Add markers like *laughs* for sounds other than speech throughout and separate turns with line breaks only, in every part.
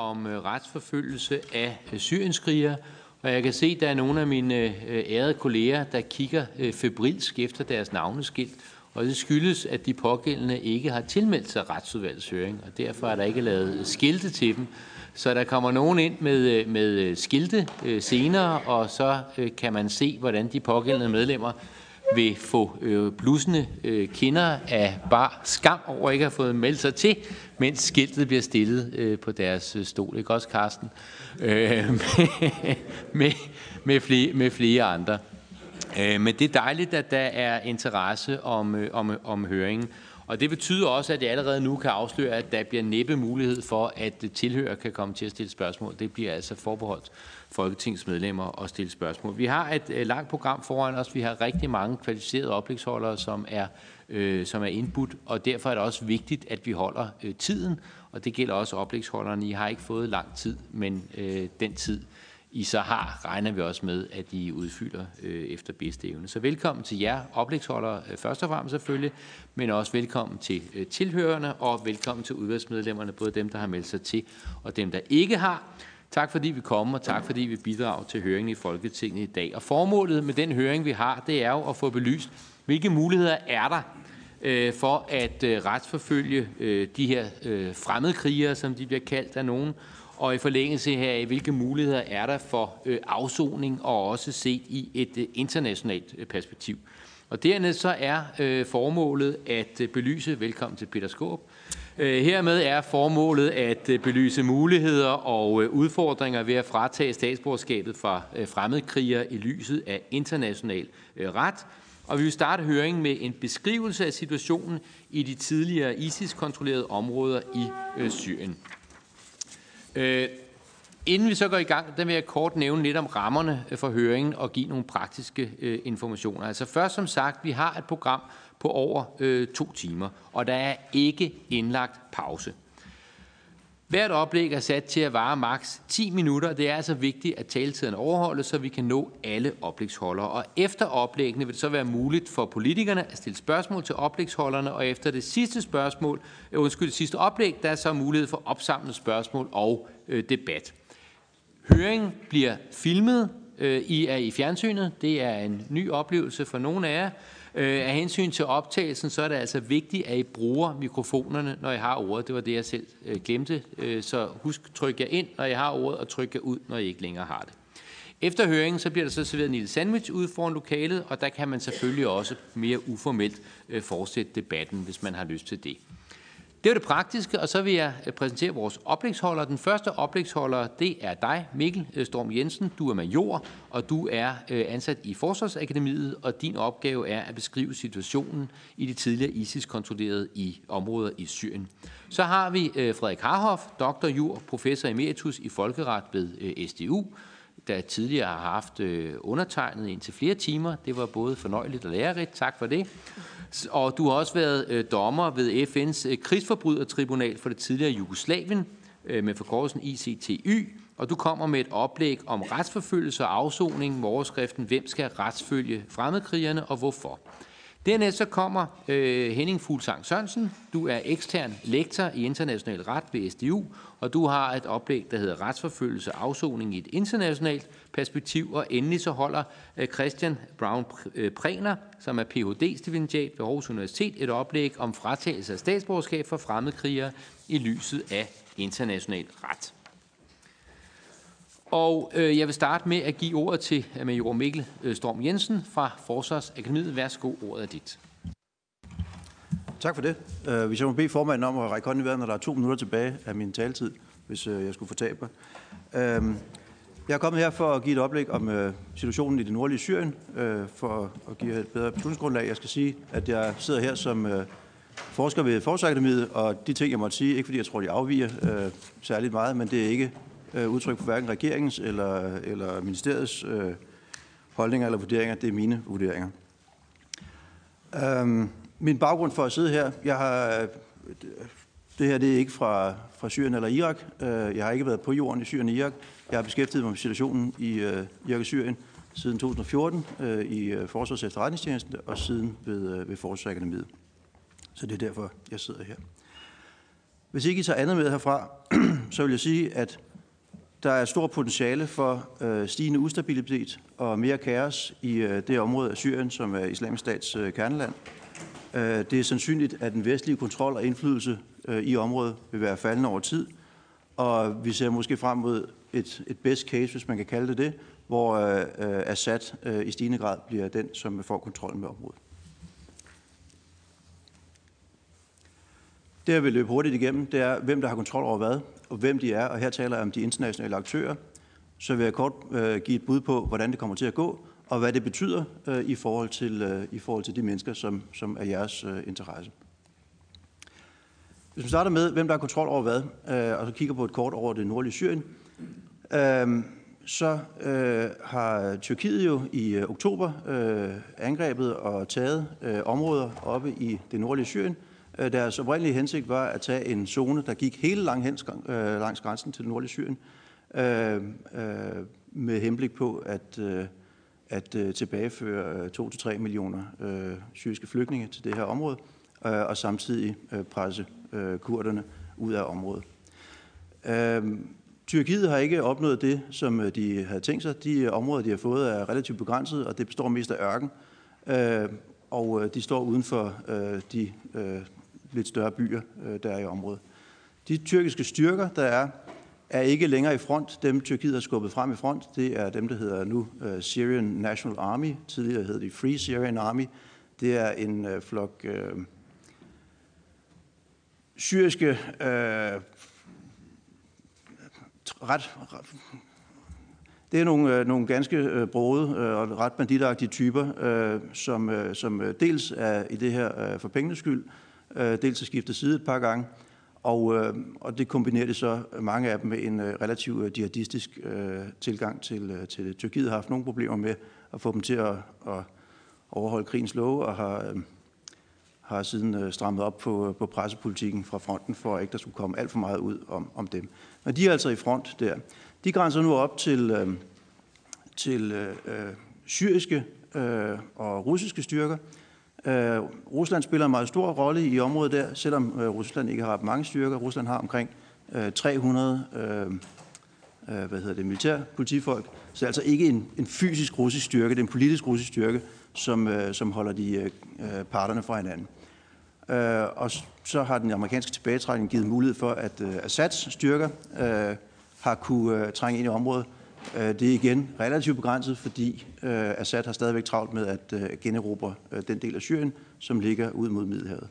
om øh, retsforfølgelse af øh, syrienskrigere. Og jeg kan se, at der er nogle af mine øh, ærede kolleger, der kigger øh, febrilsk efter deres navneskilt. Og det skyldes, at de pågældende ikke har tilmeldt sig retsudvalgets høring, og derfor er der ikke lavet skilte til dem. Så der kommer nogen ind med, med skilte senere, og så kan man se, hvordan de pågældende medlemmer vil få øh, blussende øh, kinder af bar skam over ikke at have fået meldt sig til, mens skiltet bliver stillet øh, på deres øh, stol. Ikke også, Karsten? *laughs* Med, med, flere, med flere andre. Men det er dejligt, at der er interesse om, om, om høringen. Og det betyder også, at jeg allerede nu kan afsløre, at der bliver næppe mulighed for, at tilhører kan komme til at stille spørgsmål. Det bliver altså forbeholdt folketingsmedlemmer at stille spørgsmål. Vi har et øh, langt program foran os. Vi har rigtig mange kvalificerede oplægsholdere, som er, øh, som er indbudt, og derfor er det også vigtigt, at vi holder øh, tiden, og det gælder også oplægsholderne. I har ikke fået lang tid, men øh, den tid, I så har, regner vi også med, at I udfylder øh, efter bedste evne. Så velkommen til jer oplægsholdere øh, først og fremmest selvfølgelig, men også velkommen til øh, tilhørende og velkommen til udvalgsmedlemmerne, både dem, der har meldt sig til og dem, der ikke har. Tak fordi vi kommer, og tak fordi vi bidrager til høringen i Folketinget i dag. Og formålet med den høring, vi har, det er jo at få belyst, hvilke muligheder er der øh, for at øh, retsforfølge øh, de her øh, fremmedkrigere, som de bliver kaldt af nogen, og i forlængelse heraf, hvilke muligheder er der for øh, afsoning og også set i et øh, internationalt øh, perspektiv. Og dernæst så er øh, formålet at øh, belyse, velkommen til Peter Skåb, Øh, hermed er formålet at øh, belyse muligheder og øh, udfordringer ved at fratage statsborgerskabet fra fremmedkrigere i lyset af international ret. Og vi vil starte høringen med en beskrivelse af situationen i de tidligere ISIS-kontrollerede områder i Syrien. Inden vi så går i gang, der vil jeg kort nævne lidt om rammerne for høringen og give nogle praktiske informationer. Altså først som sagt, vi har et program på over øh, to timer, og der er ikke indlagt pause. Hvert oplæg er sat til at vare maks 10 minutter. Det er altså vigtigt, at taletiden overholdes, så vi kan nå alle oplægsholdere. Og efter oplæggene vil det så være muligt for politikerne at stille spørgsmål til oplægsholderne, og efter det sidste spørgsmål, øh, undskyld, det sidste oplæg, der er så mulighed for opsamlet spørgsmål og øh, debat. Høringen bliver filmet. Øh, I er i fjernsynet. Det er en ny oplevelse for nogle af jer. Øh, af hensyn til optagelsen, så er det altså vigtigt, at I bruger mikrofonerne, når I har ordet. Det var det, jeg selv øh, glemte. Øh, så husk, tryk jer ind, når I har ordet, og tryk jer ud, når I ikke længere har det. Efter høringen, så bliver der så serveret en lille sandwich ude foran lokalet, og der kan man selvfølgelig også mere uformelt øh, fortsætte debatten, hvis man har lyst til det. Det var det praktiske, og så vil jeg øh, præsentere vores oplægsholder. Den første oplægsholder, det er dig, Mikkel øh, Storm Jensen. Du er major, og du er øh, ansat i Forsvarsakademiet, og din opgave er at beskrive situationen i de tidligere ISIS-kontrollerede i områder i Syrien. Så har vi Frederik Harhoff, doktor jur, professor emeritus i folkeret ved SDU, der tidligere har haft undertegnet indtil flere timer. Det var både fornøjeligt og lærerigt. Tak for det. Og du har også været øh, dommer ved FN's øh, krigsforbrydertribunal for det tidligere Jugoslavien øh, med forkortelsen ICTY, og du kommer med et oplæg om retsforfølgelse og afsoning med overskriften Hvem skal retsfølge fremmedkrigerne og hvorfor? Dernæst så kommer øh, Henning Fuglsang Sørensen. Du er ekstern lektor i international ret ved SDU, og du har et oplæg, der hedder Retsforfølgelse og afsoning i et internationalt perspektiv. Og endelig så holder øh, Christian Brown øh, Præner, som er Ph.D.-stipendiat ved Aarhus Universitet, et oplæg om fratagelse af statsborgerskab for fremmedkrigere i lyset af international ret. Og øh, jeg vil starte med at give ordet til øh, Major Mikkel øh, Storm Jensen fra Forsvarsakademiet. Værsgo, ordet er dit.
Tak for det. Hvis jeg må bede formanden om at række hånden i vejret, når der er to minutter tilbage af min taletid, hvis øh, jeg skulle få tabe mig. Øhm, jeg er kommet her for at give et oplæg om øh, situationen i det nordlige Syrien, øh, for at give et bedre beslutningsgrundlag. Jeg skal sige, at jeg sidder her som forsker ved Forsvarsakademiet, og de ting, jeg måtte sige, ikke fordi jeg tror, de afviger særligt meget, men det er ikke øh, udtryk for hverken regeringens eller, eller ministeriets øh, holdninger eller vurderinger. Det er mine vurderinger. Øhm, min baggrund for at sidde her, jeg har, det her det er ikke fra, fra Syrien eller Irak. Øh, jeg har ikke været på jorden i Syrien og Irak. Jeg har beskæftiget mig med situationen i øh, Irak og Syrien siden 2014 øh, i Forsvars efterretningstjenesten og siden ved, ved Forsvarsakademiet. Så det er derfor, jeg sidder her. Hvis ikke I tager andet med herfra, *clears throat* så vil jeg sige, at der er stor potentiale for øh, stigende ustabilitet og mere kaos i øh, det område af Syrien, som er islamisk stats øh, kerneland. Øh, det er sandsynligt, at den vestlige kontrol og indflydelse øh, i området vil være faldende over tid, og vi ser måske frem mod et, et best case, hvis man kan kalde det det, hvor øh, øh Assad øh, i stigende grad bliver den, som får kontrollen med området. Det, jeg vil løbe hurtigt igennem, det er, hvem der har kontrol over hvad, og hvem de er, og her taler jeg om de internationale aktører. Så vil jeg kort øh, give et bud på, hvordan det kommer til at gå, og hvad det betyder øh, i, forhold til, øh, i forhold til de mennesker, som, som er jeres øh, interesse. Hvis vi starter med, hvem der har kontrol over hvad, øh, og så kigger på et kort over det nordlige Syrien, øh, så øh, har Tyrkiet jo i øh, oktober øh, angrebet og taget øh, områder oppe i det nordlige Syrien, Øh, deres oprindelige hensigt var at tage en zone, der gik hele langt hen, øh, langs grænsen til det nordlige Syrien, øh, øh med henblik på at, øh, at øh, tilbageføre øh, 2-3 millioner øh, syriske flygtninge til det her område, og samtidig presse kurderne ud af området. Tyrkiet har ikke opnået det, som de havde tænkt sig. De områder, de har fået, er relativt begrænset, og det består mest af ørken. Og de står uden for de lidt større byer, øh, der er i området. De tyrkiske styrker, der er, er ikke længere i front. Dem Tyrkiet har skubbet frem i front, det er dem, der hedder nu øh, Syrian National Army. Tidligere hed de Free Syrian Army. Det er en øh, flok øh, syriske øh, ret, ret det er nogle, øh, nogle ganske øh, brode øh, og ret banditagtige typer, øh, som, øh, som øh, dels er i det her øh, for pengenes skyld, Øh, dels har skiftet side et par gange, og, øh, og det kombinerer det så mange af dem med en øh, relativt øh, jihadistisk øh, tilgang til, øh, til det. Tyrkiet har haft nogle problemer med at få dem til at, at overholde krigens love, og har, har siden strammet op på, på pressepolitikken fra fronten, for at ikke der skulle komme alt for meget ud om, om dem. Men de er altså i front der. De grænser nu op til, til øh, syriske øh, og russiske styrker, Øh, Øh, Rusland spiller en meget stor rolle i området der, selvom øh, Rusland ikke har mange styrker. Rusland har omkring øh, 300 øh, øh, hvad hedder det, militær politifolk. Så det er altså ikke en, en fysisk russisk styrke, det er en politisk russisk styrke, som, øh, som holder de øh, øh parterne fra hinanden. Øh, og så har den amerikanske tilbagetrækning givet mulighed for, at øh, Assads styrker øh, har kunne øh, trænge ind i området, Øh, det er igen relativt begrænset, fordi øh, Assad har stadigvæk travlt med at øh, generobre den del af Syrien, som ligger ud mod Middelhavet.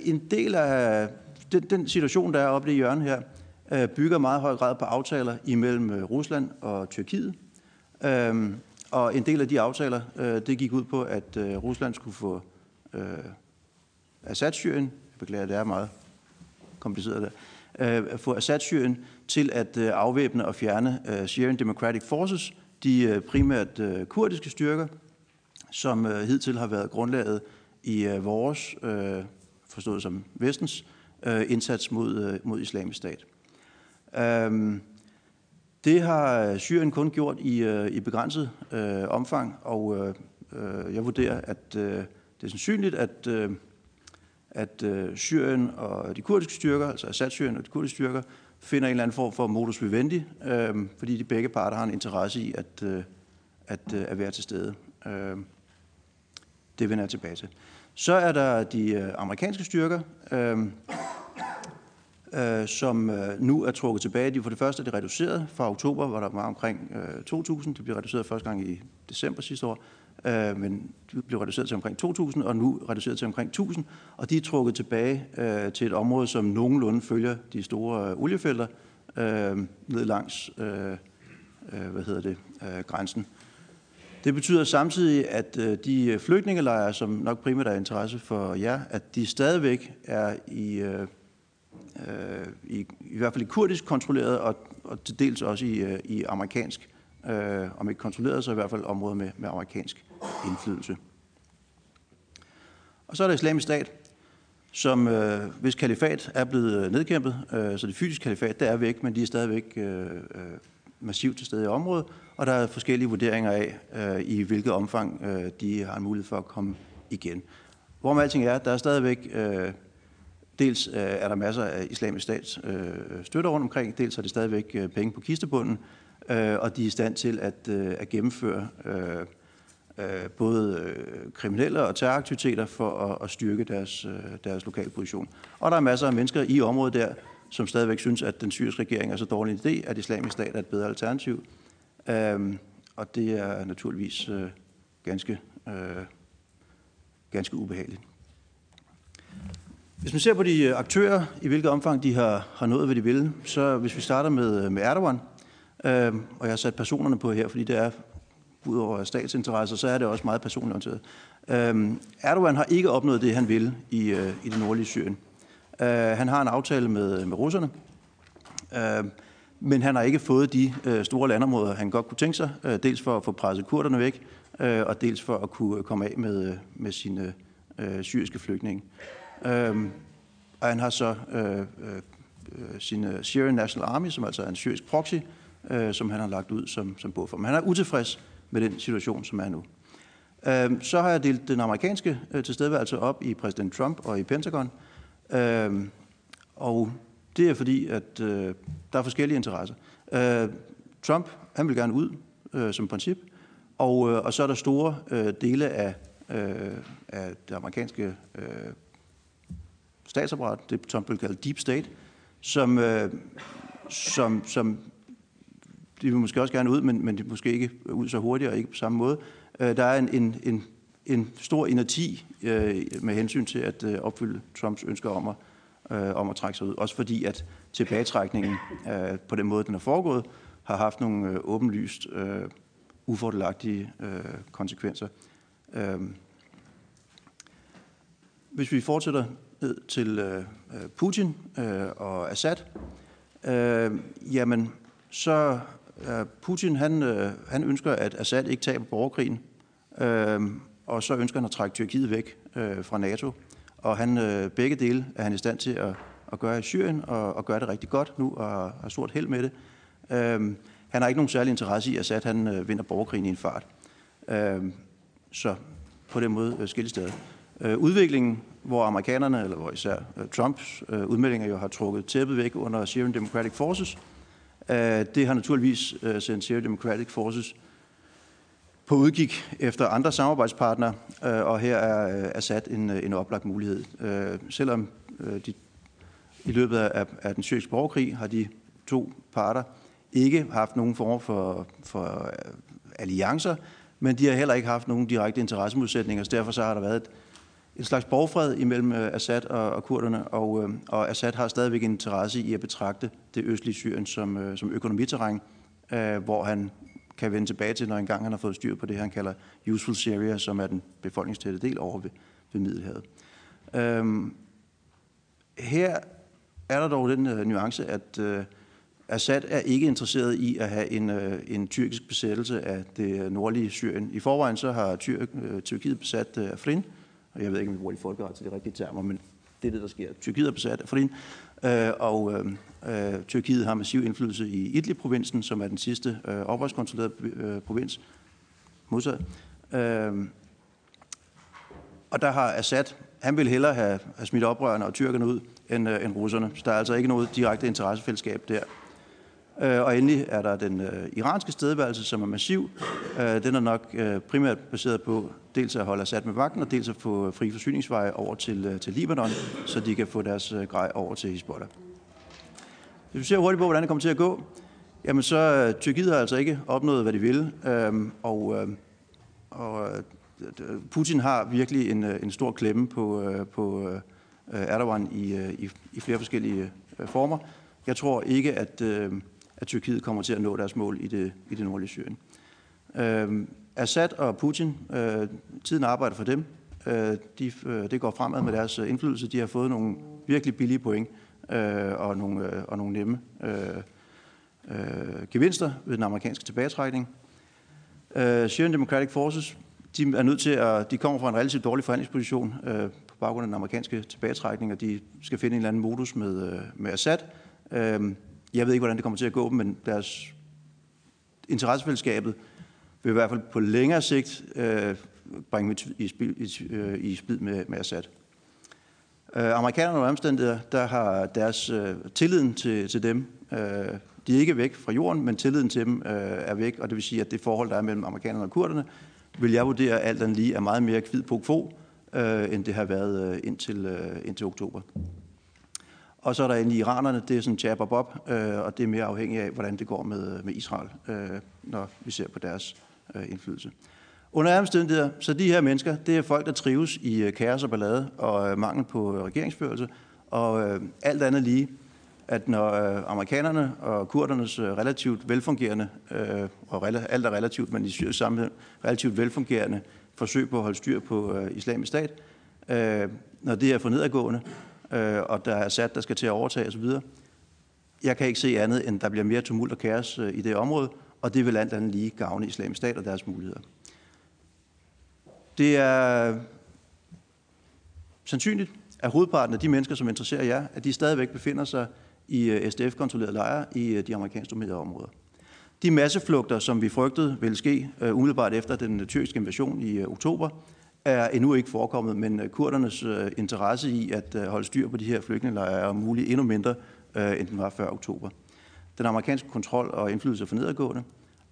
En del af den, den situation, der er oppe i hjørnet her, bygger meget høj grad på aftaler imellem Rusland og Tyrkiet. Øhm, og en del af de aftaler, det gik ud på, at Rusland skulle få Assad-Syrien, jeg beklager, det er meget kompliceret der, få Assad-Syrien til at øh, afvæbne og fjerne øh, Syrian Democratic Forces, de øh, primært kurdiske styrker, som hidtil har været grundlaget i vores, forstået som vestens, indsats mod, mod islamisk stat. Øhm, det har Syrien kun gjort i, i begrænset øh, omfang, og øh jeg vurderer, at øh, det er sandsynligt, at øh, at øh, Syrien og de kurdiske styrker, altså Assad-Syrien og de kurdiske styrker, finder en eller anden form for modus vivendi, øh, fordi de begge parter har en interesse i at, øh, at, øh, at være til stede. Øh, det vender jeg tilbage til. Så er der de øh, amerikanske styrker, øh, øh, som øh, nu er trukket tilbage. De for det første er det reduceret. Fra oktober var der var omkring øh, 2.000. Det blev reduceret første gang i december sidste år øh, men de blev reduceret til omkring 2.000, og nu reduceret til omkring 1.000, og de er trukket tilbage øh, til et område, som nogenlunde følger de store øh, oliefelter øh, ned langs øh, øh, hvad hedder det, øh, grænsen. Det betyder samtidig, at øh, de flygtningelejre, som nok primært er interesse for jer, at de stadigvæk er i, øh, øh i, i hvert fald i kurdisk kontrolleret, og, og til dels også i, øh, i amerikansk øh, om ikke kontrolleret, så i hvert fald områder med, med amerikansk indflydelse. Og så er der islamisk stat, som øh, hvis kalifat er blevet øh, nedkæmpet, øh, så det fysiske kalifat, det er væk, men de er stadigvæk øh, øh, massivt til stede i området, og der er forskellige vurderinger af, øh, i hvilket omfang øh, de har en mulighed for at komme igen. Hvor med alting er, der er stadigvæk øh, Dels øh, er der masser af islamisk stats øh, støtter rundt omkring, dels er det stadigvæk øh, penge på kistebunden, øh, og de er i stand til at, øh, at gennemføre øh, øh, både øh, kriminelle og terroraktiviteter for at, at styrke deres, øh, deres lokale position. Og der er masser af mennesker i området der, som stadigvæk synes, at den syriske regering er så dårlig en idé, at islamisk stat er et bedre alternativ. Øhm, og det er naturligvis øh, ganske, øh, ganske ubehageligt. Hvis man ser på de øh, aktører, i hvilket omfang de har, har nået, hvad de vil, så hvis vi starter med, med Erdogan, øh, og jeg har sat personerne på her, fordi det er udover statsinteresser, så er det også meget personorienteret. Øh, Erdogan har ikke opnået det, han vil i, øh, i det nordlige Syrien. Øh, han har en aftale med, med russerne, øh, men han har ikke fået de øh, store landområder, han godt kunne tænke sig, øh, dels for at få presset kurderne væk, øh, og dels for at kunne øh, komme af med, øh, med sine øh, syriske flygtninge. Øhm, og han har så øh, øh, øh sin Syrian National Army, som altså er en syrisk proxy, øh, som han har lagt ud som, som buffer. Men han er utilfreds med den situation, som er nu. Øhm, så har jeg delt den amerikanske øh, tilstedeværelse op i præsident Trump og i Pentagon. Øhm, og det er fordi, at øh, der er forskellige interesser. Øh, Trump, han vil gerne ud øh, som princip, og, øh, og så er der store øh, dele af, øh, af det amerikanske øh, statsapparat, det Trump vil kalde deep state, som, øh, som, som de vil måske også gerne ud, men, men de måske ikke ud så hurtigt og ikke på samme måde. Øh, der er en, en, en, en stor inerti øh, med hensyn til at øh, opfylde Trumps ønsker om at, øh, om at trække sig ud. Også fordi, at tilbagetrækningen øh, på den måde, den er foregået, har haft nogle øh, åbenlyst øh, ufordelagtige øh, konsekvenser. Øh, hvis vi fortsætter ned til øh, Putin øh, og Assad, øh, jamen så Øh, Putin han, øh, han ønsker, at Assad ikke taber borgerkrigen, øh, og så ønsker han at trække Tyrkiet væk øh, fra NATO. Og han, øh, begge dele er han i stand til at, at gøre i Syrien, og, og gøre det rigtig godt nu, og har stort held med det. Øh, han har ikke nogen særlig interesse i, at Assad han, øh, vinder borgerkrigen i en fart. Øh, så på den måde øh, skille steder. Øh, udviklingen, hvor amerikanerne, eller hvor især øh, Trumps øh, udmeldinger jo har trukket tæppet væk under Syrian Democratic Forces, Øh, det har naturligvis øh, sendt Syria Democratic Forces på udgik efter andre samarbejdspartnere, øh, og her er Assad en, en oplagt mulighed. Selvom de, i løbet af, af den syriske borgerkrig har de to parter ikke haft nogen form for, for alliancer, men de har heller ikke haft nogen direkte interessemodsætninger, så derfor så har der været et, en slags borgfred imellem øh, Assad og, og kurderne, og, øh, og Assad har stadigvæk en interesse i at betragte det østlige Syrien som, øh, som økonomiterræn, hvor han kan vende tilbage til, når engang han har fået styr på det, han kalder useful Syria, som er den befolkningstætte del over ved, ved Middelhavet. Øhm, her er der dog den uh, nuance, at uh, Assad er ikke interesseret i at have en, uh, en tyrkisk besættelse af det nordlige Syrien. I forvejen så har Tyr, uh, Tyrkiet besat uh, Afrin, og jeg ved ikke, om vi bruger de folkeret til de rigtige termer, men det er det, der sker. Tyrkiet er besat af Afrin, øh, og øh, øh, Tyrkiet har massiv indflydelse i Idlib-provinsen, som er den sidste øh, oprørskontrollerede øh, provins, modsat. Øh, og der har Assad, han vil hellere have, have smidt oprørerne og tyrkerne ud, end, øh, end russerne. Så der er altså ikke noget direkte interessefællesskab der. Øh, og endelig er der den øh, iranske stedværelse, som er massiv. Øh, den er nok øh, primært baseret på dels at holde Assad med vagten, og dels at få fri forsyningsveje over til, til Libanon, så de kan få deres grej over til Hezbollah. Hvis vi ser hurtigt på, hvordan det kommer til at gå, jamen så Tyrkiet har altså ikke opnået, hvad de ville, øhm, øh, og, øh, og Putin har virkelig en, en stor klemme på, øh, på øh, Erdogan i, i, i flere forskellige former. Jeg tror ikke, at øh, at Tyrkiet kommer til at nå deres mål i det, i det nordlige Syrien. Øh, Assad og Putin, øh, tiden arbejder for dem. Øh, de, øh, det går fremad med deres øh, indflydelse. De har fået nogle virkelig billige point øh, og, nogle, øh, og nogle nemme øh, øh, gevinster ved den amerikanske tilbagetrækning. Øh, Syrian Democratic Forces, de er nødt til at, de kommer fra en relativt dårlig forhandlingsposition øh, på baggrund af den amerikanske tilbagetrækning, og de skal finde en eller anden modus med, øh, med Assad. Øh, jeg ved ikke, hvordan det kommer til at gå, men deres interessefællesskabet vil i hvert fald på længere sigt øh, bringe i, spil, i, øh, i spil med, med Assad. Øh, amerikanerne og omstændigheder, der har deres øh, tilliden til, til dem, øh, de er ikke væk fra jorden, men tilliden til dem øh, er væk, og det vil sige, at det forhold, der er mellem amerikanerne og kurderne, vil jeg vurdere alt andet lige er meget mere kvid på kvo, øh, end det har været øh, indtil, øh, indtil oktober. Og så er der endelig iranerne, det er sådan jab og bob, øh, og det er mere afhængigt af, hvordan det går med, øh, med Israel, øh, når vi ser på deres øh, indflydelse. Under omstændigheder, så de her mennesker, det er folk, der trives i øh, kaos og ballade og øh, mangel på øh, regeringsførelse, og øh, alt andet lige, at når øh, amerikanerne og kurdernes øh, relativt velfungerende, øh, og rela- alt er relativt, men i syrisk sammenhæng, relativt velfungerende forsøg på at holde styr på øh, islamisk stat, øh, når det er for nedadgående, øh, og der er sat, der skal til at overtage osv., jeg kan ikke se andet, end der bliver mere tumult og kaos øh, i det område, og det vil alt andet lige gavne islamisk stat og deres muligheder. Det er sandsynligt, at hovedparten af de mennesker, som interesserer jer, at de stadigvæk befinder sig i øh, SDF-kontrollerede lejre i øh, de amerikanske dominerede områder. De masseflugter, som vi frygtede ville ske uh, umiddelbart efter den tyrkiske invasion i uh, oktober, er endnu ikke forekommet, men øh, kurdernes øh, interesse i at øh, holde styr på de her flygtningelejre er muligt endnu mindre, end den var før oktober. Den amerikanske kontrol og indflydelse for nedadgående,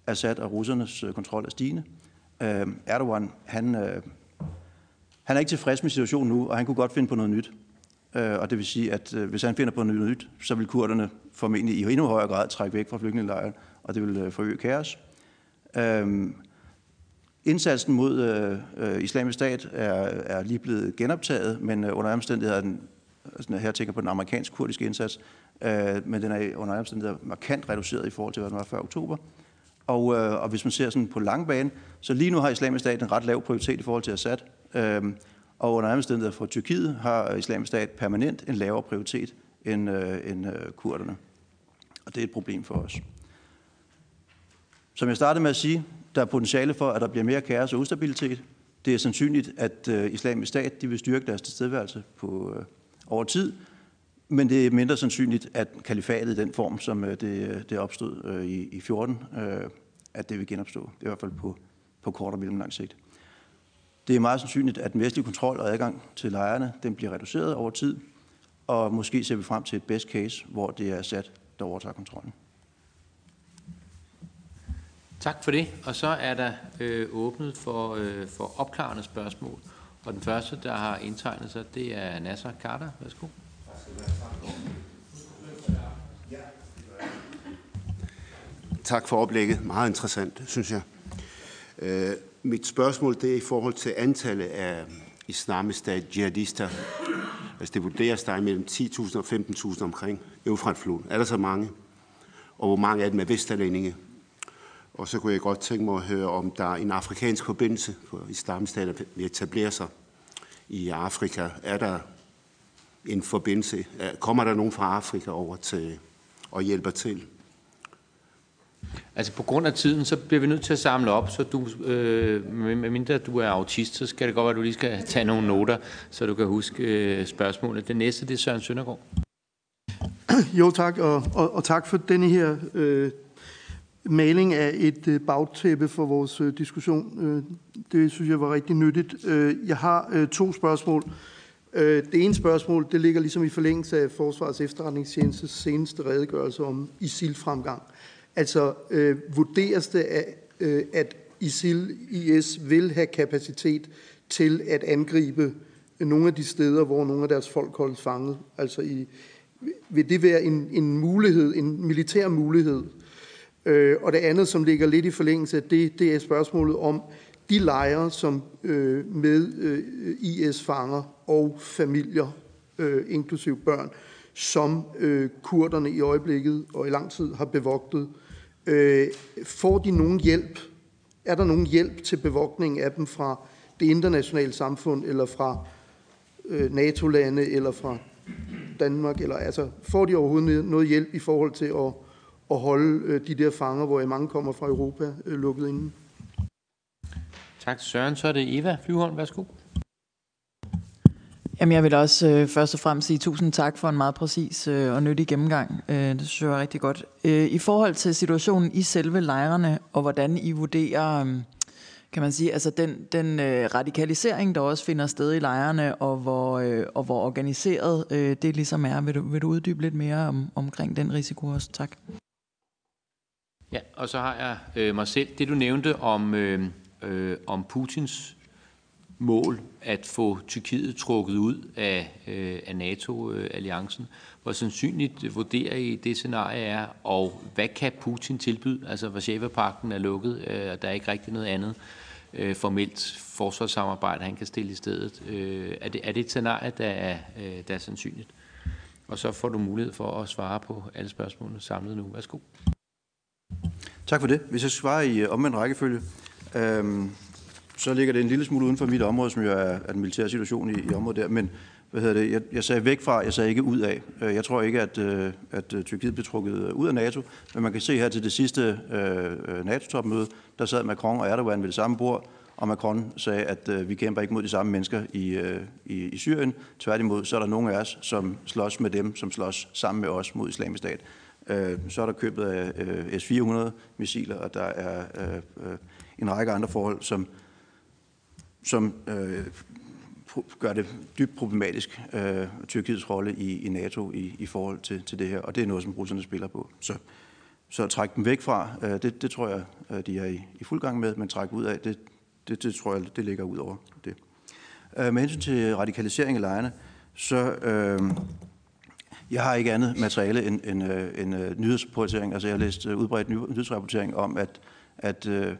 Assad og russernes kontrol er stigende. Erdogan, han, han er ikke tilfreds med situationen nu, og han kunne godt finde på noget nyt. Og det vil sige, at hvis han finder på noget nyt, så vil kurderne formentlig i endnu højere grad trække væk fra flygtningelejren, og det vil forøge kaos. Øhm, indsatsen mod øh, øh, islamisk stat er, er lige blevet genoptaget, men øh, under omstændigheder, den, altså her tænker på den amerikansk-kurdiske indsats, øh, men den er under omstændigheder markant reduceret i forhold til, hvad den var før oktober. Og, øh, og hvis man ser sådan på lang bane, så lige nu har islamisk stat en ret lav prioritet i forhold til Assad. Øh, og under omstændigheder for Tyrkiet har islamisk stat permanent en lavere prioritet end, øh, end øh, kurderne. Og det er et problem for os. Som jeg startede med at sige, der er potentiale for, at der bliver mere kaos og ustabilitet. Det er sandsynligt, at øh, islamisk stat de vil styrke deres tilstedeværelse på, øh, over tid, men det er mindre sandsynligt, at kalifatet i den form, som øh, det, øh, det opstod øh, i, i 14, øh, at det vil genopstå. I hvert fald på, på kort og mellemlang sigt. Det er meget sandsynligt, at den vestlige kontrol og adgang til lejrene den bliver reduceret over tid, og måske ser vi frem til et best case, hvor det er sat, der overtager kontrollen.
Tak for det. Og så er der øh, åbnet for, øh, for opklarende spørgsmål. Og den første, der har indtegnet sig, det er Nasser Carter. Værsgo.
Tak for oplægget. Meget interessant, synes jeg. Øh, mit spørgsmål det er i forhold til antallet af islamisk stat jihadister. Altså det vurderes, der er mellem 10.000 og 15.000 omkring Eufratfloden. Er der så mange? Og hvor mange af dem er vesterlændinge? Og så kunne jeg godt tænke mig at høre, om der er en afrikansk forbindelse, for islamisk stat vil etablere sig i Afrika. Er der en forbindelse? Kommer der nogen fra Afrika over til og hjælper til?
Altså på grund af tiden, så bliver vi nødt til at samle op, så du, øh, mindre du er autist, så skal det godt være, at du lige skal tage nogle noter, så du kan huske øh, spørgsmålet. Det næste, det er Søren Søndergaard.
Jo tak, og, og, og tak for denne her øh, maling af et øh, bagtæppe for vores øh, diskussion. Øh, det synes jeg var rigtig nyttigt. Jeg har to spørgsmål. Det ene spørgsmål, det ligger ligesom i forlængelse af Forsvarets efterretningstjenestes seneste redegørelse om ISIL-fremgang. Altså øh, vurderes det, at, øh, at ISIL, IS vil have kapacitet til at angribe nogle af de steder, hvor nogle af deres folk holdes fanget. Altså i, vil det være en, en mulighed, en militær mulighed? Øh, Øh, og det andet, som ligger lidt i forlængelse af det, det er spørgsmålet om de lejre, som øh, med øh, IS-fanger og familier, øh, inklusiv børn, som øh, kurderne i øjeblikket og i lang tid har bevogtet, øh, får de nogen hjælp? Er der nogen hjælp til bevogtning af dem fra det internationale samfund, eller fra øh, NATO-lande, eller fra Danmark? Eller, altså, får de overhovedet noget hjælp i forhold til at, at holde øh, de der fanger, hvor mange kommer fra Europa, øh, lukket inde?
Tak Søren. Så er det Eva Flyvholm. Værsgo.
Jamen, jeg vil også øh, først og fremmest sige tusind tak for en meget præcis øh, og nyttig gennemgang. Øh, det synes jeg er rigtig godt. Øh, I forhold til situationen i selve lejrene, og hvordan I vurderer, øh, kan man sige, altså den, den øh, radikalisering, der også finder sted i lejrene, og hvor, øh, og hvor organiseret øh, det ligesom er. Vil du, vil du uddybe lidt mere om, omkring den risiko også? Tak.
Ja, og så har jeg øh, mig selv. Det du nævnte om, øh, øh, om Putins mål at få Tyrkiet trukket ud af, øh, af NATO-alliancen. Hvor sandsynligt vurderer I det scenarie er, og hvad kan Putin tilbyde? Altså, Varsava-pakten er lukket, øh, og der er ikke rigtig noget andet øh, formelt forsvarssamarbejde, han kan stille i stedet. Øh, er, det, er det et scenarie, der er, øh, der er sandsynligt? Og så får du mulighed for at svare på alle spørgsmålene samlet nu. Værsgo.
Tak for det. Hvis jeg svarer i øh, omvendt rækkefølge, øhm, så ligger det en lille smule uden for mit område, som jo er, er den militære situation i, i området der. Men hvad hedder det, jeg, jeg sagde væk fra, jeg sagde ikke ud af. Øh, jeg tror ikke, at, øh, at Tyrkiet blev trukket ud af NATO, men man kan se her til det sidste øh, NATO-topmøde, der sad Macron og Erdogan ved det samme bord, og Macron sagde, at øh, vi kæmper ikke mod de samme mennesker i, øh, i, i Syrien. Tværtimod, så er der nogle af os, som slås med dem, som slås sammen med os mod islamisk stat. Øh, så er der købet af øh, S-400-missiler, og der er øh, øh, en række andre forhold, som, som øh, gør det dybt problematisk, øh, Tyrkiets rolle i, i NATO i, i forhold til, til det her, og det er noget, som russerne spiller på. Så, så at trække dem væk fra, øh, det, det tror jeg, øh, de er i, i fuld gang med, men trække ud af, det, det, det tror jeg, det ligger ud over det. Øh, med hensyn til radikalisering af lejrene, så øh, jeg har ikke andet materiale end, end, øh, end, end nyhedsrapportering. Altså jeg har læst øh, udbredt nyhedsrapportering om, at, at uh,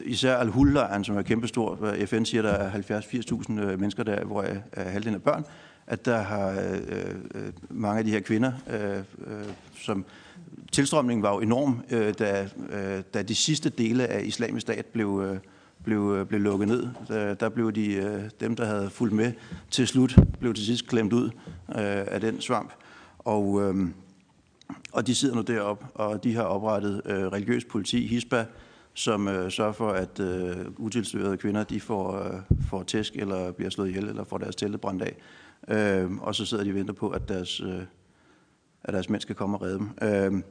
især Al-Hul-lejren, som er kæmpestor, FN siger, der er 70-80.000 mennesker der, hvor er, er halvdelen af børn, at der har øh, mange af de her kvinder, øh, som tilstrømningen var jo enorm, øh, da, øh, da de sidste dele af islamisk stat blev, øh, blev, blev lukket ned. Der, der blev de, dem, der havde fulgt med til slut, blev til sidst klemt ud af den svamp. Og, øh, og de sidder nu deroppe, og de har oprettet øh, religiøs politi, HISPA, som øh, sørger for, at øh, utilstyrede kvinder de får, øh, får tæsk, eller bliver slået ihjel, eller får deres telte brændt af. Øh, og så sidder de og venter på, at deres, øh, at deres mænd skal komme og redde dem. Øh,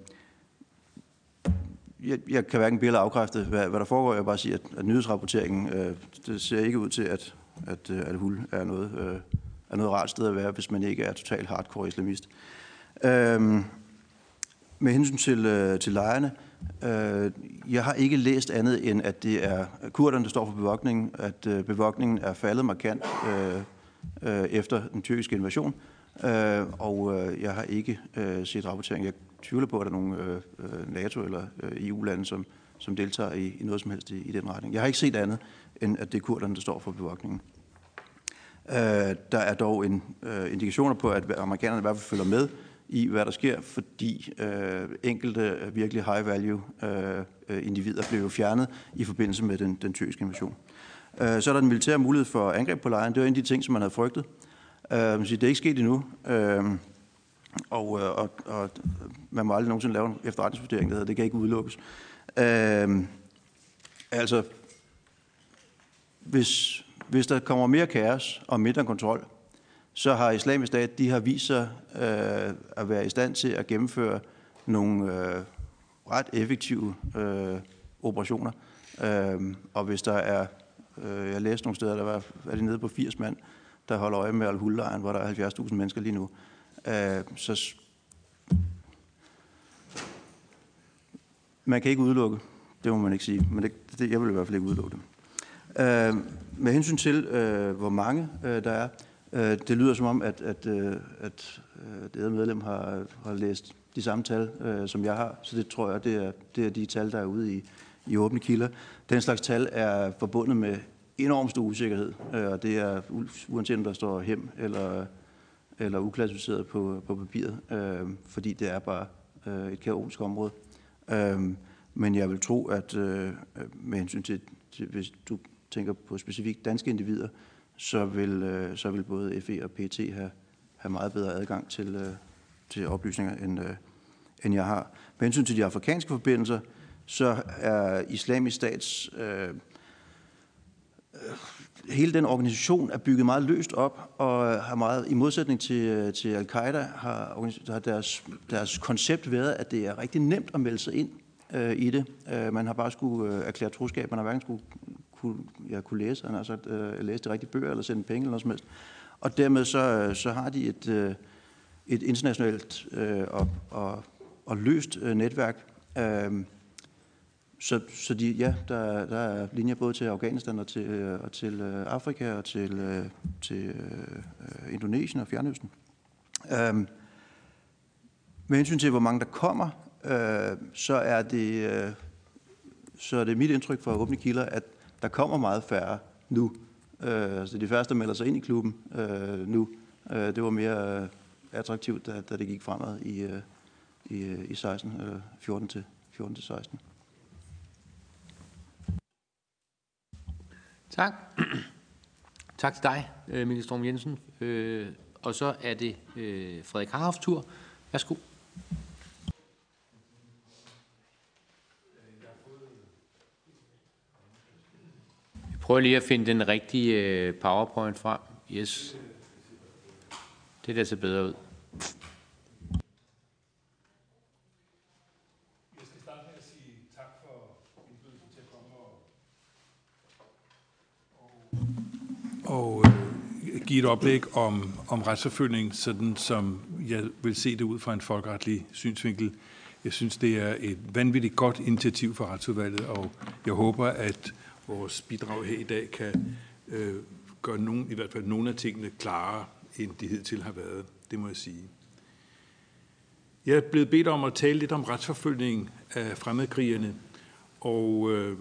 jeg, jeg kan hverken billede afkræfte, hvad, hvad der foregår. Jeg vil bare sige, at, at nyhedsrapporteringen, øh, det ser ikke ud til, at, at øh, at hul er noget, øh, er noget rart sted at være, hvis man ikke er total hardcore islamist. Øhm, med hensyn til, øh, til lejerne, øh, jeg har ikke læst andet end, at det er kurderne, der står for bevogtningen, at øh, bevogtningen er faldet markant øh, øh, efter den tyrkiske invasion, øh, og øh, jeg har ikke øh, set rapportering. Jeg tvivler på, at der er nogen øh, øh NATO- eller øh, EU-lande, som, som deltager i, i noget som helst i, i den retning. Jeg har ikke set andet, end at det er kurderne, der står for bevogtningen. Øh, der er dog en, øh, indikationer på, at amerikanerne i hvert fald følger med i, hvad der sker, fordi øh, enkelte virkelig high-value øh, individer blev fjernet i forbindelse med den, den tyrkiske invasion. Øh, så er der den militære mulighed for angreb på lejren. Det var en af de ting, som man havde frygtet. Øh, det er ikke sket endnu. Øh, og, øh, og, og man må aldrig nogensinde lave en efterretningsvurdering, der hedder, det kan ikke udelukkes. Øh, altså, hvis, hvis der kommer mere kaos og mindre kontrol, så har islamisk stat, de har vist sig øh, at være i stand til at gennemføre nogle øh, ret effektive øh, operationer. Øh, og hvis der er, øh, jeg læste nogle steder, der var, er det nede på 80 mand, der holder øje med al hvor der er 70.000 mennesker lige nu. Øh, så man kan ikke udelukke, det må man ikke sige, men det, det, jeg vil i hvert fald ikke udelukke det. Øh, med hensyn til, øh, hvor mange øh, der er, Øh, det lyder som om, at, at, øh, at øh, det det medlem har, har læst de samme tal, øh, som jeg har, så det tror jeg, det er, det er de tal, der er ude i, i åbne kilder. Den slags tal er forbundet med enormt stor usikkerhed, øh, og det er uanset om der står hjem eller, eller uklassificeret på, på papiret, fordi det er bare et kaotisk område. men jeg vil tro, at med hensyn til, til, hvis du tænker på specifikt danske individer, så vil, øh, så vil både FE og PT have, have meget bedre adgang til, øh, til oplysninger, end, øh, end jeg har. Med hensyn til de afrikanske forbindelser, så er islamisk stats... Øh, øh hele den organisation er bygget meget løst op, og har meget, i modsætning til, øh, til al-Qaida, har, har deres, deres koncept været, at det er rigtig nemt at melde sig ind øh, i det. Øh, man har bare skulle øh, erklære troskab, man har hverken skulle kunne, jeg kunne læse, han har sagt, øh, læse de rigtige bøger eller sende penge eller noget som helst. Og dermed så, øh, så har de et, øh, et internationalt øh, og, og, og løst øh, netværk. Øh, så, så de, ja, der, der er linjer både til Afghanistan og til, øh, og til øh, Afrika og til, øh, til øh, Indonesien og Fjernøsten. Øhm, med hensyn til, hvor mange der kommer, øh, så, er det, øh, så er det mit indtryk fra åbne kilder, at der kommer meget færre nu. Øh, så de første, der melder sig ind i klubben øh, nu, øh, det var mere øh, attraktivt, da, da det gik fremad i, øh, i, øh, i 16, øh, 14 til 14 til 16.
Tak. *clears throat* tak til dig, øh, Mikkel Storm Jensen. Øh, og så er det øh, Frederik Harhoffs tur. Værsgo. Vi prøver lige at finde den rigtige øh, PowerPoint frem. Yes. Det der ser bedre ud.
og øh, give et oplæg om, om retsforfølgning, sådan som jeg vil se det ud fra en folkeretlig synsvinkel. Jeg synes, det er et vanvittigt godt initiativ for retsudvalget, og jeg håber, at vores bidrag her i dag kan øh, gøre nogen, i hvert fald nogle af tingene klarere, end de hidtil har været. Det må jeg sige. Jeg er blevet bedt om at tale lidt om retsforfølgning af fremmedkrigerne, og øh,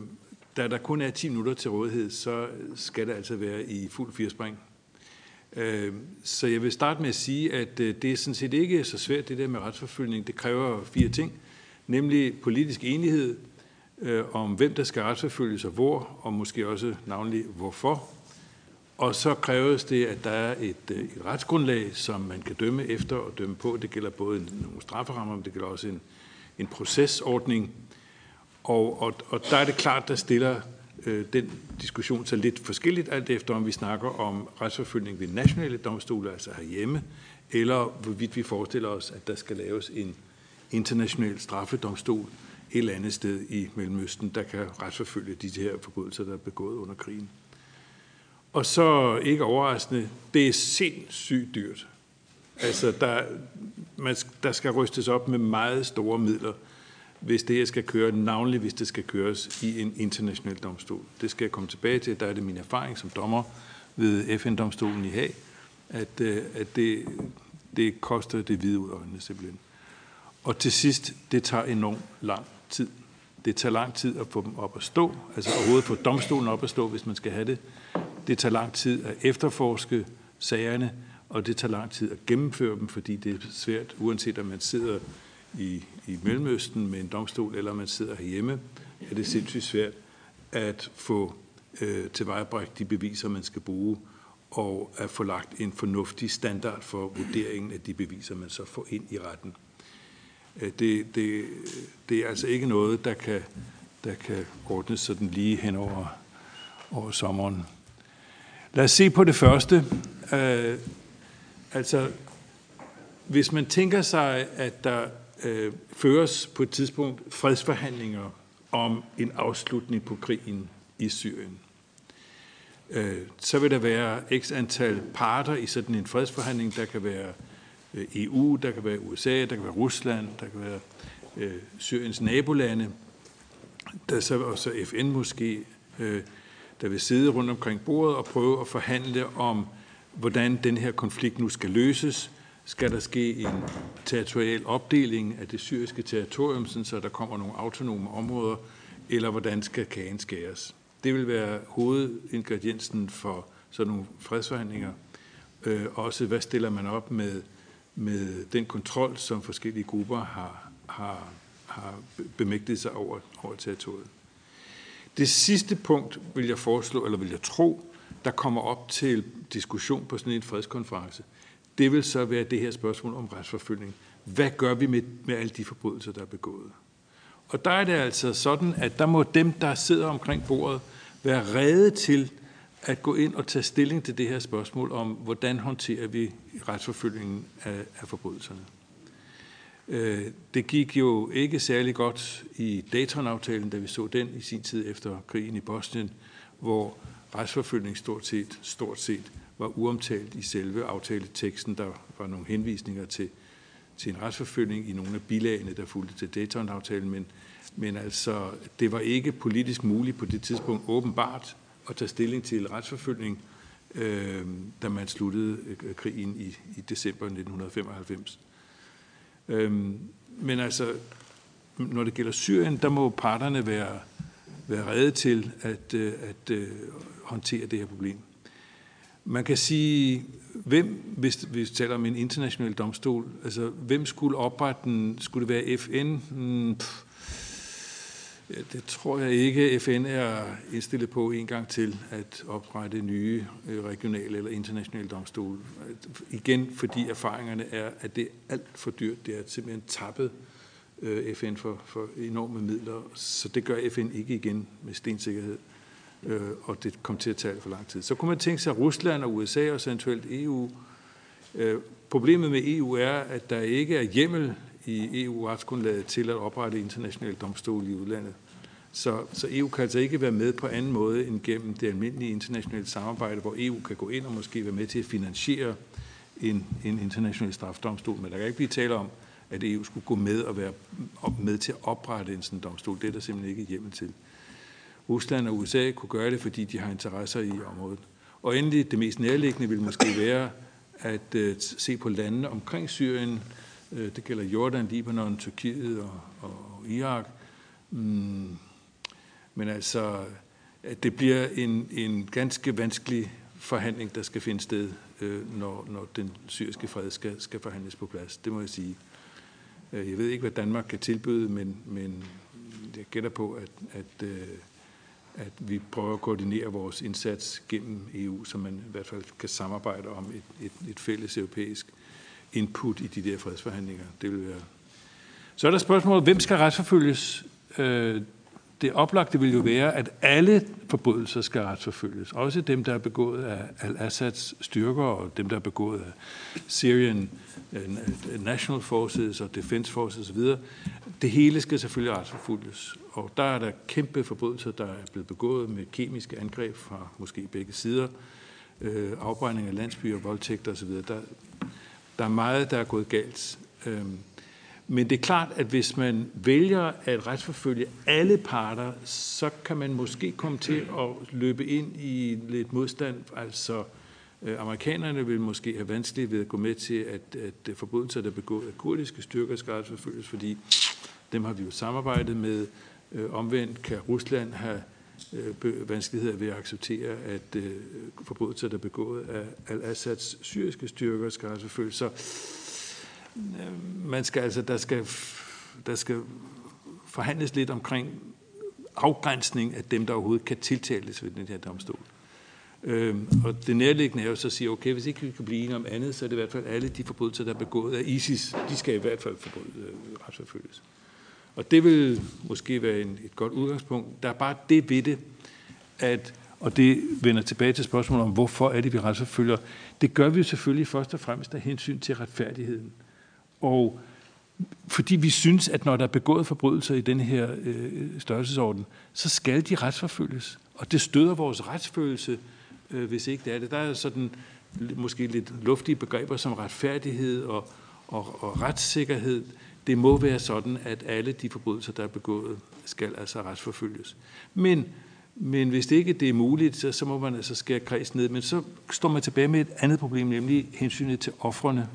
da der kun er 10 minutter til rådighed, så skal det altså være i fuld firespring. Øh, så jeg vil starte med at sige, at øh, det er sådan set ikke så svært, det der med retsforfølgning. Det kræver fire ting, nemlig politisk enighed øh, om, hvem der skal retsforfølges og hvor, og måske også navnlig hvorfor. Og så kræves det, at der er et, øh, et retsgrundlag, som man kan dømme efter og dømme på. Det gælder både nogle strafferammer, men det gælder også en, en procesordning, og, og, og der er det klart, der stiller øh, den diskussion sig lidt forskelligt, alt efter om vi snakker om retsforfølgning ved nationale domstole, altså herhjemme, eller hvorvidt vi forestiller os, at der skal laves en international straffedomstol et eller andet sted i Mellemøsten, der kan retsforfølge de her forbrydelser, der er begået under krigen. Og så ikke overraskende, det er sindssygt dyrt. Altså, der, man, der skal rystes op med meget store midler hvis det her skal køre, navnlig hvis det skal køres i en international domstol. Det skal jeg komme tilbage til. Der er det min erfaring som dommer ved FN-domstolen i Haag, at, øh, at det, det koster det hvide ud af øjnene simpelthen. Og til sidst, det tager enormt lang tid. Det tager lang tid at få dem op at stå, altså overhovedet få domstolen op at stå, hvis man skal have det. Det tager lang tid at efterforske sagerne, og det tager lang tid at gennemføre dem, fordi det er svært, uanset om man sidder i, i Mellemøsten med en domstol, eller man sidder herhjemme, er det sindssygt svært at få øh, tilvejebragt de beviser, man skal bruge, og at få lagt en fornuftig standard for vurderingen af de beviser, man så får ind i retten. Øh, det, det, det er altså ikke noget, der kan, der kan ordnes sådan lige hen over, over sommeren. Lad os se på det første. Øh, altså, hvis man tænker sig, at der øh, føres på et tidspunkt fredsforhandlinger om en afslutning på krigen i Syrien. Øh, så vil der være x antal parter i sådan en fredsforhandling. Der kan være Øh, EU, der kan være USA, der kan være Rusland, der kan være øh, Syriens nabolande, der så også FN måske, øh, der vil sidde rundt omkring bordet og prøve at forhandle om, hvordan den her konflikt nu skal løses, skal der ske en territorial opdeling af det syriske territorium, så der kommer nogle autonome områder, eller hvordan skal kagen skæres. Det vil være hovedingrediensen for sådan nogle fredsforhandlinger. Øh, også hvad stiller man op med, med den kontrol, som forskellige grupper har, har, har bemægtet sig over, over territoriet. Det sidste punkt vil jeg foreslå, eller vil jeg tro, der kommer op til diskussion på sådan en fredskonference, det vil så være det her spørgsmål om retsforfølgning. Hvad gør vi med, med alle de forbrydelser, der er begået? Og der er det altså sådan, at der må dem, der sidder omkring bordet, være redde til at gå ind og tage stilling til det her spørgsmål om, hvordan håndterer vi retsforfølgningen af, af forbrydelserne. Øh, det gik jo ikke særlig godt i Dayton-aftalen, da vi så den i sin tid efter krigen i Bosnien, hvor retsforfølgning stort set, stort set var uomtalt i selve aftaleteksten. Der var nogle henvisninger til, til en retsforfølgning i nogle af bilagene, der fulgte til Dayton-aftalen, men, men altså, det var ikke politisk muligt på det tidspunkt åbenbart at tage stilling til retsforfølgning, øh, da man sluttede øh, krigen i, i december 1995. Øh, men altså, når det gælder Syrien, der må parterne være, være redde til at, øh, at, at håndtere det her problem. Man kan sige, hvem, hvis vi taler om en international domstol, altså hvem skulle oprette den? Skulle det være FN? Hmm, det tror jeg ikke. FN er indstillet på en gang til at oprette nye øh, regionale eller internationale domstole. Igen, fordi erfaringerne er, at det er alt for dyrt. Det er simpelthen tappet øh, FN for, for enorme midler, så det gør FN ikke igen med stensikkerhed øh, og det kom til at tage for lang tid. Så kunne man tænke sig Rusland og USA og eventuelt EU. Øh, problemet med EU er, at der ikke er hjemmel i EU-retsgrundlaget til at oprette internationale domstole i udlandet. Så, så EU kan altså ikke være med på anden måde end gennem det almindelige internationale samarbejde, hvor EU kan gå ind og måske være med til at finansiere en, en international strafdomstol. Men der kan ikke blive tale om, at EU skulle gå med og være med til at oprette en sådan domstol. Det er der simpelthen ikke hjemmel til. Rusland og USA kunne gøre det, fordi de har interesser i området. Og endelig, det mest nærliggende vil måske være at uh, se på landene omkring Syrien. Øh, det gælder Jordan, Libanon, Tyrkiet og, og Irak. Mm. Men altså, det bliver en, en ganske vanskelig forhandling, der skal finde sted, øh, når, når den syriske fred skal, skal forhandles på plads. Det må jeg sige. Øh, jeg ved ikke, hvad Danmark kan tilbyde, men, men jeg gætter på, at, at øh, at vi prøver at koordinere vores indsats gennem EU, så man i hvert fald kan samarbejde om et, et, et fælles europæisk input i de der fredsforhandlinger. Det vil være. Så er der spørgsmålet, hvem skal retsforfølges? Øh, det oplagte vil jo være, at alle forbrydelser skal retsforfølges. Også dem, der er begået af Al-Assads styrker, og dem, der er begået af Syrian øh, National Forces og Defense Forces osv. Det hele skal selvfølgelig retsforfølges. Og der er der kæmpe forbrydelser, der er blevet begået med kemiske angreb fra måske begge sider, øh, afbrænding af landsbyer, voldtægter osv. Der, der er meget, der er gået galt. Øhm, men det er klart, at hvis man vælger at retsforfølge alle parter, så kan man måske komme til at løbe ind i lidt modstand. Altså, øh, amerikanerne vil måske have vanskeligt ved at gå med til, at, at forbrydelser, der er begået af kurdiske styrker, skal retsforfølges, fordi dem har vi jo samarbejdet med. Øh, omvendt kan Rusland have Øh, vanskeligheder ved at acceptere, at øh, forbrydelser, der er begået af al-Assads syriske styrker, skal altså retsforfølges. Så øh, man skal altså, der skal, der skal forhandles lidt omkring afgrænsning af dem, der overhovedet kan tiltales ved den her domstol. Øhm, og det nærliggende er jo så at sige, okay, hvis ikke vi kan blive enige om andet, så er det i hvert fald alle de forbrydelser, der er begået af ISIS, de skal i hvert fald øh, retsforfølges. Og det vil måske være en, et godt udgangspunkt. Der er bare det ved det, at, og det vender tilbage til spørgsmålet om, hvorfor er det, vi retsforfølger. Det gør vi jo selvfølgelig først og fremmest af hensyn til retfærdigheden. Og fordi vi synes, at når der er begået forbrydelser i den her øh, størrelsesorden, så skal de retsforfølges. Og det støder vores retsfølelse, øh, hvis ikke det er det. Der er sådan måske lidt luftige begreber som retfærdighed og, og, og retssikkerhed. Det må være sådan, at alle de forbrydelser, der er begået, skal altså retsforfølges. Men, men hvis det ikke det er muligt, så, så må man altså skære kreds ned. Men så står man tilbage med et andet problem, nemlig hensynet til offrene.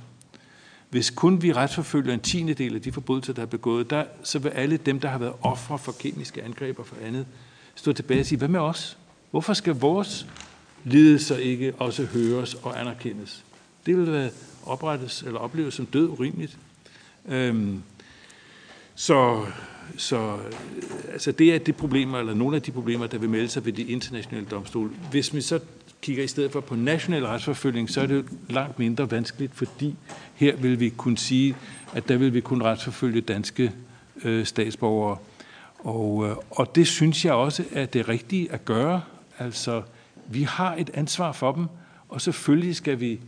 Hvis kun vi retsforfølger en tiende del af de forbrydelser, der er begået, der, så vil alle dem, der har været ofre for kemiske angreb og for andet, stå tilbage og sige, hvad med os? Hvorfor skal vores lidelser ikke også høres og anerkendes? Det vil være oprettes eller opleves som død urimeligt. Øhm, så, så altså det er det problemer, eller nogle af de problemer, der vil melde sig ved de internationale domstole. Hvis vi så kigger i stedet for på national retsforfølgning, så er det langt mindre vanskeligt, fordi her vil vi kunne sige, at der vil vi kunne retsforfølge danske øh, statsborgere. Og, øh, og det synes jeg også er det rigtige at gøre. Altså, vi har et ansvar for dem, og selvfølgelig skal vi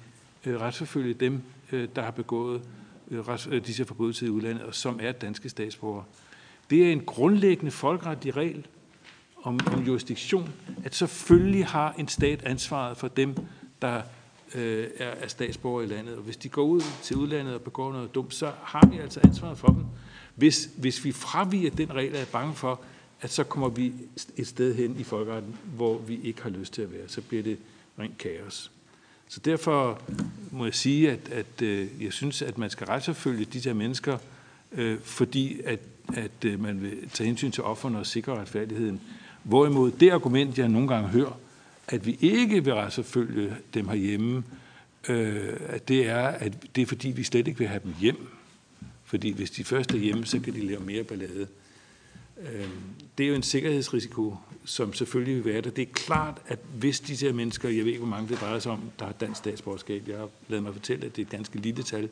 øh, retsforfølge dem, øh, der har begået øh, Øh, øh, disse forbrydelser i udlandet, og som er danske statsborgere. Det er en grundlæggende folkeretlig regel, om, om jurisdiktion, at selvfølgelig har en stat ansvaret for dem, der øh, er, er statsborger i landet. Og hvis de går ud til udlandet og begår noget dumt, så har vi altså ansvaret for dem. Hvis, hvis vi fraviger den regel, er jeg bange for, at så kommer vi et sted hen i folkeretten, hvor vi ikke har lyst til at være. Så bliver det rent kaos. Så derfor må jeg sige, at, at øh, jeg synes, at man skal retsforfølge de her mennesker, øh, fordi at, at øh, man vil tage hensyn til offerne og sikre retfærdigheden. Hvorimod det argument, jeg nogle gange hører, at vi ikke vil retsforfølge dem herhjemme, øh, at det er, at det er fordi, vi slet ikke vil have dem hjem. Fordi hvis de først er hjemme, så kan de lave mere ballade. Øh, det er jo en sikkerhedsrisiko, som selvfølgelig vil være der. Det er klart, at hvis disse her mennesker, jeg ved ikke, hvor mange det drejer sig om, der har dansk statsborgerskab, jeg har lavet mig fortælle, at det er et ganske lille tal,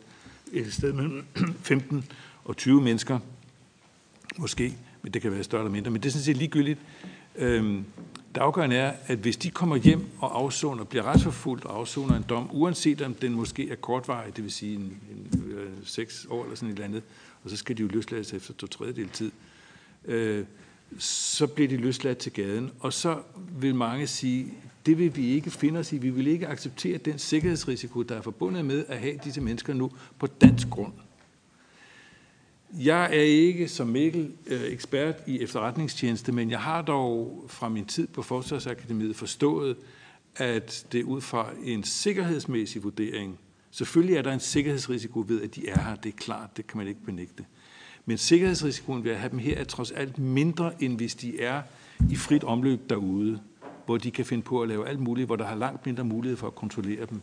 et sted mellem *clears throat* 15 og 20 mennesker, måske, men det kan være større eller mindre, men det er sådan set ligegyldigt. Øhm, det afgørende er, at hvis de kommer hjem og afsoner, bliver retsforfulgt og afsoner en dom, uanset om den måske er kortvarig, det vil sige en, en, en, seks år eller sådan et eller andet, og så skal de jo løslades efter to tredjedel tid, øh, så bliver de løsladt til gaden. Og så vil mange sige, det vil vi ikke finde os i. Vi vil ikke acceptere den sikkerhedsrisiko, der er forbundet med at have disse mennesker nu på dansk grund. Jeg er ikke som Mikkel øh, ekspert i efterretningstjeneste, men jeg har dog fra min tid på Forsvarsakademiet forstået, at det ud fra en sikkerhedsmæssig vurdering, selvfølgelig er der en sikkerhedsrisiko ved, at de er her, det er klart, det kan man ikke benægte. Men sikkerhedsrisikoen ved at have dem her er trods alt mindre, end hvis de er i frit omløb derude, hvor de kan finde på at lave alt muligt, hvor der har langt mindre mulighed for at kontrollere dem.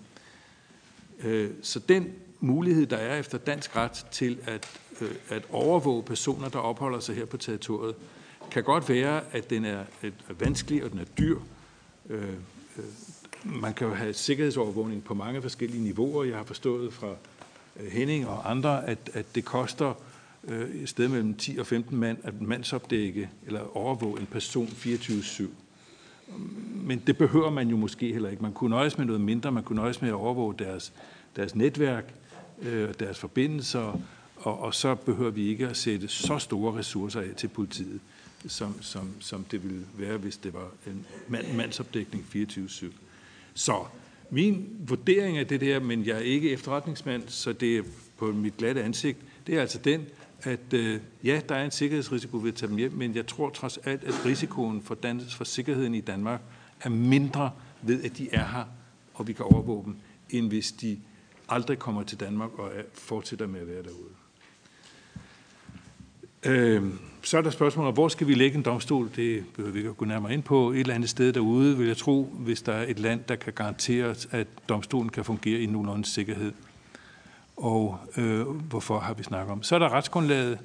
Øh, så den mulighed, der er efter dansk ret til at, øh, at overvåge personer, der opholder sig her på territoriet, kan godt være, at den er, vanskelig og den er dyr. Øh, man kan jo have sikkerhedsovervågning på mange forskellige niveauer. Jeg har forstået fra Henning og andre, at, at det koster øh, et sted mellem 10 og 15 mand at mandsopdække eller overvåge en person 24-7. Men det behøver man jo måske heller ikke. Man kunne nøjes med noget mindre. Man kunne nøjes med at overvåge deres, deres netværk, øh, deres forbindelser, og, og så behøver vi ikke at sætte så store ressourcer af til politiet, som, som, som det ville være, hvis det var en mand, mandsopdækning 24-7. Så min vurdering af det der, men jeg er ikke efterretningsmand, så det er på mit glatte ansigt, det er altså den, at øh, ja, der er en sikkerhedsrisiko ved at tage dem hjem, men jeg tror trods alt, at risikoen for, dans, for sikkerheden i Danmark er mindre ved, at de er her, og vi kan overvåge dem, end hvis de aldrig kommer til Danmark og er, fortsætter med at være derude. Øh, så er der spørgsmålet, hvor skal vi lægge en domstol? Det behøver vi ikke at gå nærmere ind på. Et eller andet sted derude, vil jeg tro, hvis der er et land, der kan garantere, at domstolen kan fungere i nogenlunde sikkerhed og øh, hvorfor har vi snakket om. Så er der retsgrundlaget.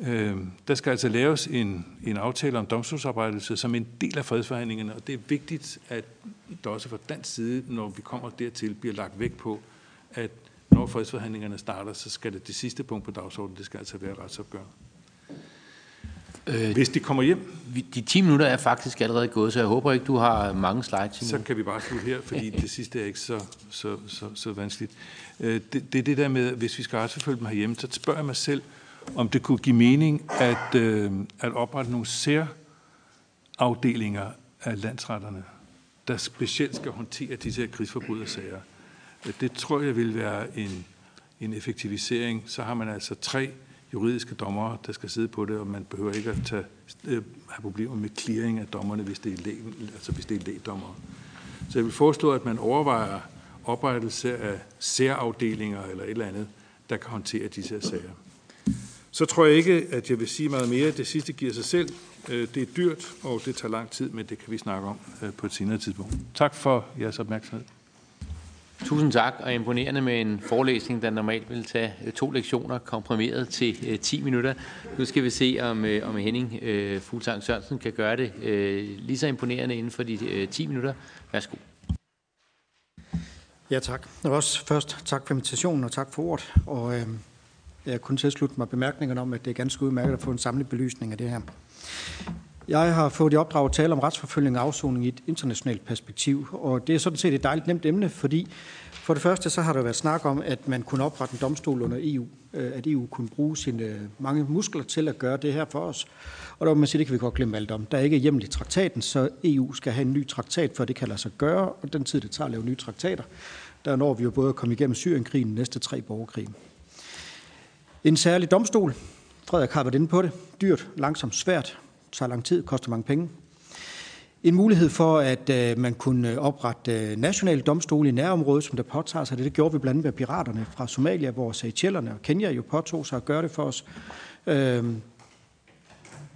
Øh, der skal altså laves en, en aftale om domstolsarbejdelse som en del af fredsforhandlingerne, og det er vigtigt, at der også fra dansk side, når vi kommer dertil, bliver lagt vægt på, at når fredsforhandlingerne starter, så skal det det sidste punkt på dagsordenen, det skal altså være retsopgør. Øh, Hvis de kommer hjem.
De 10 minutter er faktisk allerede gået, så jeg håber ikke, du har mange slides
endnu. Så kan vi bare slutte her, fordi det sidste er ikke så, så, så, så vanskeligt. Øh, det, det er det der med, hvis vi skal retsforfølge dem herhjemme, så spørger jeg mig selv, om det kunne give mening at, øh, at oprette nogle særafdelinger af landsretterne, der specielt skal håndtere disse her krigsforbrydersager. Det tror jeg vil være en, en effektivisering. Så har man altså tre juridiske dommere, der skal sidde på det, og man behøver ikke at tage, øh, have problemer med clearing af dommerne, hvis det er, læg, altså hvis det er lægdommere. Så jeg vil foreslå, at man overvejer oprettelse af særafdelinger eller et eller andet, der kan håndtere disse her sager. Så tror jeg ikke, at jeg vil sige meget mere. Det sidste giver sig selv. Øh, det er dyrt, og det tager lang tid, men det kan vi snakke om øh, på et senere tidspunkt. Tak for jeres opmærksomhed.
Tusind tak, og imponerende med en forelæsning, der normalt ville tage øh, to lektioner, komprimeret til øh, 10 minutter. Nu skal vi se, om, øh, om Henning Fuglsang Sørensen kan gøre det lige så imponerende inden for de 10 minutter. Værsgo.
Ja, tak. Og også først tak for invitationen og tak for ordet. Og øh, jeg kunne tilslutte mig bemærkningerne om, at det er ganske udmærket at få en samlet belysning af det her. Jeg har fået i opdrag at tale om retsforfølgning og afsoning i et internationalt perspektiv, og det er sådan set et dejligt nemt emne, fordi for det første så har der været snak om, at man kunne oprette en domstol under EU, øh, at EU kunne bruge sine øh, mange muskler til at gøre det her for os. Og der må man sige, det kan vi godt glemme alt om. Der er ikke hjemmel i traktaten, så EU skal have en ny traktat, for det kan lade sig gøre, og den tid, det tager at lave nye traktater, der når vi jo både at komme igennem Syrienkrigen, næste tre borgerkrigen. En særlig domstol, Frederik har været inde på det, dyrt, langsomt, svært, tager lang tid, koster mange penge. En mulighed for, at øh, man kunne øh, oprette øh, nationale domstole i nærområdet, som der påtager sig det. Det gjorde vi blandt andet med piraterne fra Somalia, hvor Seychellerne og Kenya jo påtog sig at gøre det for os. Øh,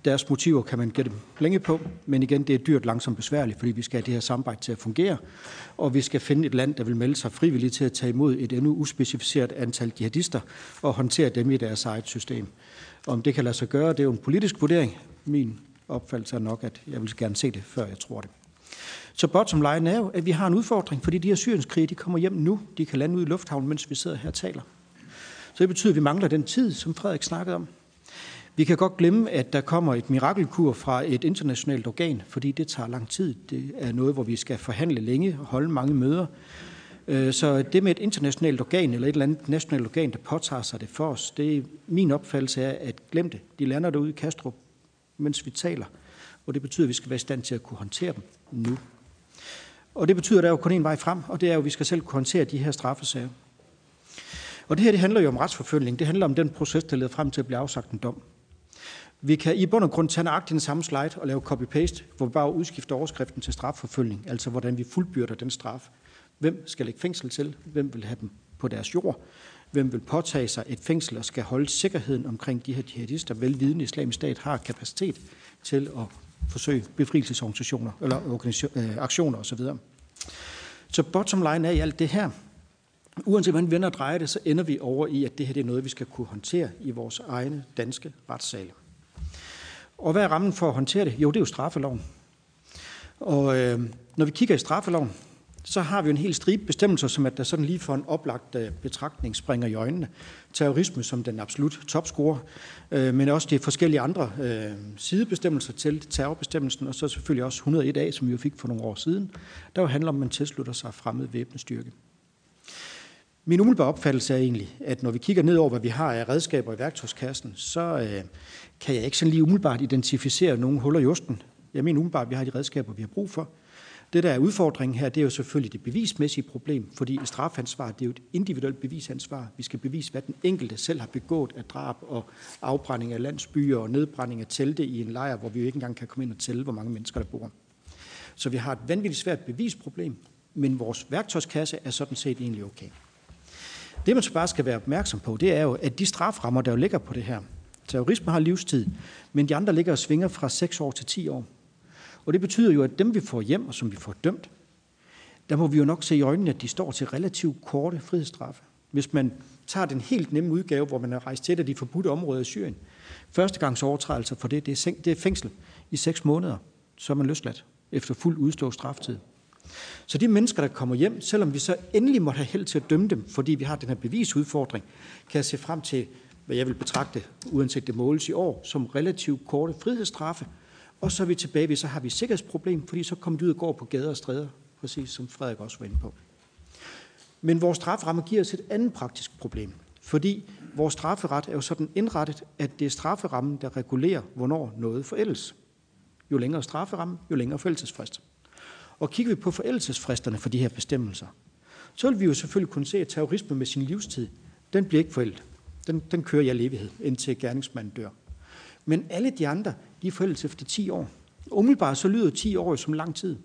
deres motiver kan man gætte længe på, men igen, det er dyrt, langsomt besværligt, fordi vi skal have det her samarbejde til at fungere, og vi skal finde et land, der vil melde sig frivilligt til at tage imod et endnu uspecificeret antal jihadister og håndtere dem i deres eget system. Om det kan lade sig gøre, det er jo en politisk vurdering. Min opfattelse er nok, at jeg vil gerne se det, før jeg tror det. Så bottom line er jo, at vi har en udfordring, fordi de her syrienskrige, de kommer hjem nu. De kan lande ud i lufthavnen, mens vi sidder her og taler. Så det betyder, at vi mangler den tid, som Frederik snakkede om. Vi kan godt glemme, at der kommer et mirakelkur fra et internationalt organ, fordi det tager lang tid. Det er noget, hvor vi skal forhandle længe og holde mange møder. Øh, så det med et internationalt organ eller et eller andet nationalt organ, der påtager sig det for os, det er min opfattelse af, at glem det. De lander derude i Kastrup, mens vi taler. Og det betyder, at vi skal være i stand til at kunne håndtere dem nu. Og det betyder, at der er jo kun en vej frem, og det er jo, at vi skal selv kunne håndtere de her straffesager. Og det her det handler jo om retsforfølgning. Det handler om den proces, der leder frem til at blive afsagt en dom. Vi kan i bund og grund tage nøjagtigt den samme slide og lave copy-paste, hvor vi bare udskifter overskriften til strafforfølgning, altså hvordan vi fuldbyrder den straf. Hvem skal lægge fængsel til? Hvem vil have dem på deres jord? Hvem vil påtage sig et fængsel og skal holde sikkerheden omkring de her jihadister, velvidende islamisk stat har kapacitet til at forsøge befrielsesorganisationer eller øh, aktioner osv. Så bottom line er i alt det her, uanset hvordan vi vender og drejer det, så ender vi over i, at det her det er noget, vi skal kunne håndtere i vores egne danske retssale. Og hvad er rammen for at håndtere det? Jo, det er jo straffeloven. Og øh, når vi kigger i straffeloven, så har vi en hel stribe bestemmelser, som at der sådan lige for en oplagt øh, betragtning springer i øjnene. Terrorisme som den absolut topscorer, øh, men også de forskellige andre øh, sidebestemmelser til terrorbestemmelsen, og så selvfølgelig også 101A, som vi jo fik for nogle år siden, der jo handler om, at man tilslutter sig fremmed væbnet styrke. Min umiddelbare opfattelse er egentlig, at når vi kigger ned over, hvad vi har af redskaber i værktøjskassen, så øh, kan jeg ikke sådan lige umiddelbart identificere nogle huller i osten. Jeg mener umiddelbart, at vi har de redskaber, vi har brug for. Det, der er udfordringen her, det er jo selvfølgelig det bevismæssige problem, fordi strafansvar, det er jo et individuelt bevisansvar. Vi skal bevise, hvad den enkelte selv har begået af drab og afbrænding af landsbyer og nedbrænding af telte i en lejr, hvor vi jo ikke engang kan komme ind og tælle, hvor mange mennesker der bor. Så vi har et vanvittigt svært bevisproblem, men vores værktøjskasse er sådan set egentlig okay. Det, man så bare skal være opmærksom på, det er jo, at de straframmer, der jo ligger på det her, terrorisme har livstid, men de andre ligger og svinger fra 6 år til 10 år. Og det betyder jo, at dem vi får hjem, og som vi får dømt, der må vi jo nok se i øjnene, at de står til relativt korte frihedsstraffe. Hvis man tager den helt nemme udgave, hvor man er rejst til et af de forbudte områder i Syrien, første overtrædelser for det, det er, det fængsel i 6 måneder, så er man løsladt efter fuld udstået straftid. Så de mennesker, der kommer hjem, selvom vi så endelig måtte have held til at dømme dem, fordi vi har den her bevisudfordring, kan jeg se frem til, hvad jeg vil betragte, uanset det måles i år, som relativt korte frihedsstraffe. Og så er vi tilbage ved, så har vi et sikkerhedsproblem, fordi så kommer de ud og går på gader og stræder, præcis som Frederik også var inde på. Men vores strafferamme giver os et andet praktisk problem, fordi vores strafferet er jo sådan indrettet, at det er strafferammen, der regulerer, hvornår noget forældes. Jo længere strafferamme, jo længere forældelsesfrist. Og kigger vi på forældelsesfristerne for de her bestemmelser, så vil vi jo selvfølgelig kunne se, at terrorisme med sin livstid, den bliver ikke forældet. Den, den kører jeg levighed, indtil gerningsmanden dør. Men alle de andre, de er forældet efter 10 år. Umiddelbart så lyder 10 år som lang tid.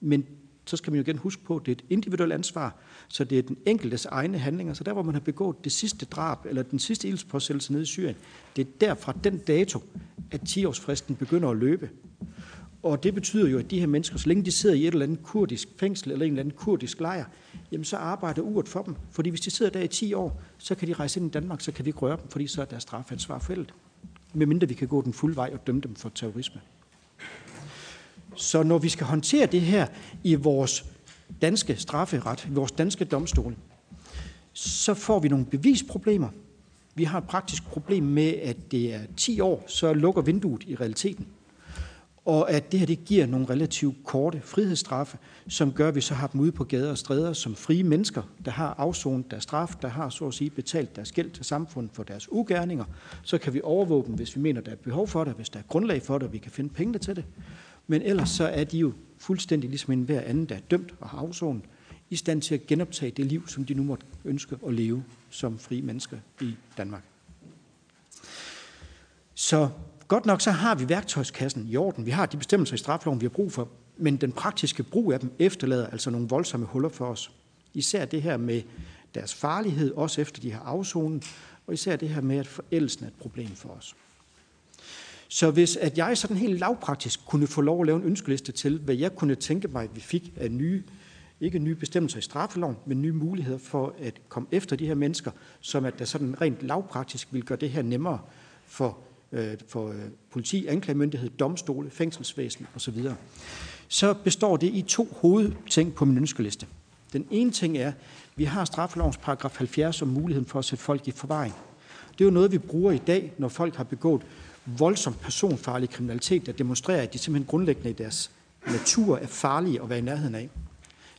Men så skal man jo igen huske på, at det er et individuelt ansvar, så det er den enkeltes egne handlinger. Så der, hvor man har begået det sidste drab, eller den sidste ildspåsættelse nede i Syrien, det er derfra den dato, at 10-årsfristen begynder at løbe. Og det betyder jo, at de her mennesker, så længe de sidder i et eller andet kurdisk fængsel eller en eller anden kurdisk lejr, jamen så arbejder uret for dem. Fordi hvis de sidder der i 10 år, så kan de rejse ind i Danmark, så kan vi ikke røre dem, fordi så er deres strafansvar fældet. Medmindre vi kan gå den fulde vej og dømme dem for terrorisme. Så når vi skal håndtere det her i vores danske strafferet, i vores danske domstole, så får vi nogle bevisproblemer. Vi har et praktisk problem med, at det er 10 år, så lukker vinduet i realiteten og at det her det giver nogle relativt korte frihedsstraffe, som gør, at vi så har dem ude på gader og stræder som frie mennesker, der har afsonet deres straf, der har så at sige betalt deres gæld til samfundet for deres ugerninger. Så kan vi overvåge dem, hvis vi mener, der er behov for det, hvis der er grundlag for det, og vi kan finde pengene til det. Men ellers så er de jo fuldstændig ligesom en hver anden, der er dømt og har afsonet, i stand til at genoptage det liv, som de nu måtte ønske at leve som frie mennesker i Danmark. Så godt nok så har vi værktøjskassen i orden. Vi har de bestemmelser i strafloven, vi har brug for, men den praktiske brug af dem efterlader altså nogle voldsomme huller for os. Især det her med deres farlighed, også efter de har afsonet, og især det her med, at forældelsen er et problem for os. Så hvis at jeg sådan helt lavpraktisk kunne få lov at lave en ønskeliste til, hvad jeg kunne tænke mig, at vi fik af nye, ikke nye bestemmelser i straffeloven, men nye muligheder for at komme efter de her mennesker, som at der sådan rent lavpraktisk vil gøre det her nemmere for, Øh, for øh, politi, anklagemyndighed, domstole, fængselsvæsen osv., så består det i to hovedting på min ønskeliste. Den ene ting er, at vi har straffelovens paragraf 70 om muligheden for at sætte folk i forvaring. Det er jo noget, vi bruger i dag, når folk har begået voldsom personfarlig kriminalitet, der demonstrerer, at de simpelthen grundlæggende i deres natur er farlige at være i nærheden af.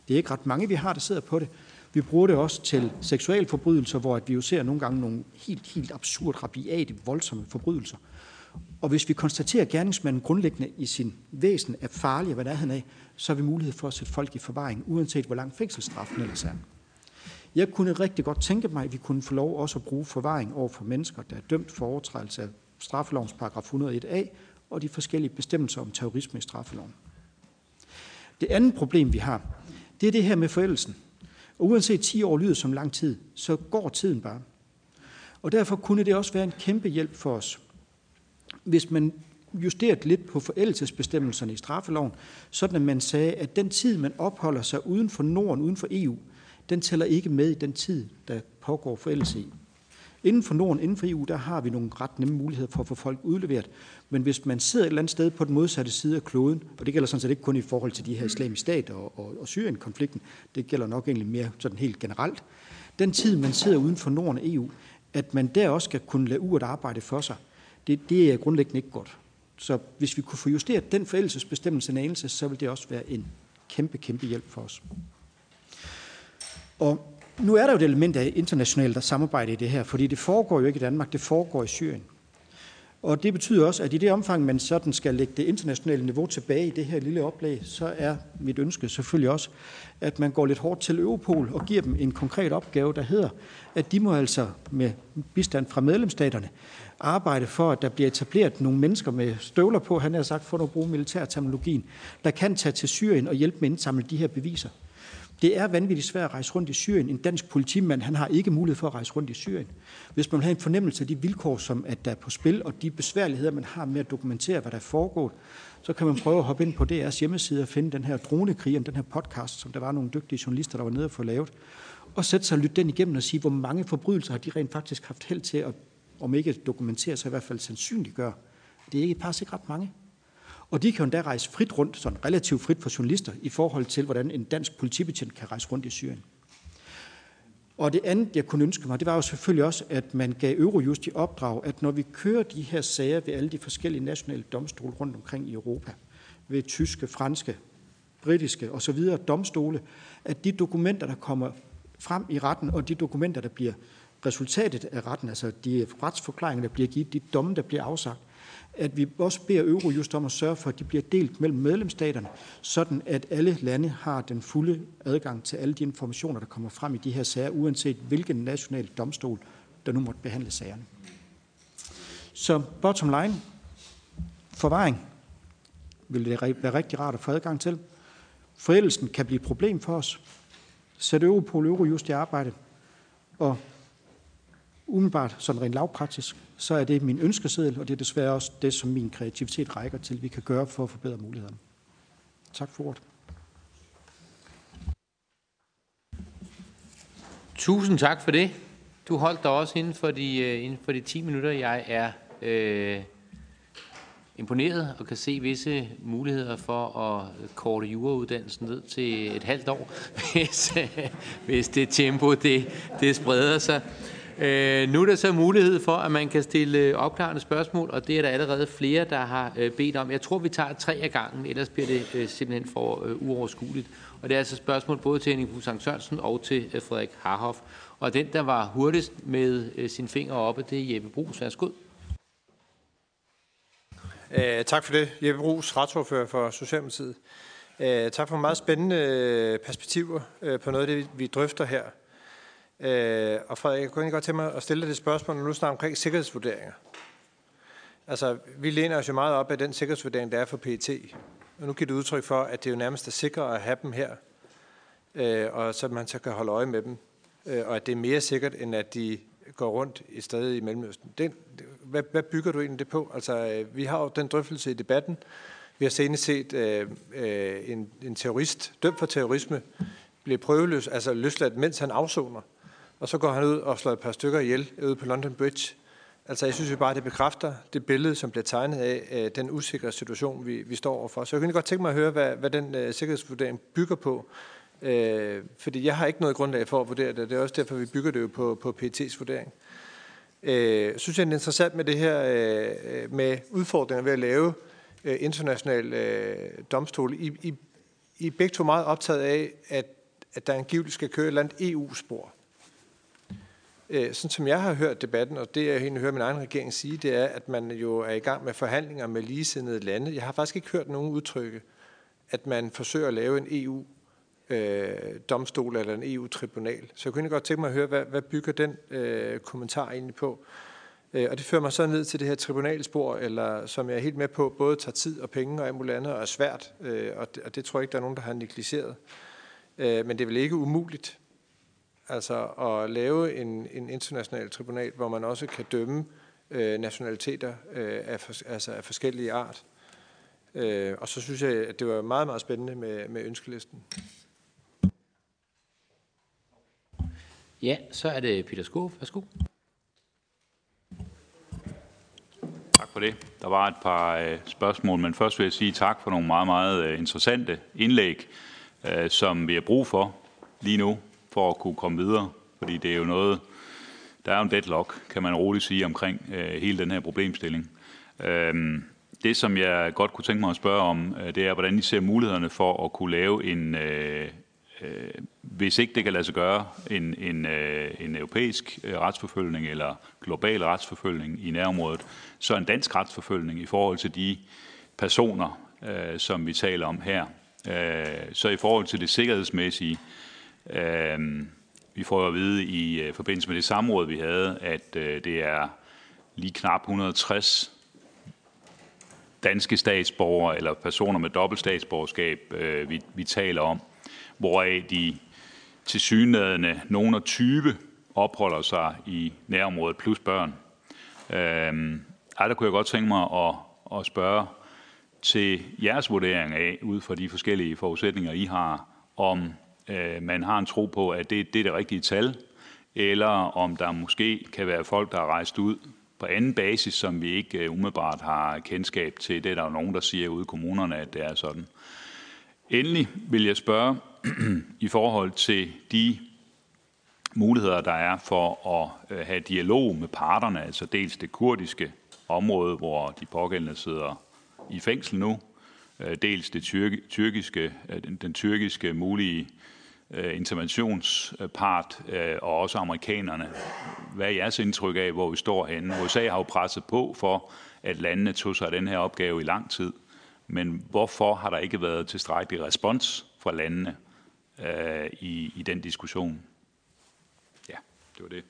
Det er ikke ret mange, vi har, der sidder på det. Vi bruger det også til seksualforbrydelser, hvor vi jo ser nogle gange nogle helt, helt absurd, rabiate, voldsomme forbrydelser. Og hvis vi konstaterer, at gerningsmanden grundlæggende i sin væsen er farlig at er, han af, så har vi mulighed for at sætte folk i forvaring, uanset hvor lang fængselsstraffen ellers er. Jeg kunne rigtig godt tænke mig, at vi kunne få lov også at bruge forvaring over for mennesker, der er dømt for overtrædelse af straffelovens paragraf 101a og de forskellige bestemmelser om terrorisme i straffeloven. Det andet problem, vi har, det er det her med forældelsen. Og uanset 10 år lyder som lang tid, så går tiden bare. Og derfor kunne det også være en kæmpe hjælp for os, hvis man justerede lidt på forældelsesbestemmelserne i straffeloven, sådan at man sagde, at den tid, man opholder sig uden for Norden, uden for EU, den tæller ikke med i den tid, der pågår forældelse i. Inden for Norden, inden for EU, der har vi nogle ret nemme muligheder for at få folk udleveret. Men hvis man sidder et eller andet sted på den modsatte side af kloden, og det gælder sådan set ikke kun i forhold til de her islamiske stater og, og, og Syrien-konflikten, det gælder nok egentlig mere sådan helt generelt. Den tid, man sidder uden for Norden og EU, at man der også skal kunne lade uret arbejde for sig, det, det er grundlæggende ikke godt. Så hvis vi kunne få justeret den forældelsesbestemmelse en anelse, så vil det også være en kæmpe, kæmpe hjælp for os. Og nu er der jo et element af internationalt samarbejde i det her, fordi det foregår jo ikke i Danmark, det foregår i Syrien. Og det betyder også, at i det omfang, man sådan skal lægge det internationale niveau tilbage i det her lille oplæg, så er mit ønske selvfølgelig også, at man går lidt hårdt til Europol og giver dem en konkret opgave, der hedder, at de må altså med bistand fra medlemsstaterne arbejde for, at der bliver etableret nogle mennesker med støvler på, han har sagt, for at bruge militærterminologien, der kan tage til Syrien og hjælpe med at indsamle de her beviser. Det er vanvittigt svært at rejse rundt i Syrien. En dansk politimand han har ikke mulighed for at rejse rundt i Syrien. Hvis man vil have en fornemmelse af de vilkår, som at der er på spil, og de besværligheder, man har med at dokumentere, hvad der er foregået, så kan man prøve at hoppe ind på DR's hjemmeside og finde den her dronekrig, den her podcast, som der var nogle dygtige journalister, der var nede og få lavet, og sætte sig og lytte den igennem og sige, hvor mange forbrydelser har de rent faktisk haft held til at, om ikke dokumentere, så i hvert fald sandsynliggøre. Det er ikke faktisk ikke ret mange. Og de kan jo endda rejse frit rundt, sådan relativt frit for journalister, i forhold til, hvordan en dansk politibetjent kan rejse rundt i Syrien. Og det andet, jeg kunne ønske mig, det var jo selvfølgelig også, at man gav Eurojust i opdrag, at når vi kører de her sager ved alle de forskellige nationale domstole rundt omkring i Europa, ved tyske, franske, britiske osv. domstole, at de dokumenter, der kommer frem i retten, og de dokumenter, der bliver resultatet af retten, altså de retsforklaringer, der bliver givet, de domme, der bliver afsagt, at vi også beder Eurojust om at sørge for, at de bliver delt mellem medlemsstaterne, sådan at alle lande har den fulde adgang til alle de informationer, der kommer frem i de her sager, uanset hvilken national domstol, der nu måtte behandle sagerne. Så bottom line, forvaring vil det være rigtig rart at få adgang til. Forældelsen kan blive et problem for os. Sæt Europol Eurojust i arbejde, og umiddelbart, sådan rent lavpraktisk, så er det min ønskeseddel, og det er desværre også det, som min kreativitet rækker til, vi kan gøre for at forbedre mulighederne. Tak for ordet.
Tusind tak for det. Du holdt dig også inden for de, øh, inden for de 10 minutter. Jeg er øh, imponeret og kan se visse muligheder for at korte jurauddannelsen ned til et halvt år, *laughs* hvis, øh, hvis det tempo det, det spreder sig. Øh, nu er der så mulighed for, at man kan stille opklarende spørgsmål, og det er der allerede flere, der har øh, bedt om. Jeg tror, vi tager tre af gangen, ellers bliver det øh, simpelthen for øh, uoverskueligt. Og det er altså spørgsmål både til Henning Fusang Sørensen og til øh, Frederik Harhoff. Og den, der var hurtigst med øh, sine fingre oppe, det er Jeppe Brugs. Værsgo.
Øh, tak for det. Jeppe Brugs, retsordfører for Socialdemokratiet. Øh, tak for meget spændende øh, perspektiver øh, på noget af det, vi drøfter her. Øh, og Frederik, jeg kunne godt tænke mig at stille dig det spørgsmål, når nu snakker omkring sikkerhedsvurderinger. Altså, vi læner os jo meget op af den sikkerhedsvurdering, der er for PET. Og nu giver du udtryk for, at det er jo nærmest er sikre at have dem her, øh, og så man så kan holde øje med dem. Øh, og at det er mere sikkert, end at de går rundt i stedet i Mellemøsten. Det, hvad, hvad bygger du egentlig det på? Altså, øh, vi har jo den drøftelse i debatten. Vi har senest set øh, øh, en, en terrorist, dømt for terrorisme, blive prøveløs, altså løsladt, mens han afsoner. Og så går han ud og slår et par stykker ihjel ude på London Bridge. Altså, jeg synes jo bare, at det bekræfter det billede, som bliver tegnet af øh, den usikre situation, vi, vi står overfor. Så jeg kunne godt tænke mig at høre, hvad, hvad den øh, sikkerhedsvurdering bygger på. Øh, fordi jeg har ikke noget grundlag for at vurdere det. Det er også derfor, vi bygger det jo på, på PET's vurdering. Øh, synes jeg, det er interessant med det her øh, øh med udfordringer ved at lave øh, international øh, domstol. I, I, I er begge to meget optaget af, at, at der angiveligt skal køre et eller andet EU-spor. Øh, sådan som jeg har hørt debatten, og det jeg egentlig hører min egen regering sige, det er, at man jo er i gang med forhandlinger med ligesindede lande. Jeg har faktisk ikke hørt nogen udtrykke, at man forsøger at lave en EU øh, domstol eller en EU-tribunal. Så jeg kunne godt tænke mig at høre, hvad, hvad bygger den øh, kommentar egentlig på? Øh, og det fører mig så ned til det her tribunalspor, eller som jeg er helt med på, både tager tid og penge og alt muligt andet, og er svært, øh, og, det, og det tror jeg ikke, der er nogen, der har negligeret. Øh, men det er vel ikke umuligt, altså at lave en, en international tribunal, hvor man også kan dømme øh, nationaliteter øh, af, for, altså af forskellige art. Øh, og så synes jeg, at det var meget, meget spændende med, med ønskelisten.
Ja, så er det Peter Skov. Værsgo.
Tak for det. Der var et par øh, spørgsmål, men først vil jeg sige tak for nogle meget, meget øh, interessante indlæg, øh, som vi har brug for lige nu, for at kunne komme videre. Fordi det er jo noget, der er jo en deadlock, kan man roligt sige, omkring øh, hele den her problemstilling. Øhm, det, som jeg godt kunne tænke mig at spørge om, øh, det er, hvordan I ser mulighederne for at kunne lave en, øh, øh, hvis ikke det kan lade sig gøre, en, en, øh, en europæisk øh, retsforfølgning eller global retsforfølgning i nærområdet, så en dansk retsforfølgning i forhold til de personer, øh, som vi taler om her. Øh, så i forhold til det sikkerhedsmæssige, øh, Øhm, vi får at vide i øh, forbindelse med det samråd, vi havde, at øh, det er lige knap 160 danske statsborgere eller personer med dobbelt statsborgerskab, øh, vi, vi taler om hvoraf de tilsyneladende nogen af 20 opholder sig i nærområdet, plus børn. Øhm, der kunne jeg godt tænke mig at, at spørge til jeres vurdering af, ud fra de forskellige forudsætninger, I har, om øh, man har en tro på, at det, det er det rigtige tal, eller om der måske kan være folk, der er rejst ud på anden basis, som vi ikke øh, umiddelbart har kendskab til. Det er der jo nogen, der siger ude i kommunerne, at det er sådan. Endelig vil jeg spørge *clears throat* i forhold til de muligheder, der er for at øh, have dialog med parterne, altså dels det kurdiske område, hvor de pågældende sidder i fængsel nu, øh, dels det tyrkiske, øh, den tyrkiske mulige Øh, interventionspart øh, og også amerikanerne. Hvad er jeres indtryk af, hvor vi står henne? USA har jo presset på for, at landene tog sig af den her opgave i lang tid. Men hvorfor har der ikke været tilstrækkelig respons fra landene øh, i, i den diskussion? Ja, det var det.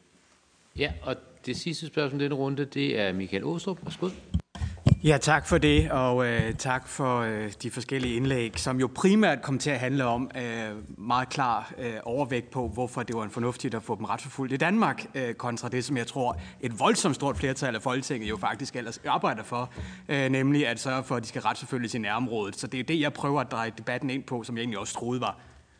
Ja, og det sidste spørgsmål i denne runde, det er Michael Åstrup. Værsgo.
Ja, tak for det, og øh, tak for øh, de forskellige indlæg, som jo primært kom til at handle om øh, meget klar øh, overvægt på, hvorfor det var en fornuftigt at få dem retsforfulgt i Danmark, øh, kontra det, som jeg tror et voldsomt stort flertal af Folketinget jo faktisk ellers arbejder for, øh, nemlig at sørge for, at de skal retsforfølges i nærområdet. Så det er det, jeg prøver at dreje debatten ind på, som jeg egentlig også troede var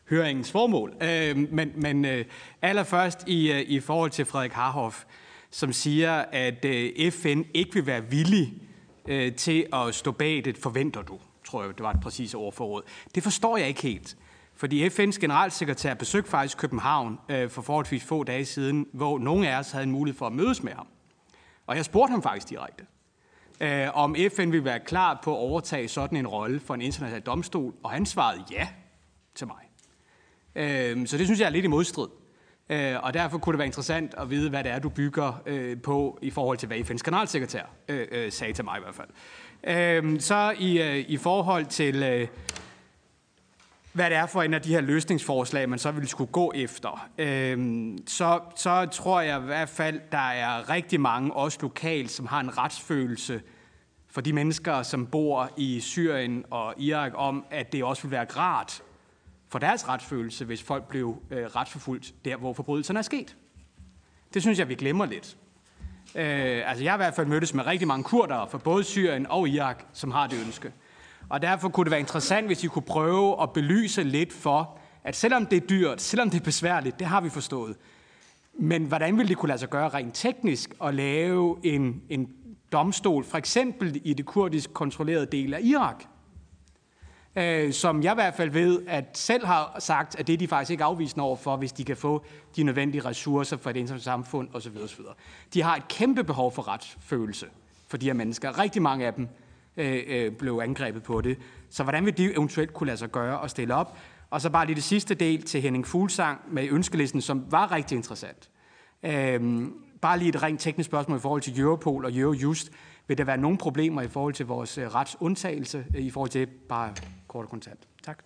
høringens formål. Øh, men men øh, allerførst i, øh, i forhold til Frederik Harhoff, som siger, at øh, FN ikke vil være villig øh, til at stå bag det, forventer du, tror jeg, det var et præcist ord for. Det forstår jeg ikke helt. Fordi FN's generalsekretær besøgte faktisk København øh, for forholdsvis få dage siden, hvor nogle af os havde en mulighed for at mødes med ham. Og jeg spurgte ham faktisk direkte, øh, om FN ville være klar på at overtage sådan en rolle for en international domstol, og han svarede ja til mig. Øh, så det synes jeg er lidt i modstrid. Øh, og derfor kunne det være interessant at vide, hvad det er, du bygger øh, på i forhold til, hvad FN's generalsekretær øh, øh, sagde til mig i hvert fald. Øh, så i, øh, i forhold til, øh, hvad det er for en af de her løsningsforslag, man så ville skulle gå efter, øh, så, så tror jeg i hvert fald, der er rigtig mange, også lokalt, som har en retsfølelse for de mennesker, som bor i Syrien og Irak, om at det også vil være rart for deres retsfølelse, hvis folk blev øh, retsforfulgt der, hvor forbrydelserne er sket. Det synes jeg, vi glemmer lidt. Øh, altså jeg har i hvert fald mødtes med rigtig mange kurdere fra både Syrien og Irak, som har det ønske. Og derfor kunne det være interessant, hvis I kunne prøve at belyse lidt for, at selvom det er dyrt, selvom det er besværligt, det har vi forstået, men hvordan ville det kunne lade sig gøre rent teknisk at lave en, en domstol, for eksempel i det kurdisk kontrollerede del af Irak, øh, som jeg i hvert fald ved, at selv har sagt, at det er de faktisk ikke afvisende over for, hvis de kan få de nødvendige ressourcer fra det internationale samfund osv. osv. De har et kæmpe behov for retsfølelse for de her mennesker. Rigtig mange af dem øh, øh, blev angrebet på det. Så hvordan vil de eventuelt kunne lade sig gøre og stille op? Og så bare lige det sidste del til Henning Fuglsang med ønskelisten, som var rigtig interessant. Øhm, bare lige et rent teknisk spørgsmål i forhold til Europol og Eurojust. Vil der være nogle problemer i forhold til vores øh, retsundtagelse øh, i forhold til bare kort og kontant? Tak.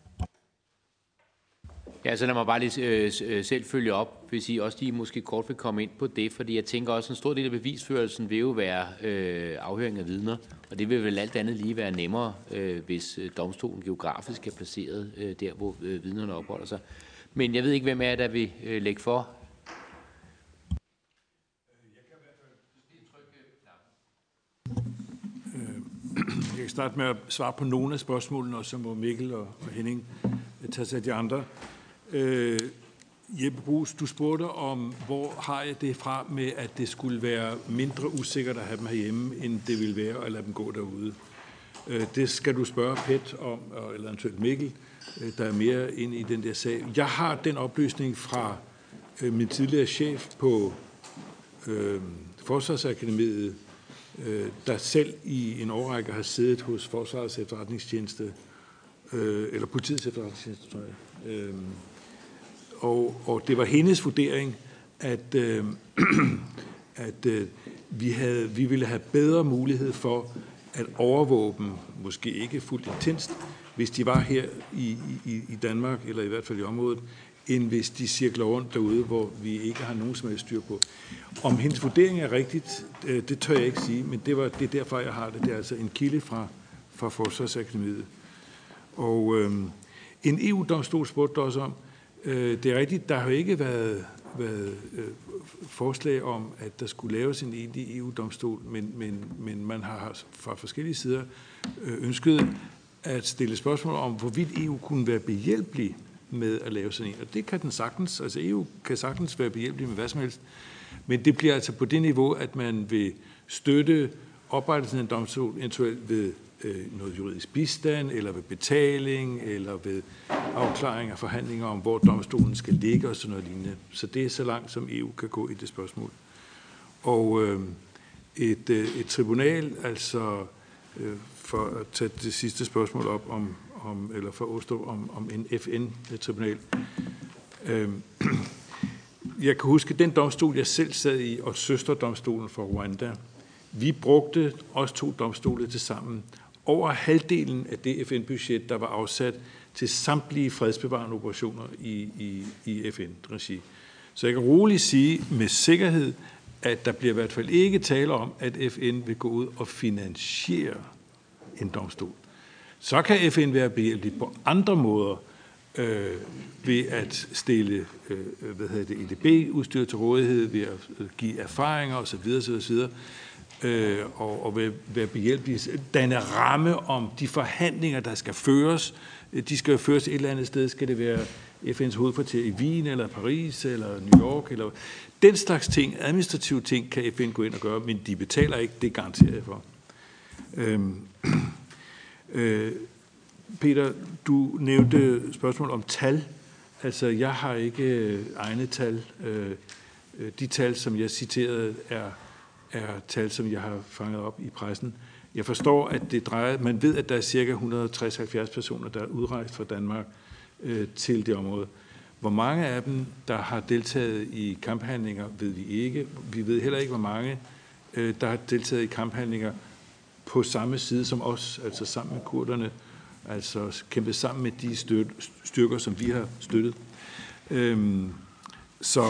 Ja, så lad mig bare lige øh, øh, selv følge op, hvis I også lige måske kort vil komme ind på det, fordi jeg tænker også, en stor del af bevisførelsen vil jo være øh, afhøring af vidner, og det vil vel alt andet lige være nemmere, øh, hvis øh, domstolen geografisk er placeret øh, der, hvor øh, vidnerne opholder sig. Men jeg ved ikke, hvem er der vil øh, lægge for.
Jeg kan starte med at svare på nogle af spørgsmålene, og så må Mikkel og Henning tage sig af de andre. Øh, Jeppe Brugs, du spurgte om, hvor har jeg det fra med, at det skulle være mindre usikkert at have dem herhjemme, end det ville være at lade dem gå derude. Øh, det skal du spørge Pet om, eller eventuelt Mikkel, øh, der er mere ind i den der sag. Jeg har den oplysning fra øh, min tidligere chef på øh, Forsvarsakademiet, øh, der selv i en årrække har siddet hos Forsvarets efterretningstjeneste, øh, eller politiets efterretningstjeneste, tror jeg. Øh, og, og det var hendes vurdering, at, øh, *clears throat* at øh, vi, havde, vi ville have bedre mulighed for at overvåge dem, måske ikke fuldt intenst, hvis de var her i, i, i Danmark, eller i hvert fald i området, end hvis de cirkler rundt derude, hvor vi ikke har nogen som helst styr på. Om hendes vurdering er rigtigt, øh, det tør jeg ikke sige, men det, var, det er derfor, jeg har det. Det er altså en kilde fra, fra Forsvarsakademiet. Og øhm, en EU-domstol spurgte også om, øh, det er rigtigt, der har jo ikke været, været øh, forslag om, at der skulle laves en egentlig EU-domstol, men, men, men man har fra forskellige sider øh, ønsket at stille spørgsmål om, hvorvidt EU kunne være behjælpelig med at lave sådan en. Og det kan den sagtens. Altså EU kan sagtens være behjælpelig med hvad som helst. Men det bliver altså på det niveau, at man vil støtte oprettelsen af en domstol, eventuelt ved øh, noget juridisk bistand, eller ved betaling, eller ved afklaring af forhandlinger om, hvor domstolen skal ligge og sådan noget lignende. Så det er så langt, som EU kan gå i det spørgsmål. Og øh, et, øh, et tribunal, altså øh, for at tage det sidste spørgsmål op om, om eller for at stå om, om en FN-tribunal. Øh, *clears throat* jeg kan huske den domstol, jeg selv sad i, og søsterdomstolen for Rwanda. Vi brugte os to domstole til sammen. Over halvdelen af det FN-budget, der var afsat til samtlige fredsbevarende operationer i, i, i FN-regi. Så jeg kan roligt sige med sikkerhed, at der bliver i hvert fald ikke tale om, at FN vil gå ud og finansiere en domstol. Så kan FN være behjælpelig på andre måder, øh, ved at stille øh, hvad hedder det, EDB-udstyr til rådighed, ved at øh, give erfaringer osv. osv., osv. Øh, og, og være behjælpelig, danne ramme om de forhandlinger, der skal føres. De skal jo føres et eller andet sted. Skal det være FN's hovedkvarter i Wien, eller Paris, eller New York, eller den slags ting, administrative ting, kan FN gå ind og gøre, men de betaler ikke, det garanterer jeg for. Øhm, øh, Peter, du nævnte spørgsmål om tal. Altså, jeg har ikke øh, egne tal. Øh, øh, de tal, som jeg citerede, er, er tal, som jeg har fanget op i pressen. Jeg forstår, at det drejer, man ved, at der er cirka 160-70 personer, der er udrejst fra Danmark øh, til det område. Hvor mange af dem, der har deltaget i kamphandlinger, ved vi ikke. Vi ved heller ikke, hvor mange, øh, der har deltaget i kamphandlinger på samme side som os, altså sammen med kurderne, altså kæmpet sammen med de styrker, som vi har støttet. Øhm, så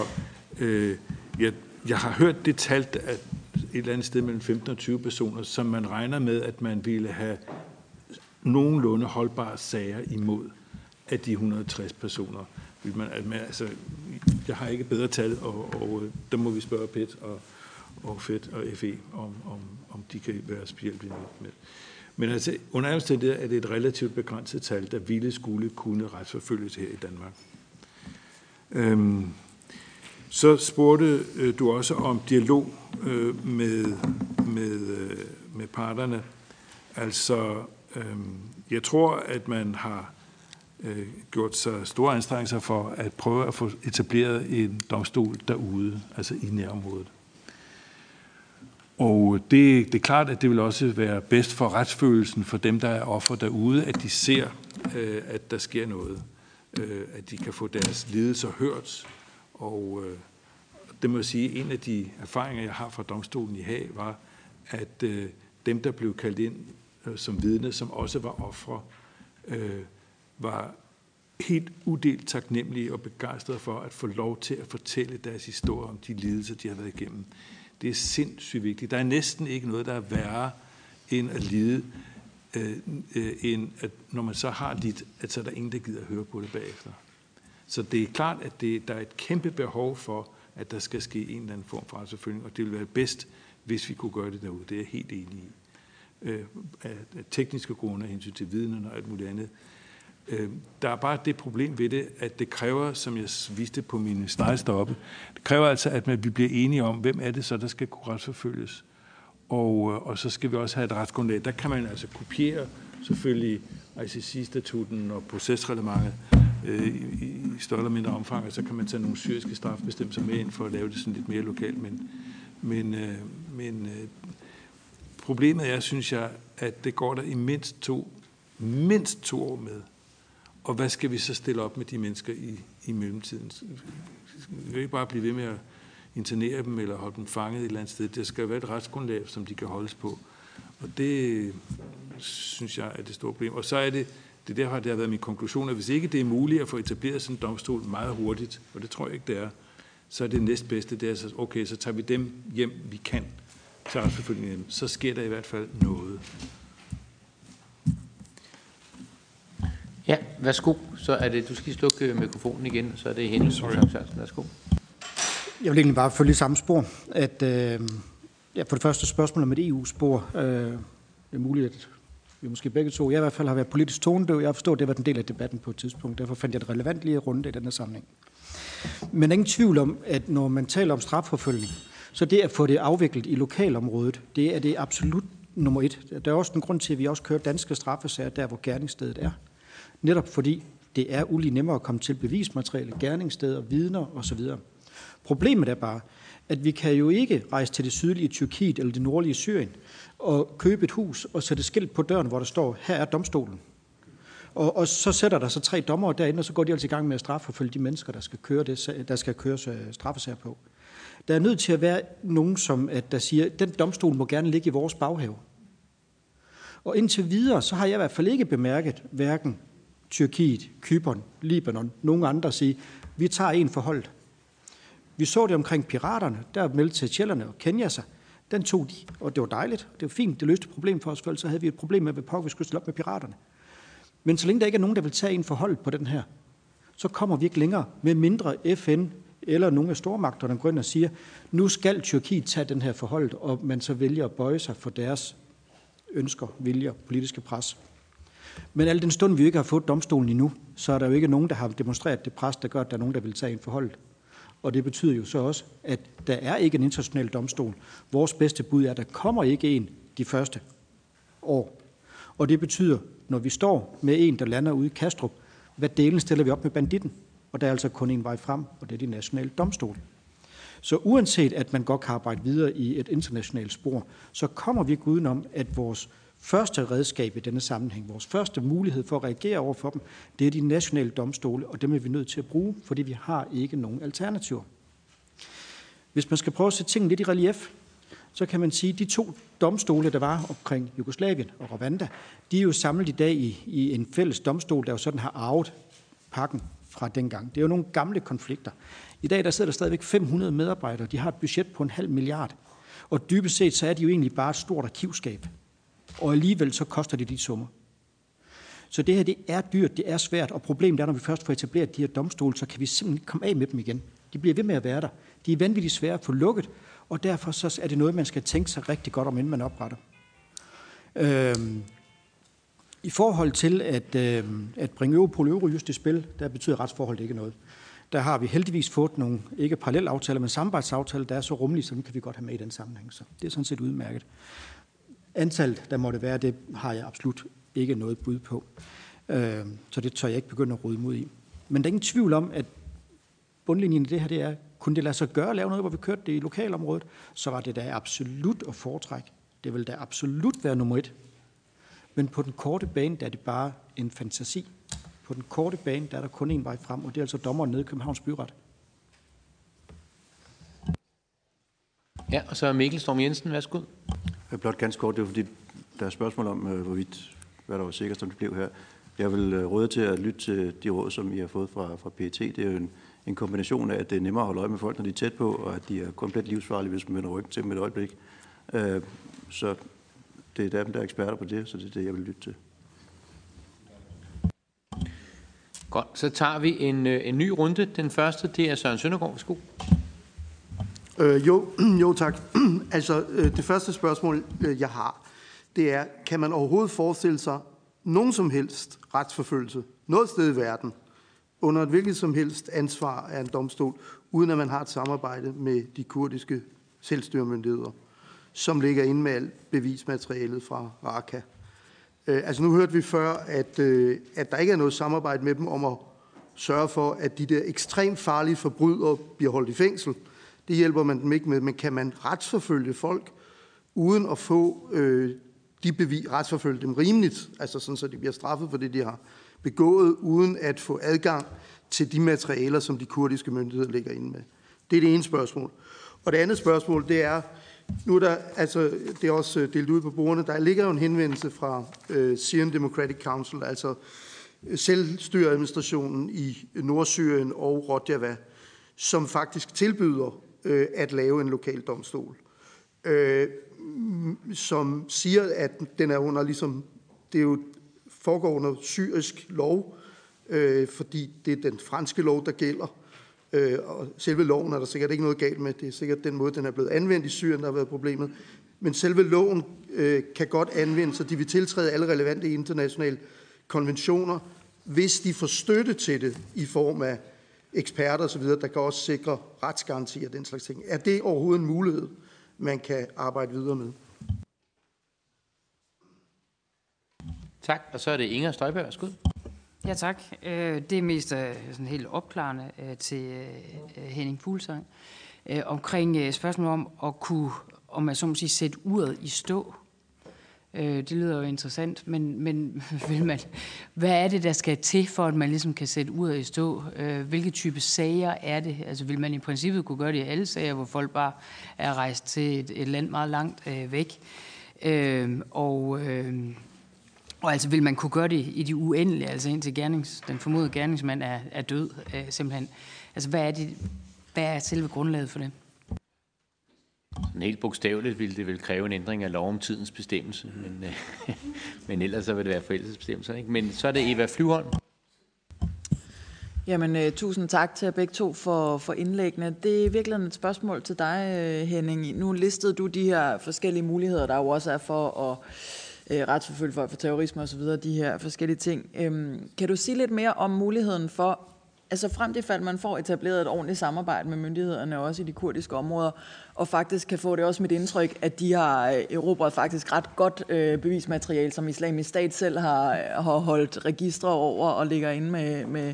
øh, jeg, jeg har hørt det talt, at et eller andet sted mellem 15 og 20 personer, som man regner med, at man ville have nogenlunde holdbare sager imod af de 160 personer. Vil man, altså, jeg har ikke bedre tal, og, og der må vi spørge PET og, og FED og FE, om, om de kan være spjælpelige med. Men altså, under alle omstændigheder er det et relativt begrænset tal, der ville skulle kunne retsforfølges her i Danmark. Øhm, så spurgte øh, du også om dialog øh, med, med, øh, med parterne. Altså, øh, jeg tror, at man har øh, gjort sig store anstrengelser for at prøve at få etableret en domstol derude, altså i nærområdet. Og det, det er klart, at det vil også være bedst for retsfølelsen for dem, der er offer derude, at de ser, øh, at der sker noget. Øh, at de kan få deres lidelser hørt. Og øh, det må jeg sige, en af de erfaringer, jeg har fra domstolen i Haag, var, at øh, dem, der blev kaldt ind øh, som vidne, som også var ofre, øh, var helt udelt taknemmelige og begejstrede for at få lov til at fortælle deres historie om de lidelser, de har været igennem. Det er sindssygt vigtigt. Der er næsten ikke noget, der er værre end at lide, øh, øh, end at når man så har lidt, at så er der ingen, der gider at høre på det bagefter. Så det er klart, at det, der er et kæmpe behov for, at der skal ske en eller anden form for retsforfølgning, og det ville være bedst, hvis vi kunne gøre det derude. Det er jeg helt enig i. Øh, af tekniske grunde, hensyn til viden og alt muligt andet. Øh, der er bare det problem ved det, at det kræver, som jeg viste på mine slides deroppe, det kræver altså, at vi bliver enige om, hvem er det så, der skal kunne retsforfølges. Og, øh, og så skal vi også have et retsgrundlag. Der kan man altså kopiere selvfølgelig ICC-statuten og procesreglementet øh, i, i større eller mindre omfang, og så kan man tage nogle syriske strafbestemmelser med ind for at lave det sådan lidt mere lokalt. Men, men, øh, men øh, problemet er, synes jeg, at det går der i mindst to, mindst to år med og hvad skal vi så stille op med de mennesker i, i mellemtiden? Vi kan ikke bare blive ved med at internere dem eller holde dem fanget et eller andet sted. Det skal være et retsgrundlag, som de kan holdes på. Og det synes jeg er det store problem. Og så er det, det derfor det har været min konklusion, at hvis ikke det er muligt at få etableret sådan en domstol meget hurtigt, og det tror jeg ikke det er, så er det næstbedste, det er så, okay, så tager vi dem hjem, vi kan til retsforfølgningen. Så sker der i hvert fald noget.
Ja, værsgo. Så er det, du skal slukke øh, mikrofonen igen, så er det Henning Sørensen. Værsgo.
Jeg vil egentlig bare følge samme spor. At, øh, ja, for det første spørgsmål om et EU-spor. Øh, det er muligt, at vi måske begge to, jeg i hvert fald har været politisk tonedøv. Jeg forstår, at det var en del af debatten på et tidspunkt. Derfor fandt jeg det relevant lige at runde i denne samling. Men ingen tvivl om, at når man taler om strafforfølgning, så det at få det afviklet i lokalområdet, det er det absolut nummer et. Der er også en grund til, at vi også kører danske straffesager der, hvor gerningsstedet er netop fordi det er ulig nemmere at komme til bevismateriale, gerningssteder, vidner osv. Problemet er bare, at vi kan jo ikke rejse til det sydlige Tyrkiet eller det nordlige Syrien og købe et hus og sætte skilt på døren, hvor der står, her er domstolen. Og, og så sætter der så tre dommer derinde, og så går de altså i gang med at strafforfølge de mennesker, der skal, køre det, der skal køres øh, straffesager på. Der er nødt til at være nogen, som at der siger, den domstol må gerne ligge i vores baghave. Og indtil videre, så har jeg i hvert fald ikke bemærket hverken Tyrkiet, Kypern, Libanon, nogle andre sige, vi tager en forhold. Vi så det omkring piraterne, der meldte til Tjellerne og Kenya sig. Den tog de, og det var dejligt. Det var fint, det løste problemet for os, for så havde vi et problem med, at vi skulle slå op med piraterne. Men så længe der ikke er nogen, der vil tage en forhold på den her, så kommer vi ikke længere med mindre FN eller nogle af stormagterne går ind og siger, nu skal Tyrkiet tage den her forhold, og man så vælger at bøje sig for deres ønsker, viljer, politiske pres. Men al den stund, vi ikke har fået domstolen endnu, så er der jo ikke nogen, der har demonstreret det pres, der gør, at der er nogen, der vil tage en forhold. Og det betyder jo så også, at der er ikke en international domstol. Vores bedste bud er, at der kommer ikke en de første år. Og det betyder, når vi står med en, der lander ude i Kastrup, hvad delen stiller vi op med banditten? Og der er altså kun en vej frem, og det er de nationale domstole. Så uanset at man godt kan arbejde videre i et internationalt spor, så kommer vi ikke udenom, at vores første redskab i denne sammenhæng, vores første mulighed for at reagere over for dem, det er de nationale domstole, og dem er vi nødt til at bruge, fordi vi har ikke nogen alternativer. Hvis man skal prøve at sætte tingene lidt i relief, så kan man sige, at de to domstole, der var omkring Jugoslavien og Rwanda, de er jo samlet i dag i, i en fælles domstol, der jo sådan har arvet pakken fra dengang. Det er jo nogle gamle konflikter. I dag der sidder der stadigvæk 500 medarbejdere. De har et budget på en halv milliard. Og dybest set så er de jo egentlig bare et stort arkivskab. Og alligevel så koster det de summer. Så det her det er dyrt, det er svært, og problemet er, når vi først får etableret de her domstole, så kan vi simpelthen ikke komme af med dem igen. De bliver ved med at være der. De er vanvittigt svære at få lukket, og derfor så er det noget, man skal tænke sig rigtig godt om, inden man opretter. Øhm, I forhold til at, øhm, at bringe Europol og Eurojust i spil, der betyder retsforholdet ikke noget. Der har vi heldigvis fået nogle, ikke parallelaftaler, men samarbejdsaftaler, der er så rummelige, så dem kan vi godt have med i den sammenhæng. Så det er sådan set udmærket. Antallet, der måtte være, det har jeg absolut ikke noget bud på. Øh, så det tør jeg ikke begynde at rode mod i. Men der er ingen tvivl om, at bundlinjen i det her, det er, kunne det lade sig gøre at lave noget, hvor vi kørte det i lokalområdet, så var det da absolut at foretrække. Det vil da absolut være nummer et. Men på den korte bane, der er det bare en fantasi. På den korte bane, der er der kun en vej frem, og det er altså dommeren nede i Københavns Byret.
Ja, og så Mikkel Storm Jensen, værsgo.
Jeg blot ganske kort, det er fordi, der er spørgsmål om, øh, hvorvidt, hvad der var sikkert, som det blev her. Jeg vil øh, råde til at lytte til de råd, som I har fået fra, fra PET. Det er jo en, en kombination af, at det er nemmere at holde øje med folk, når de er tæt på, og at de er komplet livsfarlige, hvis man vender ryggen til dem et øjeblik. Øh, så det er dem, der er eksperter på det, så det er det, jeg vil lytte til.
Godt, så tager vi en, en ny runde. Den første, det er Søren Søndergaard. Værsgo.
Øh, jo, *clears throat* jo tak. *clears throat* altså, øh, det første spørgsmål, øh, jeg har, det er, kan man overhovedet forestille sig nogen som helst retsforfølgelse noget sted i verden, under et hvilket som helst ansvar af en domstol, uden at man har et samarbejde med de kurdiske selvstyremyndigheder, som ligger inde med alt bevismaterialet fra Raqqa. Øh, altså nu hørte vi før, at, øh, at der ikke er noget samarbejde med dem om at sørge for, at de der ekstremt farlige forbrydere bliver holdt i fængsel. Det hjælper man dem ikke med, men kan man retsforfølge folk, uden at få øh, de bevis, retsforfølge dem rimeligt, altså sådan, så de bliver straffet for det, de har begået, uden at få adgang til de materialer, som de kurdiske myndigheder ligger inde med. Det er det ene spørgsmål. Og det andet spørgsmål, det er, nu er der, altså, det er også øh, delt ud på bordene, der ligger jo en henvendelse fra øh, Syrian Democratic Council, altså øh, selvstyreadministrationen i Nordsyrien og Rojava, som faktisk tilbyder øh, at lave en lokal domstol. øh, som siger, at den er under ligesom, det er jo foregår under syrisk lov, øh, fordi det er den franske lov, der gælder. Øh, og selve loven er der sikkert ikke noget galt med. Det er sikkert den måde, den er blevet anvendt i Syrien, der har været problemet. Men selve loven øh, kan godt anvendes, og de vil tiltræde alle relevante internationale konventioner, hvis de får støtte til det i form af eksperter osv., der kan også sikre retsgarantier og den slags ting. Er det overhovedet en mulighed, man kan arbejde videre med?
Tak, og så er det Inger Støjberg. Værsgo.
Ja, tak. Øh, det er mest øh, sådan helt opklarende øh, til Henning Fuglsang omkring spørgsmålet om at kunne, om man så må sige, sætte uret i stå. Øh, Det lyder jo interessant, men, men *laughs* vil man, hvad er det, der skal til, for at man ligesom kan sætte uret i stå? Øh, hvilke type sager er det? Altså vil man i princippet kunne gøre det i alle sager, hvor folk bare er rejst til et, et land meget langt øh, væk? Øh, og og altså vil man kunne gøre det i de uendelige, altså indtil gernings, den formodede gerningsmand er, er død, øh, simpelthen. Altså hvad er, det, hvad er selve grundlaget for det?
Helt bogstaveligt ville det vel kræve en ændring af lov om tidens bestemmelse, men, øh, *laughs* men ellers så vil det være forældelsesbestemmelser. Ikke? Men så er det Eva Flyvholm.
Jamen, uh, tusind tak til jer begge to for, for indlæggene. Det er virkelig et spørgsmål til dig, øh, Henning. Nu listede du de her forskellige muligheder, der jo også er for at øh, retsforfølge folk for terrorisme osv., de her forskellige ting. Øhm, kan du sige lidt mere om muligheden for, altså frem til fald man får etableret et ordentligt samarbejde med myndighederne, også i de kurdiske områder, og faktisk kan få det også mit indtryk, at de har øh, erobret faktisk ret godt øh, bevismateriale, som islamisk stat selv har, øh, har holdt registre over og ligger inde med, med,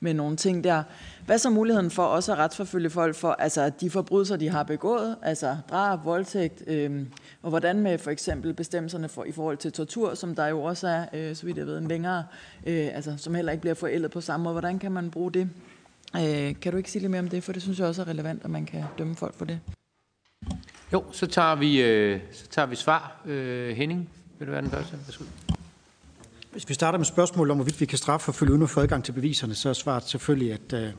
med nogle ting der. Hvad så muligheden for også at retsforfølge folk for altså, de forbrydelser, de har begået, altså drab, voldtægt, øh, og hvordan med for eksempel bestemmelserne for, i forhold til tortur, som der jo også er, øh, så vidt jeg ved, en længere, øh, altså, som heller ikke bliver forældet på samme måde. Hvordan kan man bruge det? Øh, kan du ikke sige lidt mere om det, for det synes jeg også er relevant, at man kan dømme folk for det.
Jo, så tager vi, øh, så tager vi svar. Øh, Henning, vil du være den første? Værsgo.
Hvis vi starter med spørgsmålet om, hvorvidt vi kan strafforfølge uden at få adgang til beviserne, så er svaret selvfølgelig, at øh,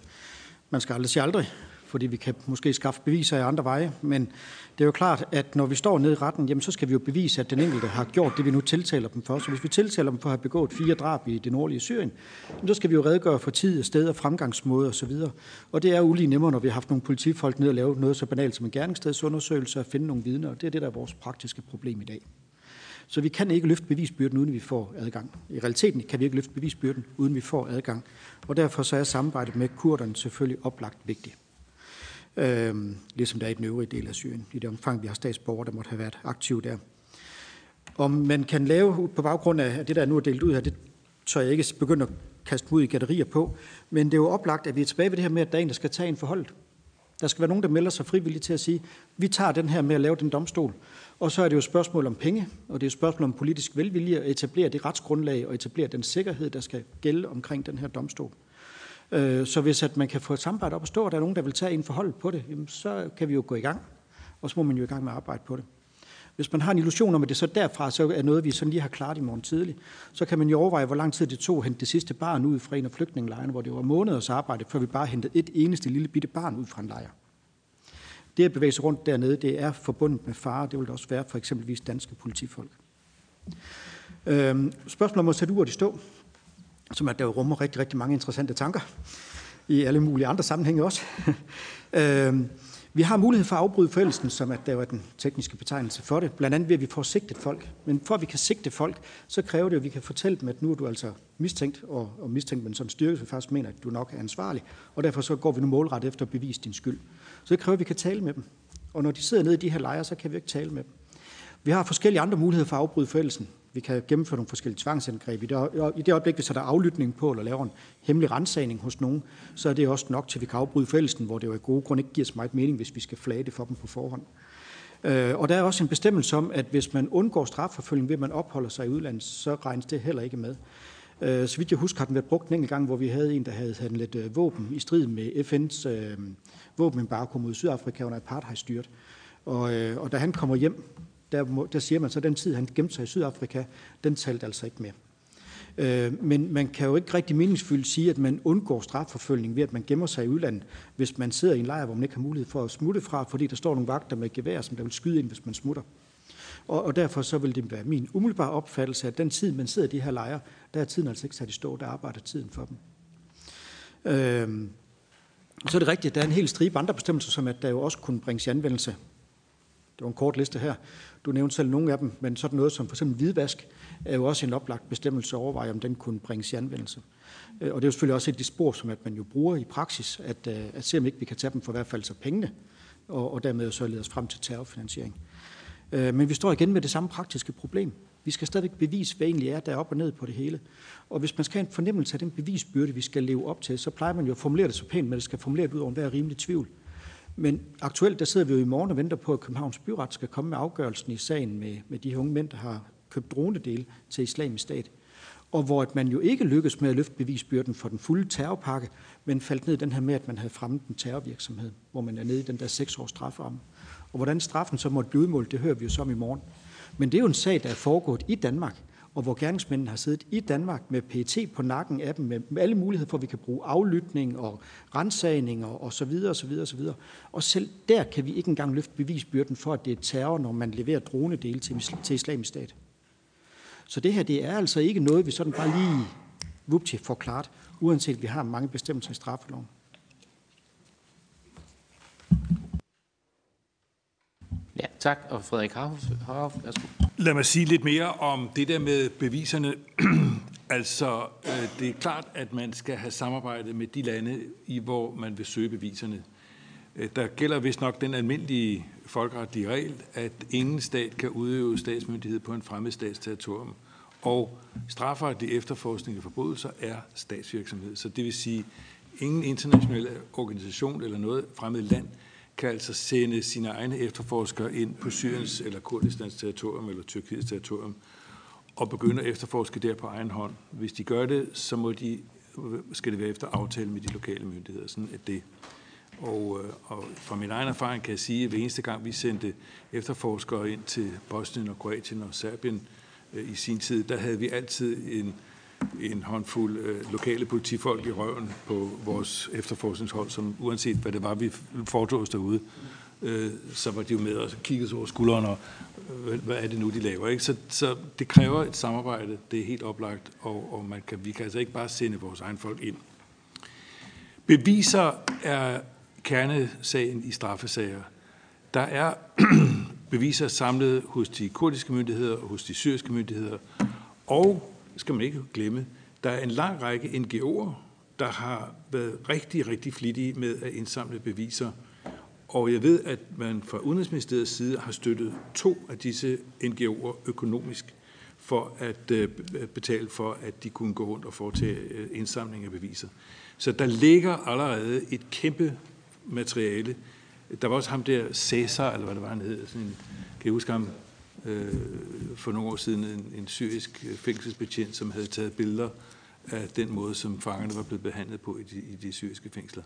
man skal aldrig sige aldrig, fordi vi kan måske skaffe beviser i andre veje. Men det er jo klart, at når vi står nede i retten, jamen, så skal vi jo bevise, at den enkelte har gjort det, vi nu tiltaler dem for. Så hvis vi tiltaler dem for at have begået fire drab i det nordlige Syrien, så skal vi jo redegøre for tid, sted og fremgangsmåde osv. Og det er jo lige nemmere, når vi har haft nogle politifolk ned og lave noget så banalt som en gerningsstedsundersøgelse og finde nogle vidner. Og det er det, der er vores praktiske problem i dag. Så vi kan ikke løfte bevisbyrden, uden vi får adgang. I realiteten kan vi ikke løfte bevisbyrden, uden vi får adgang. Og derfor så er samarbejdet med kurderne selvfølgelig oplagt vigtigt. Øhm, ligesom der er i den øvrige del af Syrien, i det omfang, vi har statsborgere, der måtte have været aktive der. Om man kan lave på baggrund af det, der nu er delt ud her, det tør jeg ikke begynde at kaste ud i gallerier på, men det er jo oplagt, at vi er tilbage ved det her med, at der er en, der skal tage en forhold. Der skal være nogen, der melder sig frivilligt til at sige, vi tager den her med at lave den domstol. Og så er det jo et spørgsmål om penge, og det er et spørgsmål om politisk velvilje at etablere det retsgrundlag og etablere den sikkerhed, der skal gælde omkring den her domstol. Øh, så hvis at man kan få et samarbejde op at stå, og der er nogen, der vil tage en forhold på det, så kan vi jo gå i gang, og så må man jo i gang med at arbejde på det. Hvis man har en illusion om, at det så derfra så er noget, vi sådan lige har klaret i morgen tidlig, så kan man jo overveje, hvor lang tid det tog at hente det sidste barn ud fra en af flygtningelejrene, hvor det var måneders arbejde, før vi bare hentede et eneste lille bitte barn ud fra en lejr. Det at bevæge sig rundt dernede, det er forbundet med fare, det vil det også være for eksempelvis danske politifolk. Øhm, spørgsmålet om at sætte uret i stå, som at der rummer rigtig, rigtig mange interessante tanker, i alle mulige andre sammenhænge også. *laughs* Øhm, vi har mulighed for at afbryde forældelsen, som at der er den tekniske betegnelse for det, blandt andet ved, at vi får sigtet folk. Men for at vi kan sigte folk, så kræver det, at vi kan fortælle dem, at nu er du altså mistænkt, og, og mistænkt med en sådan styrke, så vi faktisk mener, at du nok er ansvarlig. Og derfor så går vi nu målrettet efter at bevise din skyld. Så det kræver, at vi kan tale med dem. Og når de sidder nede i de her lejre, så kan vi ikke tale med dem. Vi har forskellige andre muligheder for at afbryde forældelsen. Vi kan gennemføre nogle forskellige tvangsindgreb. I det, I det øjeblik, vi sætter aflytning på, eller laver en hemmelig rensagning hos nogen, så er det også nok til, at vi kan afbryde forældelsen, hvor det jo i gode grunde ikke giver så meget mening, hvis vi skal flage det for dem på forhånd. Øh, og der er også en bestemmelse om, at hvis man undgår strafforfølgning ved, at man opholder sig i udlandet, så regnes det heller ikke med. Øh, så vidt jeg husker, har den været brugt en enkelt gang, hvor vi havde en, der havde handlet øh, våben i strid med FN's øh, våbenembargo mod Sydafrika under apartheidstyret. Og, øh, og da han kommer hjem, der, må, der siger man så, at den tid, han gemte sig i Sydafrika, den talte altså ikke med. Øh, men man kan jo ikke rigtig meningsfyldt sige, at man undgår strafforfølgning ved, at man gemmer sig i udlandet, hvis man sidder i en lejr, hvor man ikke har mulighed for at smutte fra, fordi der står nogle vagter med gevær, som der vil skyde ind, hvis man smutter. Og, og derfor så vil det være min umiddelbare opfattelse, at den tid, man sidder i de her lejre, der er tiden altså ikke sat i stå, der arbejder tiden for dem. Øh, så er det rigtigt, at der er en hel stribe andre bestemmelser, som at der jo også kunne bringes i anvendelse. Det var en kort liste her. Du nævnte selv nogle af dem, men sådan noget som for eksempel hvidvask er jo også en oplagt bestemmelse at overveje, om den kunne bringes i anvendelse. Øh, og det er jo selvfølgelig også et af de spor, som at man jo bruger i praksis, at, øh, at se om ikke vi kan tage dem for i hvert fald så pengene, og, og dermed så lede os frem til terrorfinansiering. Øh, men vi står igen med det samme praktiske problem. Vi skal stadigvæk bevise, hvad egentlig er, der er op og ned på det hele. Og hvis man skal have en fornemmelse af den bevisbyrde, vi skal leve op til, så plejer man jo at formulere det så pænt, men det skal formulere det ud over enhver rimelig tvivl. Men aktuelt, der sidder vi jo i morgen og venter på, at Københavns Byret skal komme med afgørelsen i sagen med, med de unge mænd, der har købt dronedele til islamisk stat. Og hvor at man jo ikke lykkedes med at løfte bevisbyrden for den fulde terrorpakke, men faldt ned i den her med, at man havde fremmet en terrorvirksomhed, hvor man er nede i den der seks års strafferamme. Og hvordan straffen så måtte blive udmålt, det hører vi jo så om i morgen. Men det er jo en sag, der er foregået i Danmark, og hvor gerningsmændene har siddet i Danmark med PET på nakken af dem, med, med alle muligheder for, at vi kan bruge aflytning og rensagning og, og så videre, og så videre, og så videre. Og selv der kan vi ikke engang løfte bevisbyrden for, at det er terror, når man leverer dronedele til, til islamisk stat. Så det her, det er altså ikke noget, vi sådan bare lige vupti får klart, uanset at vi har mange bestemmelser i straffeloven.
Ja, tak. Og Frederik Harhoff, værsgo.
Lad mig sige lidt mere om det der med beviserne. *clears throat* altså, Øh, det er klart, at man skal have samarbejde med de lande, i hvor man vil søge beviserne. Øh, der gælder vist nok den almindelige folkeretlige regel, at ingen stat kan udøve statsmyndighed på en fremmed stats territorium. Og strafferetlig efterforskning af forbrydelser er statsvirksomhed. Så det vil sige, ingen international organisation eller noget fremmed land kan altså sende sine egne efterforskere ind på Syriens eller Kurdistans territorium eller Tyrkiets territorium og begynde at efterforske der på egen hånd. Hvis de gør det, så må de, skal det være efter aftale med de lokale myndigheder. Sådan er det. Og, øh, og fra min egen erfaring kan jeg sige, at hver eneste gang vi sendte efterforskere ind til Bosnien og Kroatien og Serbien øh, i sin tid, der havde vi altid en, en håndfuld øh, lokale politifolk i røven på vores efterforskningshold, som uanset hvad det var, vi foretog os derude, øh, så var de jo med og kiggede over skulderen, og øh, hvad er det nu, de laver? Ikke? Så, så det kræver et samarbejde, det er helt oplagt, og, og man kan, vi kan altså ikke bare sende vores egen folk ind. Beviser er kernesagen i straffesager. Der er *clears throat* beviser samlet hos de kurdiske myndigheder og hos de syriske myndigheder, og skal man ikke glemme, der er en lang række NGO'er, der har været rigtig, rigtig flittige med at indsamle beviser. Og jeg ved, at man fra Udenrigsministeriets side har støttet to af disse NGO'er økonomisk for at øh, betale for, at de kunne gå rundt og foretage øh, indsamling af beviser. Så der ligger allerede et kæmpe materiale. Der var også ham der, Cæsar, eller hvad det var, han hed. Sådan en, kan I huske ham øh, for nogle år siden, en, en syrisk øh, fængselsbetjent, som havde taget billeder af den måde, som fangerne var blevet behandlet på i de, i de syriske fængsler.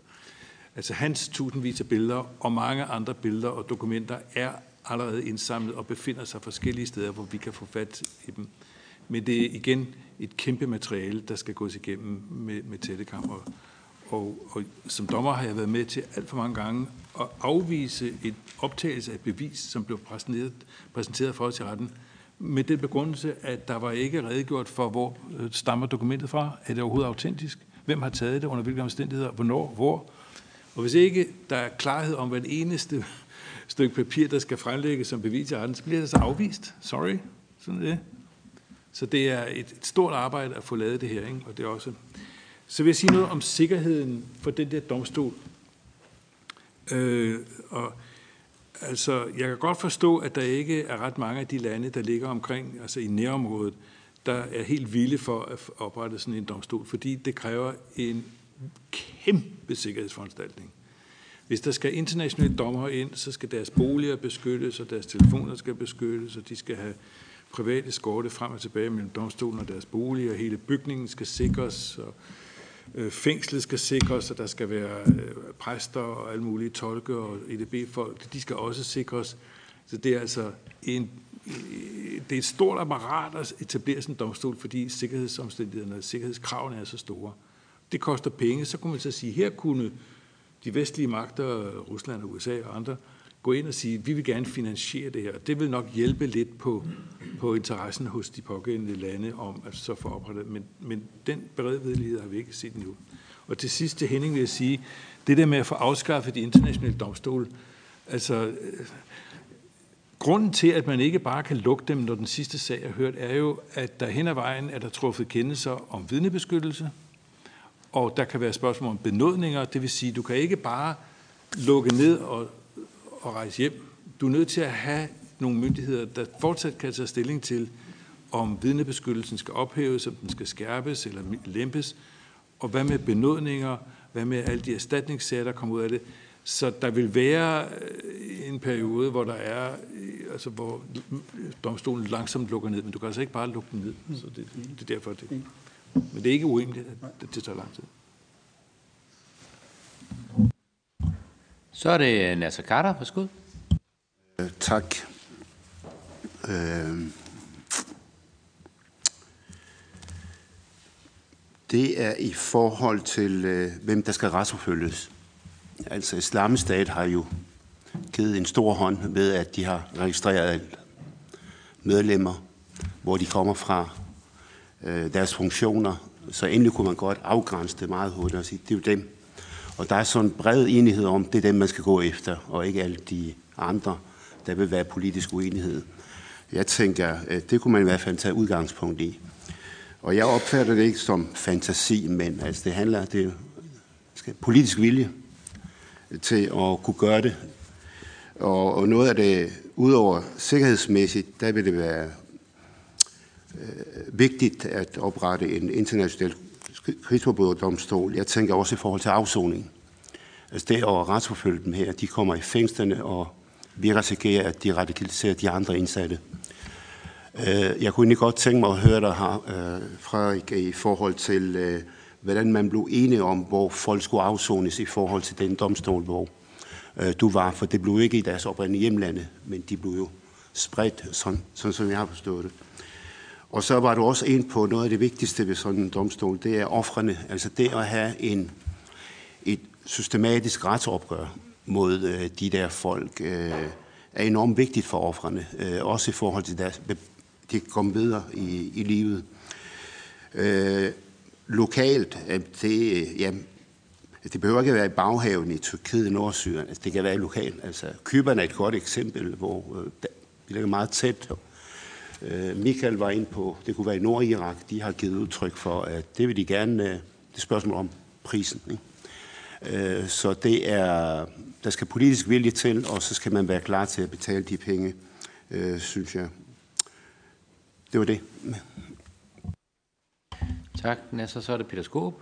Altså hans tusindvis af billeder og mange andre billeder og dokumenter er allerede indsamlet og befinder sig forskellige steder, hvor vi kan få fat i dem. Men det er igen et kæmpe materiale, der skal gås igennem med, med tættekammer. Og, og som dommer har jeg været med til alt for mange gange at afvise et optagelse af bevis, som blev præsenteret, præsenteret for os i retten, med den begrundelse, at der var ikke redegjort for, hvor øh, stammer dokumentet fra. Er det overhovedet autentisk? Hvem har taget det? Under hvilke omstændigheder? Hvornår? Hvor? Og hvis ikke der er klarhed om, hvad det eneste *laughs* stykke papir, der skal fremlægges som bevis i retten, så bliver det så afvist. Sorry. Sådan er det. Så det er et, et stort arbejde at få lavet det her, ikke? og det er også så vil jeg sige noget om sikkerheden for den der domstol. Øh, og altså, jeg kan godt forstå, at der ikke er ret mange af de lande, der ligger omkring, altså i nærområdet, der er helt vilde for at oprette sådan en domstol, fordi det kræver en kæmpe sikkerhedsforanstaltning. Hvis der skal internationale dommer ind, så skal deres boliger beskyttes, og deres telefoner skal beskyttes, og de skal have private skorte frem og tilbage mellem domstolen og deres boliger, og hele bygningen skal sikres, og Øh, fængslet skal sikres, at der skal være øh, præster og alle mulige tolke og EDB-folk. De skal også sikres. Så det er altså en, øh, det er et stort apparat at etablere sådan en domstol, fordi sikkerhedsomstændighederne og sikkerhedskravene er så store. Det koster penge. Så kunne man så sige, her kunne de vestlige magter, Rusland og USA og andre, gå ind og sige, vi vil gerne finansiere det her. Det vil nok hjælpe lidt på, på interessen hos de pågældende lande om at så få oprettet. Men, men den beredvillighed har vi ikke set endnu. Og til sidst til Henning vil jeg sige, det der med at få afskaffet de internationale domstole, altså grunden til, at man ikke bare kan lukke dem, når den sidste sag er hørt, er jo, at der hen ad vejen er der truffet kendelser om vidnebeskyttelse, og der kan være spørgsmål om benådninger, det vil sige, du kan ikke bare lukke ned og at rejse hjem. Du er nødt til at have nogle myndigheder, der fortsat kan tage stilling til, om vidnebeskyttelsen skal ophæves, om den skal skærpes eller lempes, og hvad med benådninger, hvad med alle de erstatningssager, der kommer ud af det. Så der vil være øh, en periode, hvor der er, øh, altså hvor domstolen langsomt lukker ned, men du kan altså ikke bare lukke den ned. Så det, det er derfor, det. Men det er ikke urimeligt, at det tager lang tid.
Så er det øh, Nasser Carter. Værsgo.
Øh, tak. Øh, det er i forhold til, øh, hvem der skal retsforfølges. Altså, Islamstat har jo givet en stor hånd ved, at de har registreret medlemmer, hvor de kommer fra, øh, deres funktioner. Så endelig kunne man godt afgrænse det meget hurtigt og sige, det er jo dem, og der er sådan en bred enighed om, det er dem, man skal gå efter, og ikke alle de andre, der vil være politisk uenighed. Jeg tænker, øh, det kunne man i hvert fald tage udgangspunkt i. Og jeg opfatter det ikke som fantasi, men altså, det handler det skal, politisk vilje til at kunne gøre det. Og, og noget af det, udover sikkerhedsmæssigt, der vil det være øh, vigtigt at oprette en international krigsforbryderdomstol. Jeg tænker også i forhold til afsoning. Altså det at retsforfølge dem her, de kommer i fængslerne, og vi risikerer, at de radikaliserer de andre indsatte. Øh, jeg kunne egentlig godt tænke mig at høre dig her, øh, Frederik, i forhold til, øh, hvordan man blev enige om, hvor folk skulle afsones i forhold til den domstol, hvor du var. For det blev ikke i deres oprindelige hjemlande, men de blev jo spredt, sådan, sådan som jeg har forstået det. Og så var du også ind på noget af det vigtigste ved sådan en domstol, det er offrene. Altså det at have en, et systematisk retsopgør mod øh, de der folk, øh, er enormt vigtigt for offrene. Øh, også i forhold til deres, de kan komme videre i, i livet. Øh, lokalt, det, ja, det behøver ikke at være i baghaven i Tyrkiet og Nordsyrien. Altså, det kan være lokalt. Altså, Kyberne er et godt eksempel, hvor øh, vi ligger meget tæt Michael var ind på, det kunne være i Nordirak, de har givet udtryk for, at det vil de gerne, øh, det er spørgsmål om prisen. Ikke? Øh, så det er, der skal politisk vilje til, og så skal man være klar til at betale de penge, øh, synes jeg. Det var det.
Tak. Nasser, så er det Peter Skåb.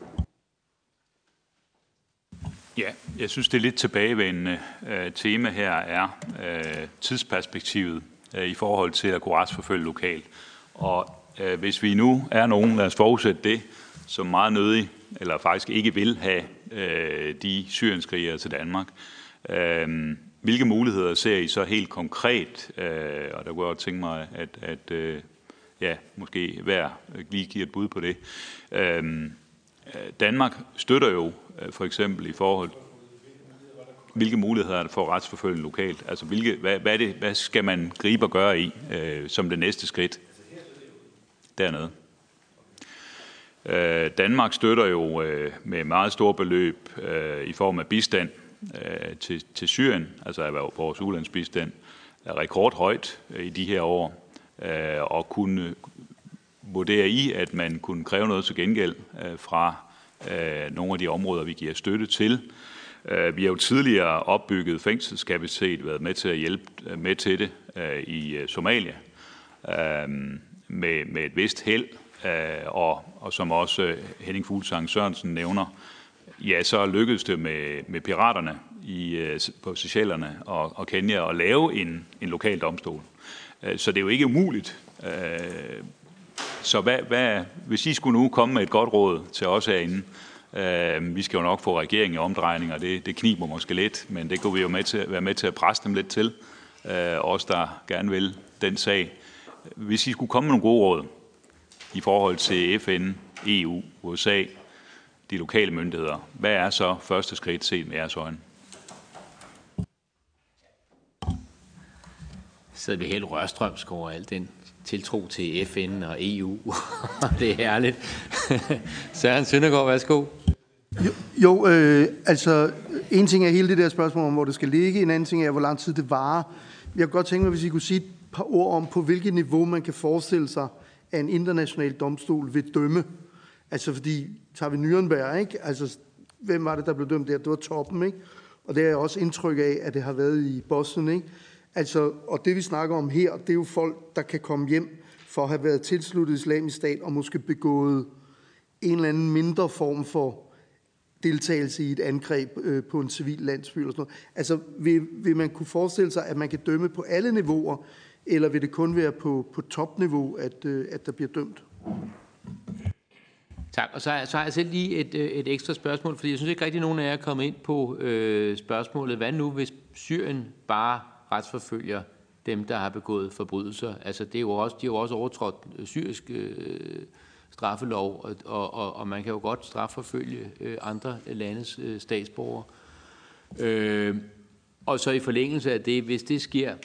Ja, jeg synes, det er lidt tilbagevendende øh, tema her er øh, tidsperspektivet øh, Øh, i forhold til at kunne retsforfølge lokalt. Og øh, hvis vi nu er nogen, lad os forudsætte det, som meget nødig, eller faktisk ikke vil have øh, de syrienskrigere til Danmark, øh, hvilke muligheder ser I så helt konkret? Øh, og der kunne jeg godt tænke mig, at, at øh, ja, måske hver lige giver et bud på det. Øh, Danmark støtter jo øh, for eksempel i forhold hvilke muligheder er der for at retsforfølge lokalt? Altså, hvilke, hvad, hvad, det, hvad skal man gribe og gøre i øh, som det næste skridt dernede? Øh, Danmark støtter jo øh, med meget store beløb øh, i form af bistand øh, til, til Syrien, altså vores ulandsbistand, er rekordhøjt øh, i de her år, øh, og kunne vurderer i, at man kunne kræve noget til gengæld øh, fra øh, nogle af de områder, vi giver støtte til. Øh, vi har jo tidligere opbygget fængselskapacitet, været med til at hjælpe med til det øh, i øh, Somalia med, med et vist held, og, og som også Henning Fuglsang Sørensen nævner, ja, så lykkedes det med, med piraterne i, på Seychellerne og, og Kenya at lave en, en lokal domstol. Så det er jo ikke umuligt. Så hvad, hvad, hvis I skulle nu komme med et godt råd til os herinde, Øh, vi skal jo nok få regeringen i omdrejning, og det, det kniber måske lidt, men det kunne vi jo med til, være med til at presse dem lidt til. Øh, os, der gerne vil den sag. Hvis I skulle komme med nogle gode råd i forhold til FN, EU, USA, de lokale myndigheder, hvad er så første skridt set med jeres øjne?
Så vi helt rørstrømsk over alt den tiltro til FN og EU. *laughs* det er herligt. *laughs* Søren Søndergaard, værsgo.
Jo, jo øh, altså en ting er hele det der spørgsmål om, hvor det skal ligge, en anden ting er, hvor lang tid det varer. Jeg kunne godt tænke mig, hvis I kunne sige et par ord om, på hvilket niveau man kan forestille sig, at en international domstol vil dømme. Altså fordi, tager vi Nürnberg, ikke? Altså, hvem var det, der blev dømt der? Det var toppen, ikke? Og det er også indtryk af, at det har været i Boston, ikke? Altså, og det vi snakker om her, det er jo folk, der kan komme hjem for at have været tilsluttet islamisk stat og måske begået en eller anden mindre form for deltagelse i et angreb øh, på en civil landsby eller sådan noget. Altså, vil, vil man kunne forestille sig, at man kan dømme på alle niveauer, eller vil det kun være på, på topniveau, at, øh, at der bliver dømt?
Tak, og så, så har jeg selv lige et, øh, et ekstra spørgsmål, fordi jeg synes ikke rigtig, nogen af jer er kommet ind på øh, spørgsmålet. Hvad nu, hvis Syrien bare retsforfølger dem, der har begået forbrydelser? Altså, det er jo også, de har jo også overtrådt øh, syrisk øh, straffelov, og, og, og, man kan jo godt strafforfølge øh, andre landes øh, statsborgere. Øh, og så i forlængelse af det, hvis det sker,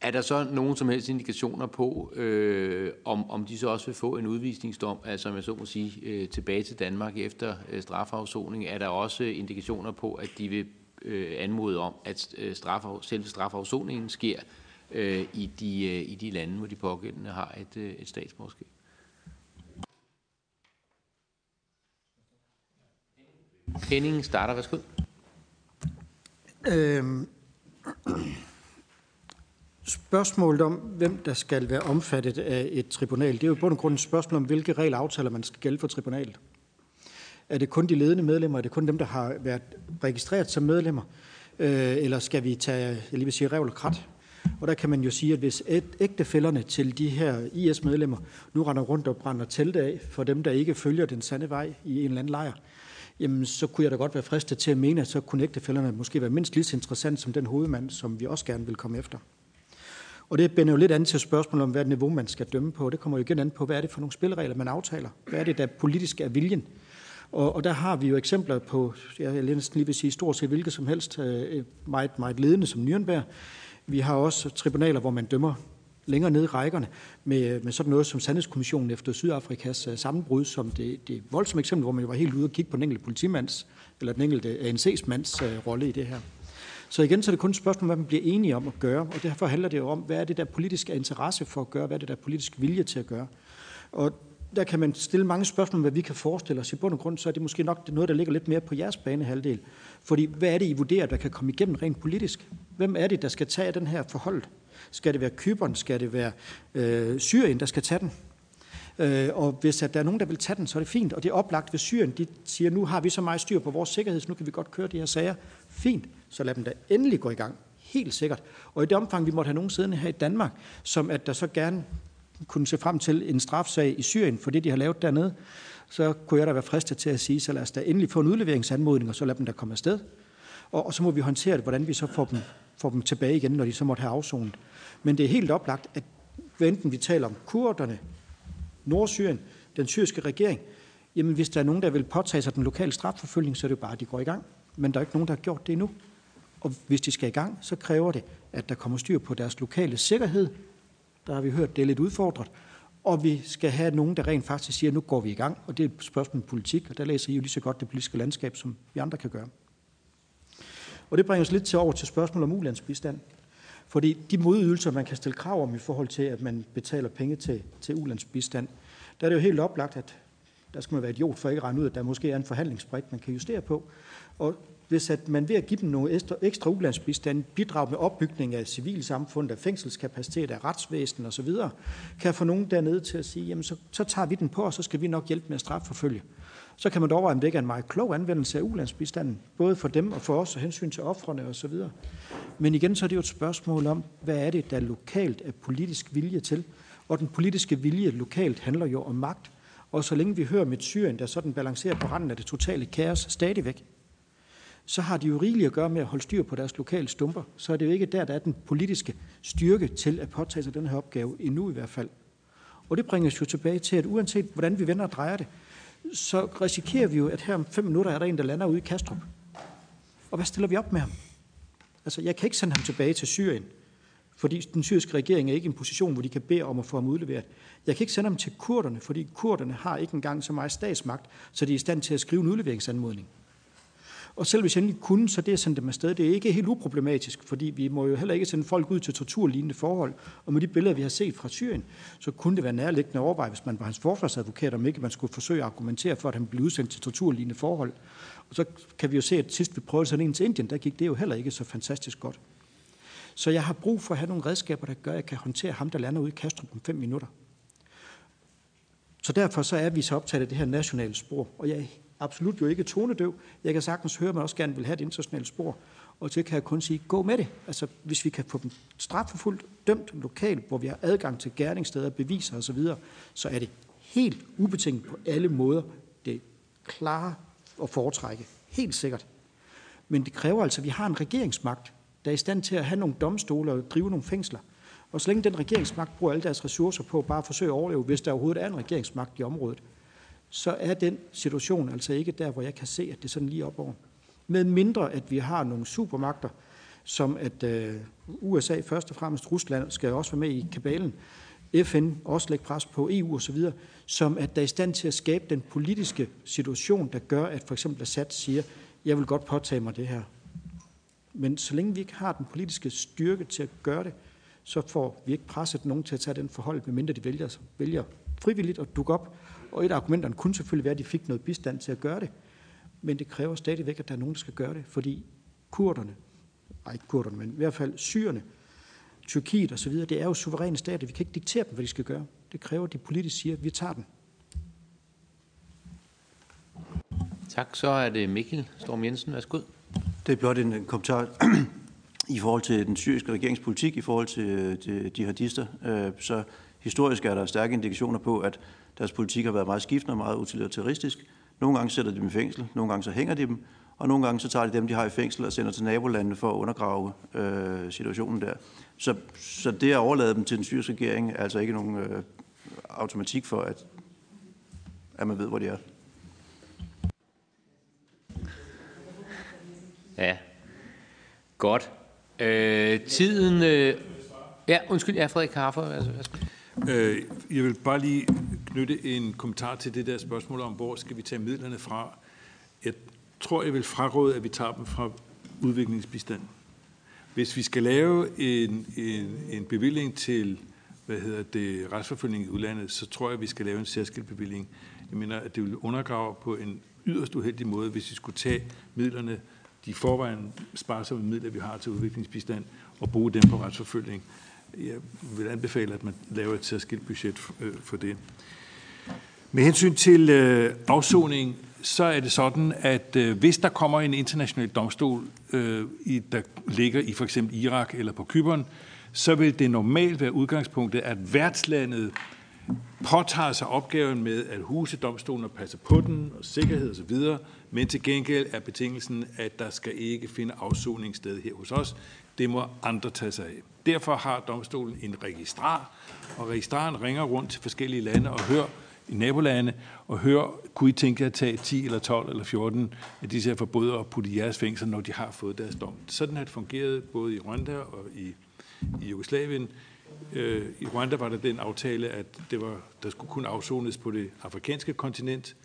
er der så nogen som helst indikationer på, øh, om, om de så også vil få en udvisningsdom, altså om jeg så må sige, øh, tilbage til Danmark efter øh, strafafsoning? Er der også indikationer på, at de vil øh, anmode om, at øh, straf, selve strafafsoningen sker øh, i, de, øh, i de lande, hvor de pågældende har et, øh, et statsborgerskab? Henning starter. Værsgo.
Øhm, spørgsmålet om, hvem der skal være omfattet af et tribunal, det er jo på en grund et spørgsmål om, hvilke regler aftaler man skal gælde for tribunalet. Er det kun de ledende medlemmer? Er det kun dem, der har været registreret som medlemmer? Øh, eller skal vi tage, jeg lige vil sige, revl og krat? Og der kan man jo sige, at hvis ægtefælderne til de her IS-medlemmer nu render rundt og brænder telt af for dem, der ikke følger den sande vej i en eller anden lejr, jamen så kunne jeg da godt være fristet til at mene, at så kunne ægtefælderne måske være mindst lige så interessant som den hovedmand, som vi også gerne vil komme efter. Og det binder jo lidt an til spørgsmålet om, hvad niveau man skal dømme på. Det kommer jo igen an på, hvad er det for nogle spilleregler, man aftaler? Hvad er det, der politisk er viljen? Og, og der har vi jo eksempler på, jeg næsten lige vil sige, stort set hvilket som helst, øh, meget, meget ledende som Nürnberg. Vi har også tribunaler, hvor man dømmer længere ned i rækkerne med, med sådan noget som Sandhedskommissionen efter Sydafrikas uh, sammenbrud, som det, det voldsomme eksempel, hvor man var helt ude og kigge på den enkelte politimands, eller den enkelte øh, ANC's mands uh, rolle i det her. Så igen så er det kun et spørgsmål, hvad man bliver enige om at gøre, og derfor handler det jo om, hvad er det der politiske interesse for at gøre, hvad er det der politisk vilje til at gøre. Og der kan man stille mange spørgsmål om, hvad vi kan forestille os. I bund og grund, så er det måske nok noget, der ligger lidt mere på jeres banehalvdel. Fordi hvad er det, I vurderer, der kan komme igennem rent politisk? Hvem er det, der skal tage den her forhold? Skal det være Kyberen? Skal det være øh, Syrien, der skal tage den? Øh, og hvis at der er nogen, der vil tage den, så er det fint. Og det er oplagt ved Syrien. De siger, nu har vi så meget styr på vores sikkerhed, så nu kan vi godt køre de her sager. Fint, så lad dem da endelig gå i gang. Helt sikkert. Og i det omfang, vi måtte have nogen siddende her i Danmark, som at der så gerne kunne se frem til en strafsag i Syrien for det, de har lavet dernede, så kunne jeg da være fristet til at sige, så lad os da endelig få en udleveringsanmodning, og så lad dem da komme afsted. Og, og så må vi håndtere det, hvordan vi så får dem, få dem tilbage igen, når de så måtte have afsonet. Men det er helt oplagt, at enten vi taler om kurderne, Nordsyrien, den syriske regering, jamen hvis der er nogen, der vil påtage sig den lokale strafforfølgning, så er det jo bare, at de går i gang. Men der er ikke nogen, der har gjort det endnu. Og hvis de skal i gang, så kræver det, at der kommer styr på deres lokale sikkerhed. Der har vi hørt, det er lidt udfordret. Og vi skal have nogen, der rent faktisk siger, at nu går vi i gang. Og det er et spørgsmål om politik, og der læser I jo lige så godt det politiske landskab, som vi andre kan gøre. Og det bringer os lidt til over til spørgsmålet om ulandsbistand. Fordi de modydelser, man kan stille krav om i forhold til, at man betaler penge til, til ulandsbistand, der er det jo helt oplagt, at der skal man være idiot for ikke at regne ud, at der måske er en forhandlingsbrik, man kan justere på. Og hvis at man ved at give dem nogle ekstra, ekstra ulandsbistand, bidrag med opbygning af civilsamfund, af fængselskapacitet, af retsvæsen osv., kan få nogen dernede til at sige, jamen så, så tager vi den på, og så skal vi nok hjælpe med at strafforfølge. Så kan man dog overveje, om det ikke er en meget klog anvendelse af ulandsbistanden, både for dem og for os, og hensyn til offrene osv. Men igen, så er det jo et spørgsmål om, hvad er det, der lokalt er politisk vilje til? Og den politiske vilje lokalt handler jo om magt. Og så længe vi hører med Syrien, der sådan balancerer på randen af det totale kaos stadigvæk, så har de jo rigeligt at gøre med at holde styr på deres lokale stumper. Så er det jo ikke der, der er den politiske styrke til at påtage sig den her opgave, endnu i hvert fald. Og det bringer os jo tilbage til, at uanset hvordan vi vender og drejer det, så risikerer vi jo, at her om fem minutter er der en, der lander ude i Kastrup. Og hvad stiller vi op med ham? Altså, jeg kan ikke sende ham tilbage til Syrien, fordi den syriske regering er ikke i en position, hvor de kan bede om at få ham udleveret. Jeg kan ikke sende ham til kurderne, fordi kurderne har ikke engang så meget statsmagt, så de er i stand til at skrive en udleveringsanmodning. Og selv hvis jeg endelig kunne, så det at sende dem afsted, det er ikke helt uproblematisk, fordi vi må jo heller ikke sende folk ud til torturlignende forhold. Og med de billeder, vi har set fra Syrien, så kunne det være nærliggende at overveje, hvis man var hans forsvarsadvokat, om ikke man skulle forsøge at argumentere for, at han blev udsendt til torturlignende forhold. Og så kan vi jo se, at sidst vi prøvede sådan en til Indien, der gik det jo heller ikke så fantastisk godt. Så jeg har brug for at have nogle redskaber, der gør, at jeg kan håndtere ham, der lander ude i Kastrup om fem minutter. Så derfor så er vi så optaget af det her nationale spor, og jeg er absolut jo ikke tonedøv. Jeg kan sagtens høre, at man også gerne vil have et internationalt spor, og til kan jeg kun sige, gå med det. Altså, hvis vi kan få dem strafforfulgt, dømt lokalt, hvor vi har adgang til gerningssteder, beviser osv., så er det helt ubetinget på alle måder det klare at foretrække. Helt sikkert. Men det kræver altså, at vi har en regeringsmagt, der er i stand til at have nogle domstole og drive nogle fængsler. Og så længe den regeringsmagt bruger alle deres ressourcer på bare at forsøge at overleve, hvis der overhovedet er en regeringsmagt i området, så er den situation altså ikke der, hvor jeg kan se, at det er sådan lige op over. Med mindre, at vi har nogle supermagter, som at øh, USA, først og fremmest Rusland, skal også være med i kabalen, FN også lægge pres på EU osv., som at der er i stand til at skabe den politiske situation, der gør, at for eksempel Assad siger, jeg vil godt påtage mig det her. Men så længe vi ikke har den politiske styrke til at gøre det, så får vi ikke presset nogen til at tage den forhold, medmindre de vælger, vælger frivilligt at dukke op. Og et af argumenterne kunne selvfølgelig være, at de fik noget bistand til at gøre det. men det kræver stadigvæk, at der er nogen, der skal gøre det, fordi kurderne, nej ikke kurderne, men i hvert fald syrerne, Tyrkiet osv., det er jo suveræne stater. Vi kan ikke diktere dem, hvad de skal gøre. Det kræver, at de politisk siger, at vi tager den.
Tak. Så er det Mikkel Storm Jensen. Værsgo.
Det er blot en kommentar *clears throat* i forhold til den syriske regeringspolitik, i forhold til, til jihadister. Øh, så historisk er der stærke indikationer på, at deres politik har været meget skiftende og meget utilitaristisk. Nogle gange sætter de dem i fængsel, nogle gange så hænger de dem, og nogle gange så tager de dem, de har i fængsel, og sender til nabolandene for at undergrave øh, situationen der. Så, så det at overlade dem til den syriske regering er altså ikke nogen øh, automatik for, at, at man ved, hvor de er.
Ja, godt. Øh, tiden... Øh, ja, undskyld, ja, Frederik Harfer. Altså,
øh, jeg vil bare lige knytte en kommentar til det der spørgsmål om, hvor skal vi tage midlerne fra. Jeg tror, jeg vil fraråde, at vi tager dem fra udviklingsbistand. Hvis vi skal lave en, en, en bevilling til hvad hedder det, retsforfølgning i udlandet, så tror jeg, at vi skal lave en særskilt bevilling. Jeg mener, at det vil undergrave på en yderst uheldig måde, hvis vi skulle tage midlerne de forvejen sparsomme midler, vi har til udviklingsbistand, og bruge dem på retsforfølgning. Jeg vil anbefale, at man laver et særskilt budget øh, for det. Med hensyn til øh, afsoning, så er det sådan, at øh, hvis der kommer en international domstol, øh, i, der ligger i for eksempel Irak eller på Kyberen, så vil det normalt være udgangspunktet, at værtslandet påtager sig opgaven med at huse domstolen og passe på den og sikkerhed osv., men til gengæld er betingelsen, at der skal ikke finde afsoning sted her hos os. Det må andre tage sig af. Derfor har domstolen en registrar, og registraren ringer rundt til forskellige lande og hører i nabolande og hører, kunne I tænke jer at tage 10 eller 12 eller 14 af disse her forbrydere og putte i jeres fængsel, når de har fået deres dom. Sådan har det fungeret både i Rwanda og i, i Jugoslavien. Øh, I Rwanda var der den aftale, at det var, der skulle kun afsones på det afrikanske kontinent,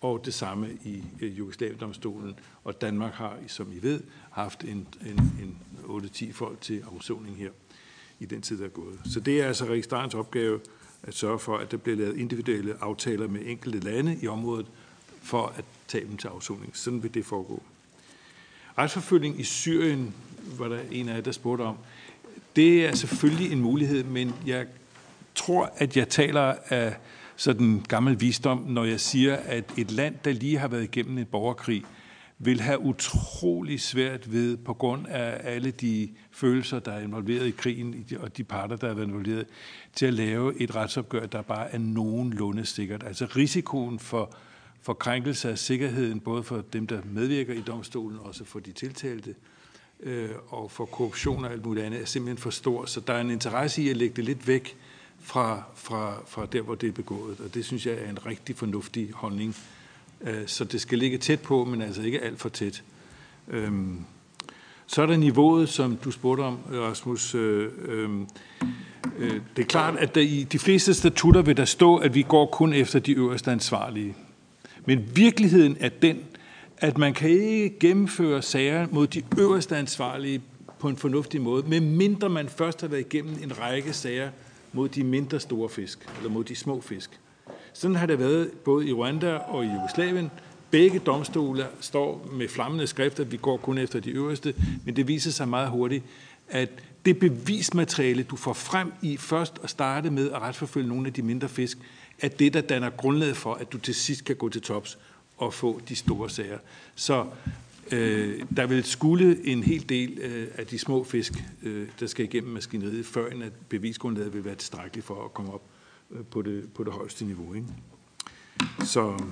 og det samme i øh, Jugoslavien-domstolen. Og Danmark har, som I ved, haft en, en, en 8-10 folk til afsoning her i den tid, der er gået. Så det er altså registrarens opgave at sørge for, at der bliver lavet individuelle aftaler med enkelte lande i området for at tage dem til afsoning. Sådan vil det foregå. Retsforfølgning i Syrien, var der en af jer, der spurgte om. Det er selvfølgelig en mulighed, men jeg tror, at jeg taler af sådan gammel visdom, når jeg siger, at et land, der lige har været igennem en borgerkrig, vil have utrolig svært ved, på grund af alle de følelser, der er involveret i krigen, og de parter, der er været involveret, til at lave et retsopgør, der bare er nogenlunde sikkert. Altså risikoen for, for krænkelse af sikkerheden, både for dem, der medvirker i domstolen, og også for de tiltalte, øh, og for korruption og alt muligt andet, er simpelthen for stor. Så der er en interesse i at lægge det lidt væk fra, fra, fra der, hvor det er begået. Og det synes jeg er en rigtig fornuftig holdning. Øh, så det skal ligge tæt på, men altså ikke alt for tæt. Øhm, så er der niveauet, som du spurgte om, Rasmus. Øh, øhm, øh, det er klart, at der i de fleste statutter vil der stå, at vi går kun efter de øverste ansvarlige. Men virkeligheden er den, at man kan ikke gennemføre sager mod de øverste ansvarlige på en fornuftig måde, medmindre man først har været igennem en række sager mod de mindre store fisk, eller mod de små fisk. Sådan har det været både i Rwanda og i Jugoslavien. Begge domstole står med flammende skrifter. at vi går kun efter de øverste, men det viser sig meget hurtigt, at det bevismateriale, du får frem i først at starte med at retsforfølge nogle af de mindre fisk, er det, der danner grundlaget for, at du til sidst kan gå til tops og få de store sager. Så øh, der vil skulle en hel del øh, af de små fisk, øh, der skal igennem maskineriet, før en at bevisgrundlaget vil være tilstrækkeligt for at komme op på, det, på det højeste niveau. Ikke? Så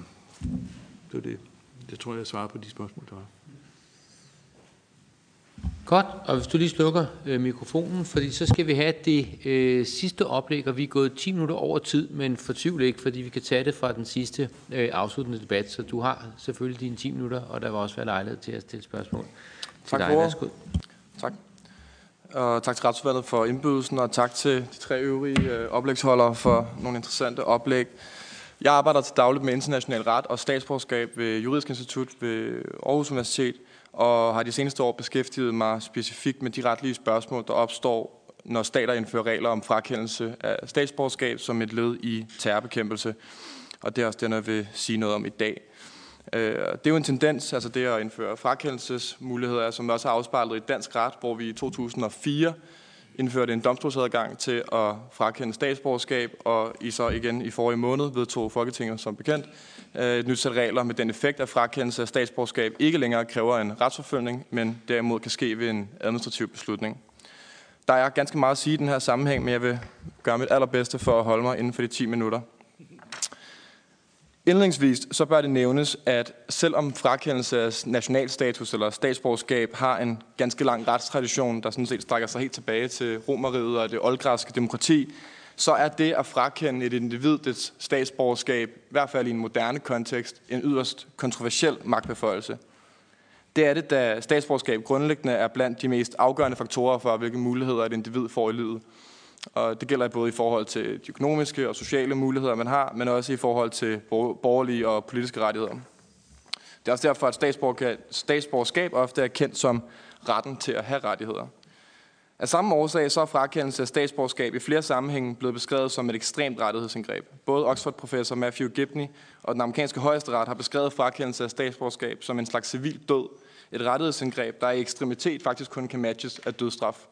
det er det. Det tror jeg, jeg svarer på de spørgsmål, der var.
Godt, og hvis du lige slukker øh, mikrofonen, fordi så skal vi have det øh, sidste oplæg, og vi er gået 10 minutter over tid, men fortvivl ikke, fordi vi kan tage det fra den sidste øh, afsluttende debat, så du har selvfølgelig dine 10 minutter, og der vil også være lejlighed til at stille spørgsmål til
tak
dig.
For.
Værsgo.
Tak. Og tak til Retsudvalget for indbydelsen, og tak til de tre øvrige øh, oplægsholdere for nogle interessante oplæg. Jeg arbejder til dagligt med international ret og statsborgerskab ved Juridisk Institut ved Aarhus Universitet, og har de seneste år beskæftiget mig specifikt med de retlige spørgsmål, der opstår, når stater indfører regler om frakendelse af statsborgerskab som et led i terrorbekæmpelse. Og det er også det, jeg vil sige noget om i dag. Øh, det er jo en tendens, altså det at indføre frakendelsesmuligheder, som også er afspejlet i dansk ret, hvor vi i 2004 indførte en domstolsadgang til at frakende statsborgerskab, og i så igen i forrige måned vedtog Folketinget som bekendt øh, et nyt sæt regler med den effekt, at frakendelse af statsborgerskab ikke længere kræver en retsforfølgning, men derimod kan ske ved en administrativ beslutning. Der er ganske meget at sige i den her sammenhæng, men jeg vil gøre mit allerbedste for at holde mig inden for de 10 minutter. Indlægsvis så bør det nævnes, at selvom frakendelse af nationalstatus eller statsborgerskab har en ganske lang retstradition, der sådan set strækker sig helt tilbage til romeriet og det oldgræske demokrati, så er det at frakende et individ dets statsborgerskab, i hvert fald i en moderne kontekst, en yderst kontroversiel magtbeføjelse. Det er det, da statsborgerskab grundlæggende er blandt de mest afgørende faktorer for, hvilke muligheder et individ får i livet. Og det gælder både i forhold til de økonomiske og sociale muligheder, man har, men også i forhold til borgerlige og politiske rettigheder. Det er også derfor, at statsborgerskab ofte er kendt som retten til at have rettigheder. Af samme årsag så er frakendelse af statsborgerskab i flere sammenhænge blevet beskrevet som et ekstremt rettighedsindgreb. Både Oxford-professor Matthew Gibney og den amerikanske højesteret har beskrevet frakendelse af statsborgerskab som en slags civil død. Et rettighedsindgreb, der i ekstremitet faktisk kun kan matches af dødstraf.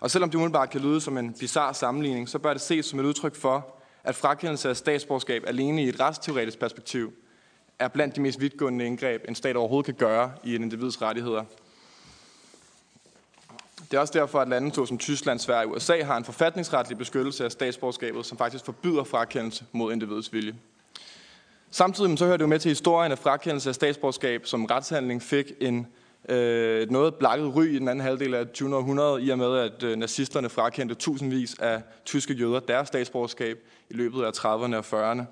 Og selvom det umiddelbart kan lyde som en bizarre sammenligning, så bør det ses som et udtryk for, at frakendelse af statsborgerskab alene i et retsteoretisk perspektiv er blandt de mest vidtgående indgreb, en stat overhovedet kan gøre i en individs rettigheder. Det er også derfor, at lande som Tyskland, Sverige og USA har en forfatningsretlig beskyttelse af statsborgerskabet, som faktisk forbyder frakendelse mod individets vilje. Samtidig så hører det jo med til historien, at frakendelse af statsborgerskab som retshandling fik en øh, noget blakket ry i den anden halvdel af 20. århundrede, i og med at øh, nazisterne frakendte tusindvis af tyske jøder deres statsborgerskab i løbet af 30'erne og 40'erne.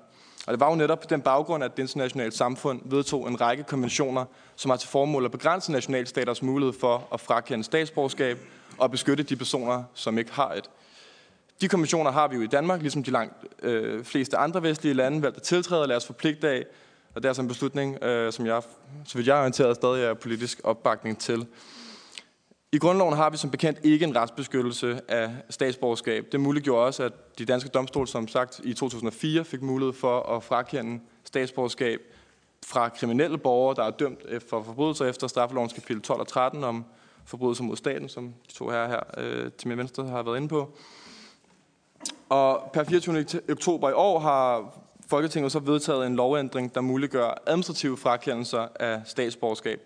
Og det var jo netop på den baggrund, at det internationale samfund vedtog en række konventioner, som har til formål at begrænse nationalstaters mulighed for at frakende statsborgerskab og beskytte de personer, som ikke har et. De konventioner har vi jo i Danmark, ligesom de langt øh, fleste andre vestlige lande, valgt at tiltræde og lade os forpligte af, og det er altså en beslutning, øh, som jeg, så vidt jeg er orienteret, stadig er politisk opbakning til. I grundloven har vi som bekendt ikke en retsbeskyttelse af statsborgerskab. Det muliggjorde også, at de danske domstole, som sagt i 2004, fik mulighed for at frakende statsborgerskab fra kriminelle borgere, der er dømt øh, for forbrydelser efter straffelovens kapitel 12 og 13 om forbrydelser mod staten, som de to her, her øh, til min venstre har været inde på. Og per 24. oktober i år har Folketinget så vedtaget en lovændring, der muliggør administrative frakendelser af statsborgerskab.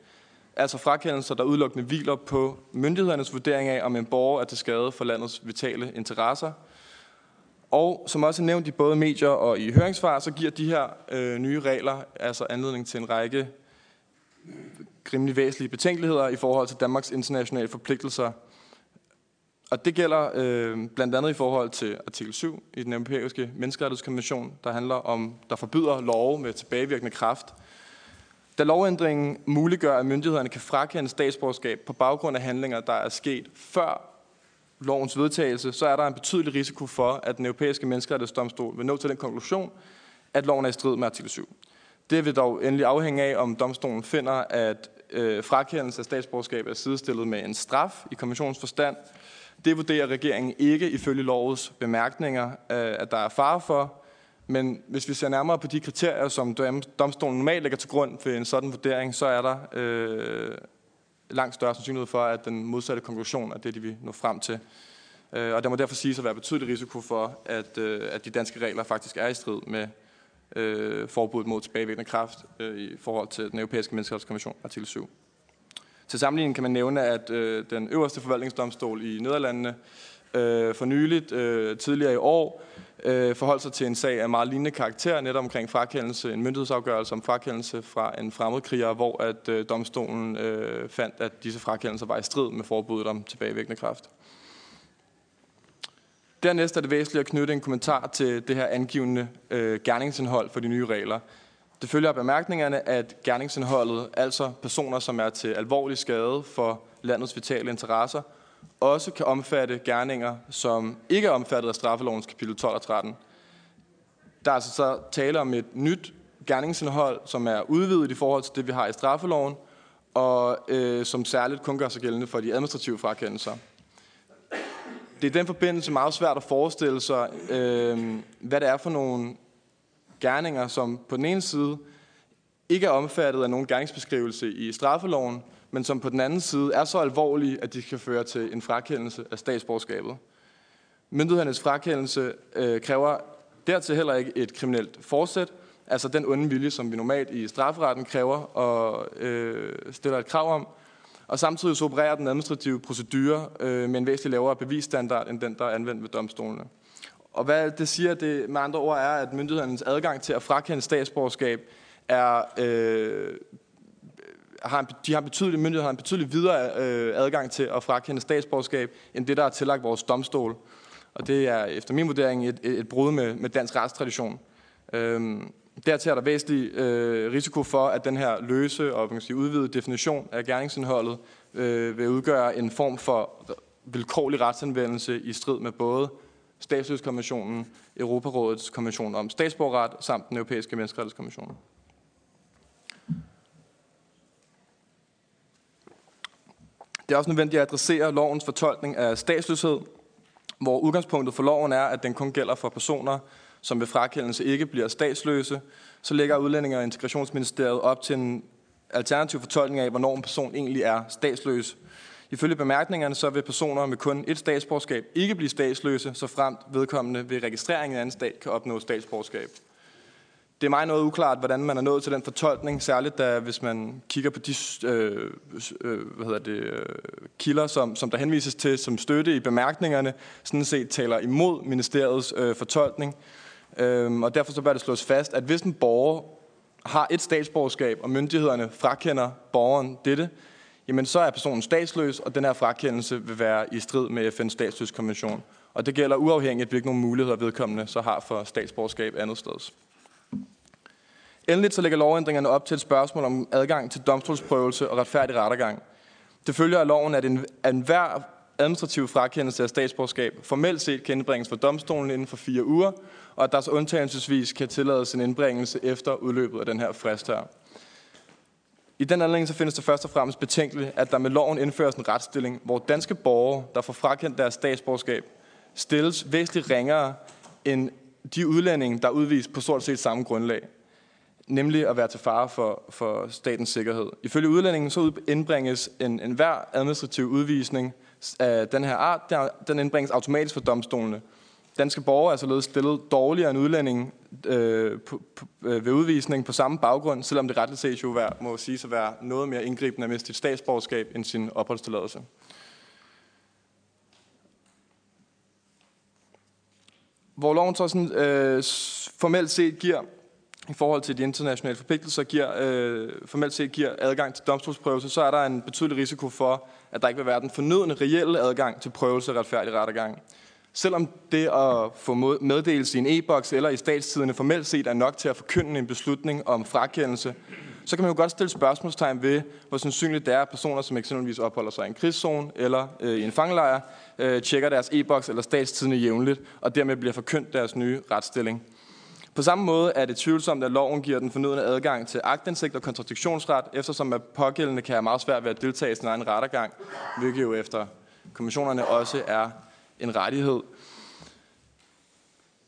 Altså frakendelser, der udelukkende hviler på myndighedernes vurdering af, om en borger er til skade for landets vitale interesser. Og som også er nævnt i både medier og i høringssvar, så giver de her øh, nye regler altså anledning til en række rimelig væsentlige betænkeligheder i forhold til Danmarks internationale forpligtelser og det gælder øh, blandt andet i forhold til artikel 7 i den europæiske menneskerettighedskonvention, der handler om, der forbyder love med tilbagevirkende kraft. Da lovændringen muliggør, at myndighederne kan frakende statsborgerskab på baggrund af handlinger, der er sket før lovens vedtagelse, så er der en betydelig risiko for, at den europæiske menneskerettighedsdomstol vil nå til den konklusion, at loven er i strid med artikel 7. Det vil dog endelig afhænge af, om domstolen finder, at øh, frakendelse af statsborgerskab er sidestillet med en straf i konventionens forstand, det vurderer regeringen ikke ifølge lovets bemærkninger, øh, at der er fare for. Men hvis vi ser nærmere på de kriterier, som domstolen normalt lægger til grund for en sådan vurdering, så er der øh, langt større sandsynlighed for, at den modsatte konklusion er det, de vil nå frem til. Øh, og der må derfor sige at være betydelig risiko for, at, øh, at de danske regler faktisk er i strid med øh, forbuddet mod tilbagevirkende kraft øh, i forhold til den europæiske menneskerettighedskonvention, artikel 7. Til sammenligning kan man nævne, at øh, den øverste forvaltningsdomstol i Nederlandene øh, for nyligt, øh, tidligere i år, øh, forholdt sig til en sag af meget lignende karakter, netop omkring frakendelse, en myndighedsafgørelse om frakendelse fra en fremmedkriger, hvor at øh, domstolen øh, fandt, at disse frakendelser var i strid med forbuddet om tilbagevirkende kraft. Dernæst er det væsentligt at knytte en kommentar til det her angivende øh, gerningsindhold for de nye regler. Det følger af bemærkningerne, at gerningsindholdet, altså personer, som er til alvorlig skade for landets vitale interesser, også kan omfatte gerninger, som ikke er omfattet af straffelovens kapitel 12 og 13. Der er altså så tale om et nyt gerningsindhold, som er udvidet i forhold til det, vi har i straffeloven, og øh, som særligt kun gør sig gældende for de administrative frakendelser. Det er i den forbindelse meget svært at forestille sig, øh, hvad det er for nogle gerninger, som på den ene side ikke er omfattet af nogen gerningsbeskrivelse i straffeloven, men som på den anden side er så alvorlige, at de kan føre til en frakendelse af statsborgerskabet. Myndighedernes frakendelse øh, kræver dertil heller ikke et kriminelt forsæt, altså den onde vilje, som vi normalt i strafferetten kræver og øh, stiller et krav om. Og samtidig så opererer den administrative procedure øh, med en væsentlig lavere bevisstandard end den, der er anvendt ved domstolene. Og hvad det siger det med andre ord er, at myndighedernes adgang til at frakende statsborgerskab er, øh, har en, de har betydelig, myndighed har en betydelig videre øh, adgang til at frakende statsborgerskab, end det, der er tillagt vores domstol. Og det er efter min vurdering et, et brud med, med dansk retstradition. Øhm, dertil er der væsentlig øh, risiko for, at den her løse og man kan sige, udvidede definition af gerningsindholdet øh, vil udgøre en form for vilkårlig retsanvendelse i strid med både statsløskonventionen, Europarådets konvention om statsborgerret samt den europæiske menneskerettighedskonvention. Det er også nødvendigt at adressere lovens fortolkning af statsløshed, hvor udgangspunktet for loven er, at den kun gælder for personer, som ved frakendelse ikke bliver statsløse, så lægger Udlændinge- og Integrationsministeriet op til en alternativ fortolkning af, hvornår en person egentlig er statsløs. Ifølge bemærkningerne så vil personer med kun et statsborgerskab ikke blive statsløse, så fremt vedkommende ved registrering i en anden stat kan opnå statsborgerskab. Det er mig noget uklart, hvordan man er nået til den fortolkning, særligt da, hvis man kigger på de øh, øh, hvad hedder det, øh, kilder, som, som der henvises til som støtte i bemærkningerne, sådan set taler imod ministeriets øh, fortolkning. Øhm, og derfor så bør det slås fast, at hvis en borger har et statsborgerskab, og myndighederne frakender borgeren dette, jamen så er personen statsløs, og den her frakendelse vil være i strid med FN's statsløskonvention. Og det gælder uafhængigt, hvilke nogle muligheder vedkommende så har for statsborgerskab andet sted. Endelig så lægger lovændringerne op til et spørgsmål om adgang til domstolsprøvelse og retfærdig rettergang. Det følger af loven, at en, at enhver administrativ frakendelse af statsborgerskab formelt set kan indbringes for domstolen inden for fire uger, og at der så undtagelsesvis kan tillades en indbringelse efter udløbet af den her frist her. I den anledning så findes det først og fremmest betænkeligt, at der med loven indføres en retsstilling, hvor danske borgere, der får frakendt deres statsborgerskab, stilles væsentligt ringere end de udlændinge, der udvises på stort set samme grundlag nemlig at være til fare for, for statens sikkerhed. Ifølge udlændingen så indbringes en, en hver administrativ udvisning af den her art, der, den indbringes automatisk for domstolene. Danske borgere er således stillet dårligere end udlændingen øh, på, på, øh, ved udvisning på samme baggrund, selvom det retligt set jo være, må sige at være noget mere indgribende at miste sit statsborgerskab end sin opholdstilladelse. Hvor loven så sådan, øh, formelt set giver i forhold til de internationale forpligtelser giver, øh, formelt set giver adgang til domstolsprøvelse, så er der en betydelig risiko for, at der ikke vil være den fornødende reelle adgang til prøvelse og retfærdig rettergang. Selvom det at få meddelelse i en e-boks eller i statstiderne formelt set er nok til at forkynde en beslutning om frakendelse, så kan man jo godt stille spørgsmålstegn ved, hvor sandsynligt det er, at personer, som eksempelvis opholder sig i en krigszone eller øh, i en fangelejr, øh, tjekker deres e-boks eller statstidene jævnligt, og dermed bliver forkyndt deres nye retsstilling. På samme måde er det tvivlsomt, at loven giver den fornødende adgang til agtindsigt og kontradiktionsret, eftersom at pågældende kan have meget svært ved at deltage i sin egen rettergang, hvilket jo efter kommissionerne også er en rettighed.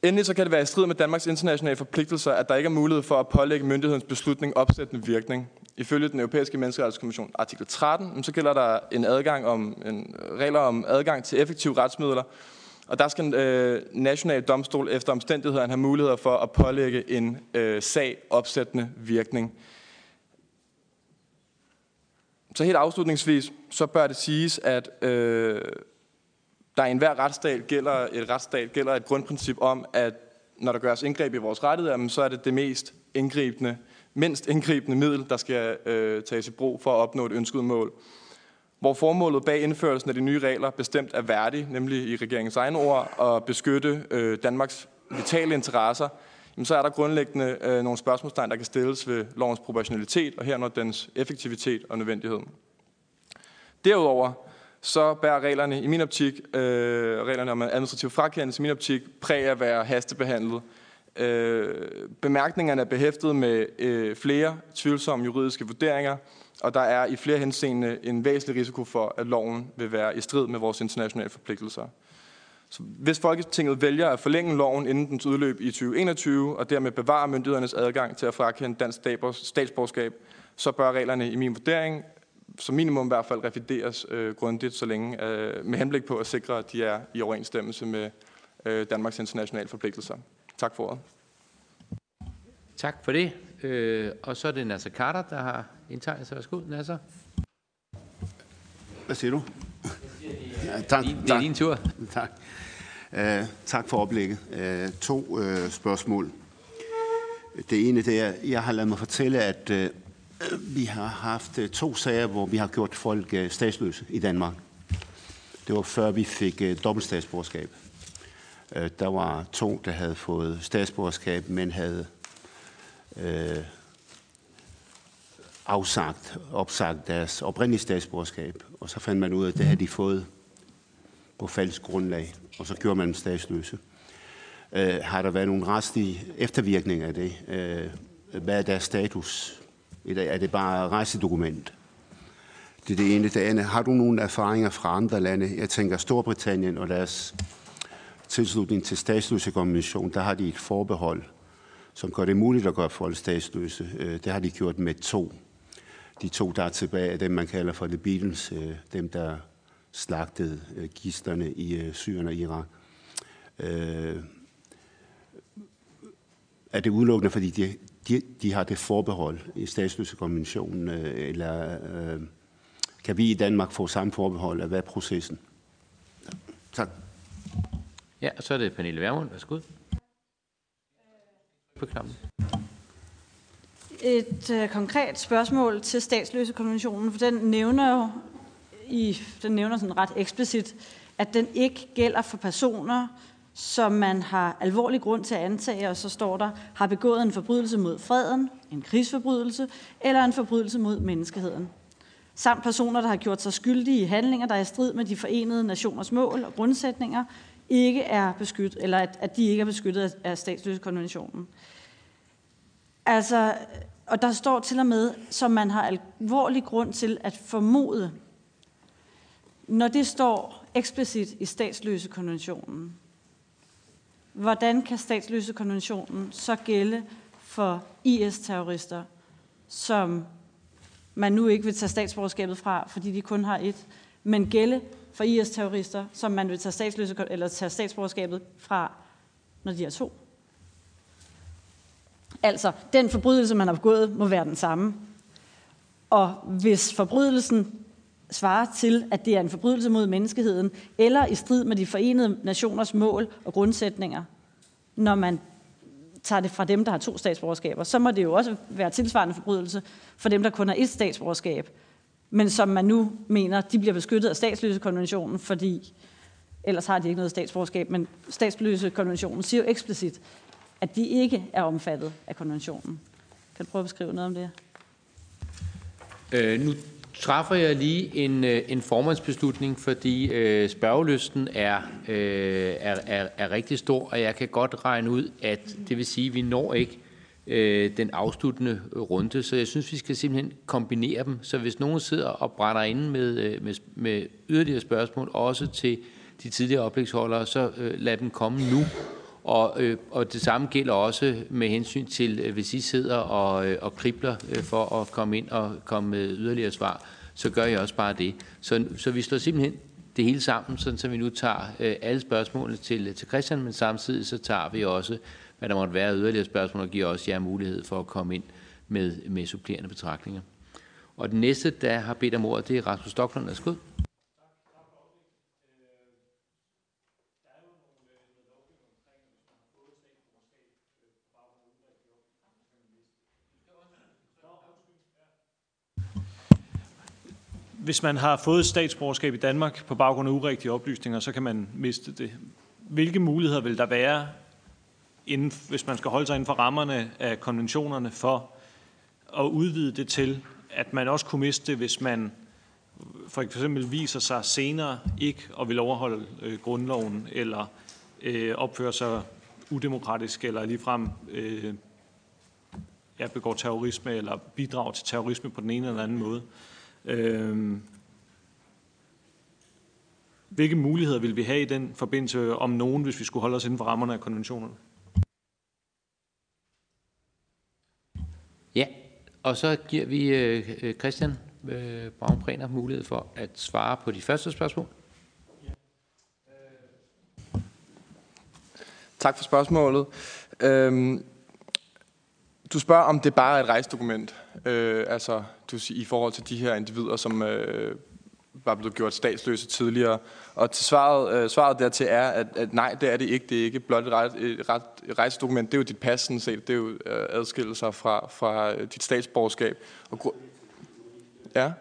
Endelig så kan det være i strid med Danmarks internationale forpligtelser, at der ikke er mulighed for at pålægge myndighedens beslutning opsættende virkning. Ifølge den europæiske menneskerettighedskommission artikel 13, så gælder der en adgang om en øh, regler om adgang til effektive retsmidler, og der skal øh, national domstol efter omstændighederne have muligheder for at pålægge en øh, sag opsættende virkning. Så helt afslutningsvis, så bør det siges, at øh, der i enhver retsstat gælder et retsstat gælder et grundprincip om, at når der gøres indgreb i vores rettigheder, så er det det mest indgribende, mindst indgribende middel, der skal øh, tages i brug for at opnå et ønsket mål hvor formålet bag indførelsen af de nye regler bestemt er værdig, nemlig i regeringens egne ord, at beskytte øh, Danmarks vitale interesser, jamen så er der grundlæggende øh, nogle spørgsmålstegn, der kan stilles ved lovens proportionalitet og herunder dens effektivitet og nødvendighed. Derudover så bærer reglerne i min optik, øh, reglerne om administrativ frakendelse i min optik, præg at være hastebehandlet. Øh, bemærkningerne er behæftet med øh, flere tvivlsomme juridiske vurderinger, og der er i flere henseende en væsentlig risiko for, at loven vil være i strid med vores internationale forpligtelser. Så hvis Folketinget vælger at forlænge loven inden dens udløb i 2021, og dermed bevare myndighedernes adgang til at frakende dansk statsborgerskab, så bør reglerne i min vurdering som minimum i hvert fald revideres øh, grundigt, så længe øh, med henblik på at sikre, at de er i overensstemmelse med øh, Danmarks internationale forpligtelser. Tak for ordet.
Tak for det. Øh, og så er det Nasser Carter, der har indtegnet sig. Værsgo, Nasser.
Hvad siger du?
Ja, tak, det er tak. din tur.
Tak. Uh, tak for oplægget. Uh, to uh, spørgsmål. Det ene det er, jeg har ladet mig fortælle, at uh, vi har haft øh, to sager, hvor vi har gjort folk øh, statsløse i Danmark. Det var før vi fik øh, dobbeltstatsborgerskab. Der var to, der havde fået statsborgerskab, men havde øh, afsagt, opsagt deres oprindelige statsborgerskab. Og så fandt man ud af, at det havde de fået på falsk grundlag, og så gjorde man dem statsløse. Øh, har der været nogle retslige eftervirkninger af det? Øh, hvad er deres status? Er det bare rejsedokument? Det er det ene. Det andet. Har du nogle erfaringer fra andre lande? Jeg tænker Storbritannien og deres tilslutning til statsløsekonventionen, der har de et forbehold, som gør det muligt at gøre folk statsløse. Øh, det har de gjort med to. De to, der er tilbage, er dem, man kalder for The Beatles, øh, dem, der slagtede øh, gisterne i Syrien og Irak. Er det udelukkende, fordi de, de, de har det forbehold i statsløsekonventionen, øh, eller øh, kan vi i Danmark få samme forbehold? Hvad er processen? Ja. Tak.
Ja, og så er det Pernille Vermund. Værsgo. På knappen.
Et øh, konkret spørgsmål til statsløsekonventionen, for den nævner jo i, den nævner sådan ret eksplicit, at den ikke gælder for personer, som man har alvorlig grund til at antage, og så står der, har begået en forbrydelse mod freden, en krigsforbrydelse eller en forbrydelse mod menneskeheden. Samt personer, der har gjort sig skyldige i handlinger, der er i strid med de forenede nationers mål og grundsætninger, ikke er beskyttet, eller at, at de ikke er beskyttet af statsløsekonventionen. Altså, og der står til og med, som man har alvorlig grund til at formode, når det står eksplicit i statsløsekonventionen, hvordan kan statsløsekonventionen så gælde for IS-terrorister, som man nu ikke vil tage statsborgerskabet fra, fordi de kun har et, men gælde for IS-terrorister, som man vil tage, statsløse, eller tage statsborgerskabet fra, når de er to. Altså, den forbrydelse, man har begået, må være den samme. Og hvis forbrydelsen svarer til, at det er en forbrydelse mod menneskeheden, eller i strid med de forenede nationers mål og grundsætninger, når man tager det fra dem, der har to statsborgerskaber, så må det jo også være tilsvarende forbrydelse for dem, der kun har et statsborgerskab, men som man nu mener, de bliver beskyttet af statsløsekonventionen, fordi ellers har de ikke noget statsborgerskab, men statsløsekonventionen siger jo eksplicit, at de ikke er omfattet af konventionen. Kan du prøve at beskrive noget om det?
Øh, nu træffer jeg lige en, øh, en formandsbeslutning, fordi øh, spørgelysten er, øh, er, er, er rigtig stor, og jeg kan godt regne ud, at det vil sige, at vi når ikke øh, den afsluttende runde, så jeg synes, vi skal simpelthen kombinere dem. Så hvis nogen sidder og brænder inde med, øh, med, med yderligere spørgsmål, også til de tidligere oplægsholdere, så øh, lad dem komme nu. Og, øh, og det samme gælder også med hensyn til, øh, hvis I sidder og, øh, og kribler øh, for at komme ind og komme med yderligere svar, så gør jeg også bare det. Så, så vi slår simpelthen det hele sammen, sådan, så vi nu tager øh, alle spørgsmålene til, til Christian, men samtidig så tager vi også, hvad der måtte være yderligere spørgsmål, og giver også jer mulighed for at komme ind med, med supplerende betragtninger. Og den næste, der har bedt om ordet, det er Rasmus Stocklund. Værsgo.
Hvis man har fået statsborgerskab i Danmark på baggrund af urigtige oplysninger, så kan man miste det. Hvilke muligheder vil der være, inden, hvis man skal holde sig inden for rammerne af konventionerne, for at udvide det til, at man også kunne miste det, hvis man for eksempel viser sig senere ikke og vil overholde øh, grundloven, eller øh, opfører sig udemokratisk, eller ligefrem øh, ja, begår terrorisme, eller bidrager til terrorisme på den ene eller anden måde. Øh, hvilke muligheder vil vi have i den forbindelse om nogen, hvis vi skulle holde os inden for rammerne af konventionerne?
Ja, og så giver vi øh, Christian øh, Braun-Præner mulighed for at svare på de første spørgsmål.
Tak for spørgsmålet. Øhm, du spørger, om det bare er et rejsedokument, øh, altså du, i forhold til de her individer, som øh, var blevet gjort statsløse tidligere. Og til svaret, øh, svaret dertil er, at, at nej, det er det ikke. Det er ikke blot et, rej, et, ret, et rejsedokument. Det er jo dit pas, sådan set. Det er jo øh, adskillelser fra, fra øh, dit statsborgerskab. Og, ja?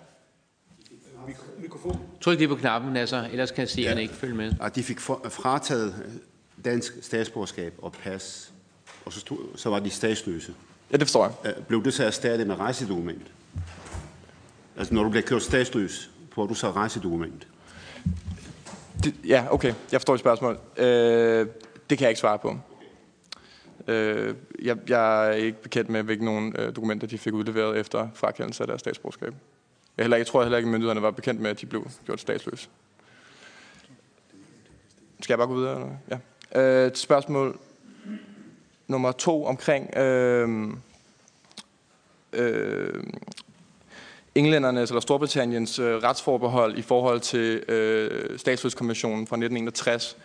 Mikrofon. Tryk lige på knappen, altså, ellers kan seeren ja. ikke følge med.
Og de fik for, frataget dansk statsborgerskab og pas, og så, stod, så var de statsløse.
Ja, det forstår jeg.
Blev det så erstattet med rejsedokument? Altså, når du bliver kørt statsløs, får du så rejsedokument?
Det, ja, okay. Jeg forstår et spørgsmål. Øh, det kan jeg ikke svare på. Øh, jeg, jeg er ikke bekendt med, hvilke nogle øh, dokumenter de fik udleveret efter frakendelse af deres statsborgerskab. Jeg, heller, jeg tror heller ikke, at myndighederne var bekendt med, at de blev gjort statsløse. Skal jeg bare gå videre? Eller? Ja. Øh, spørgsmål nummer to omkring øh, øh, englændernes eller Storbritanniens øh, retsforbehold i forhold til øh, statsløskonventionen fra 1961,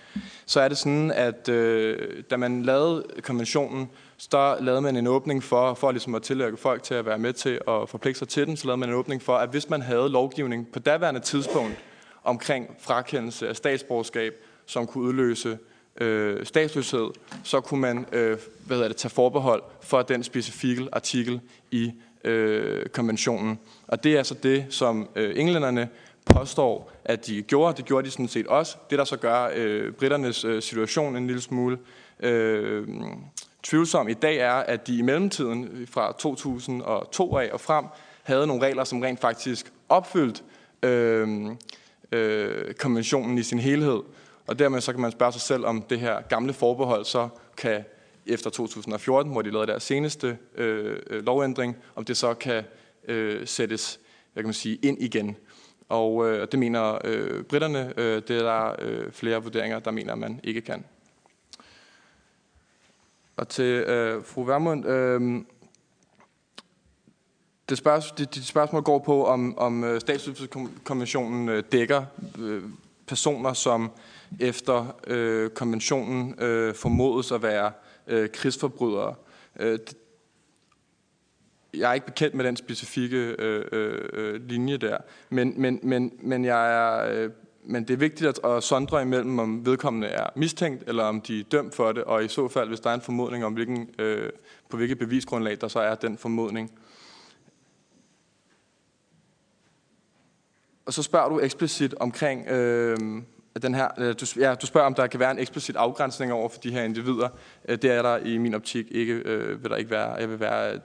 så er det sådan, at øh, da man lavede konventionen, så lavede man en åbning for, for ligesom at tillægge folk til at være med til at forpligte sig til den, så lavede man en åbning for, at hvis man havde lovgivning på daværende tidspunkt omkring frakendelse af statsborgerskab, som kunne udløse øh, statsløshed, så kunne man øh, hvad hedder det, tage forbehold for den specifikke artikel i øh, konventionen. Og det er så det, som øh, englænderne påstår, at de gjorde. Det gjorde de sådan set også. Det, der så gør øh, britternes øh, situation en lille smule øh, tvivlsom i dag, er, at de i mellemtiden fra 2002 af og frem havde nogle regler, som rent faktisk opfyldt øh, øh, konventionen i sin helhed. Og dermed så kan man spørge sig selv, om det her gamle forbehold så kan efter 2014, hvor de lavede deres seneste øh, øh, lovændring, om det så kan øh, sættes hvad kan man sige, ind igen. Og øh, det mener øh, britterne, øh, det er der øh, flere vurderinger, der mener, at man ikke kan. Og til øh, fru Vermund, øh, det, spørgsmål, det, det spørgsmål går på, om, om øh, øh dækker øh, personer, som efter øh, konventionen øh, formodes at være øh, krigsforbrydere. Øh, jeg er ikke bekendt med den specifikke øh, øh, øh, linje der, men, men, men, men, jeg er, øh, men det er vigtigt at, at sondre imellem, om vedkommende er mistænkt, eller om de er dømt for det, og i så fald, hvis der er en formodning om, hvilken, øh, på hvilket bevisgrundlag der så er den formodning. Og så spørger du eksplicit omkring øh, den her, øh, du, ja, du spørger, om der kan være en eksplicit afgrænsning over for de her individer. Øh, det er der i min optik ikke, øh, vil der ikke være. Jeg vil være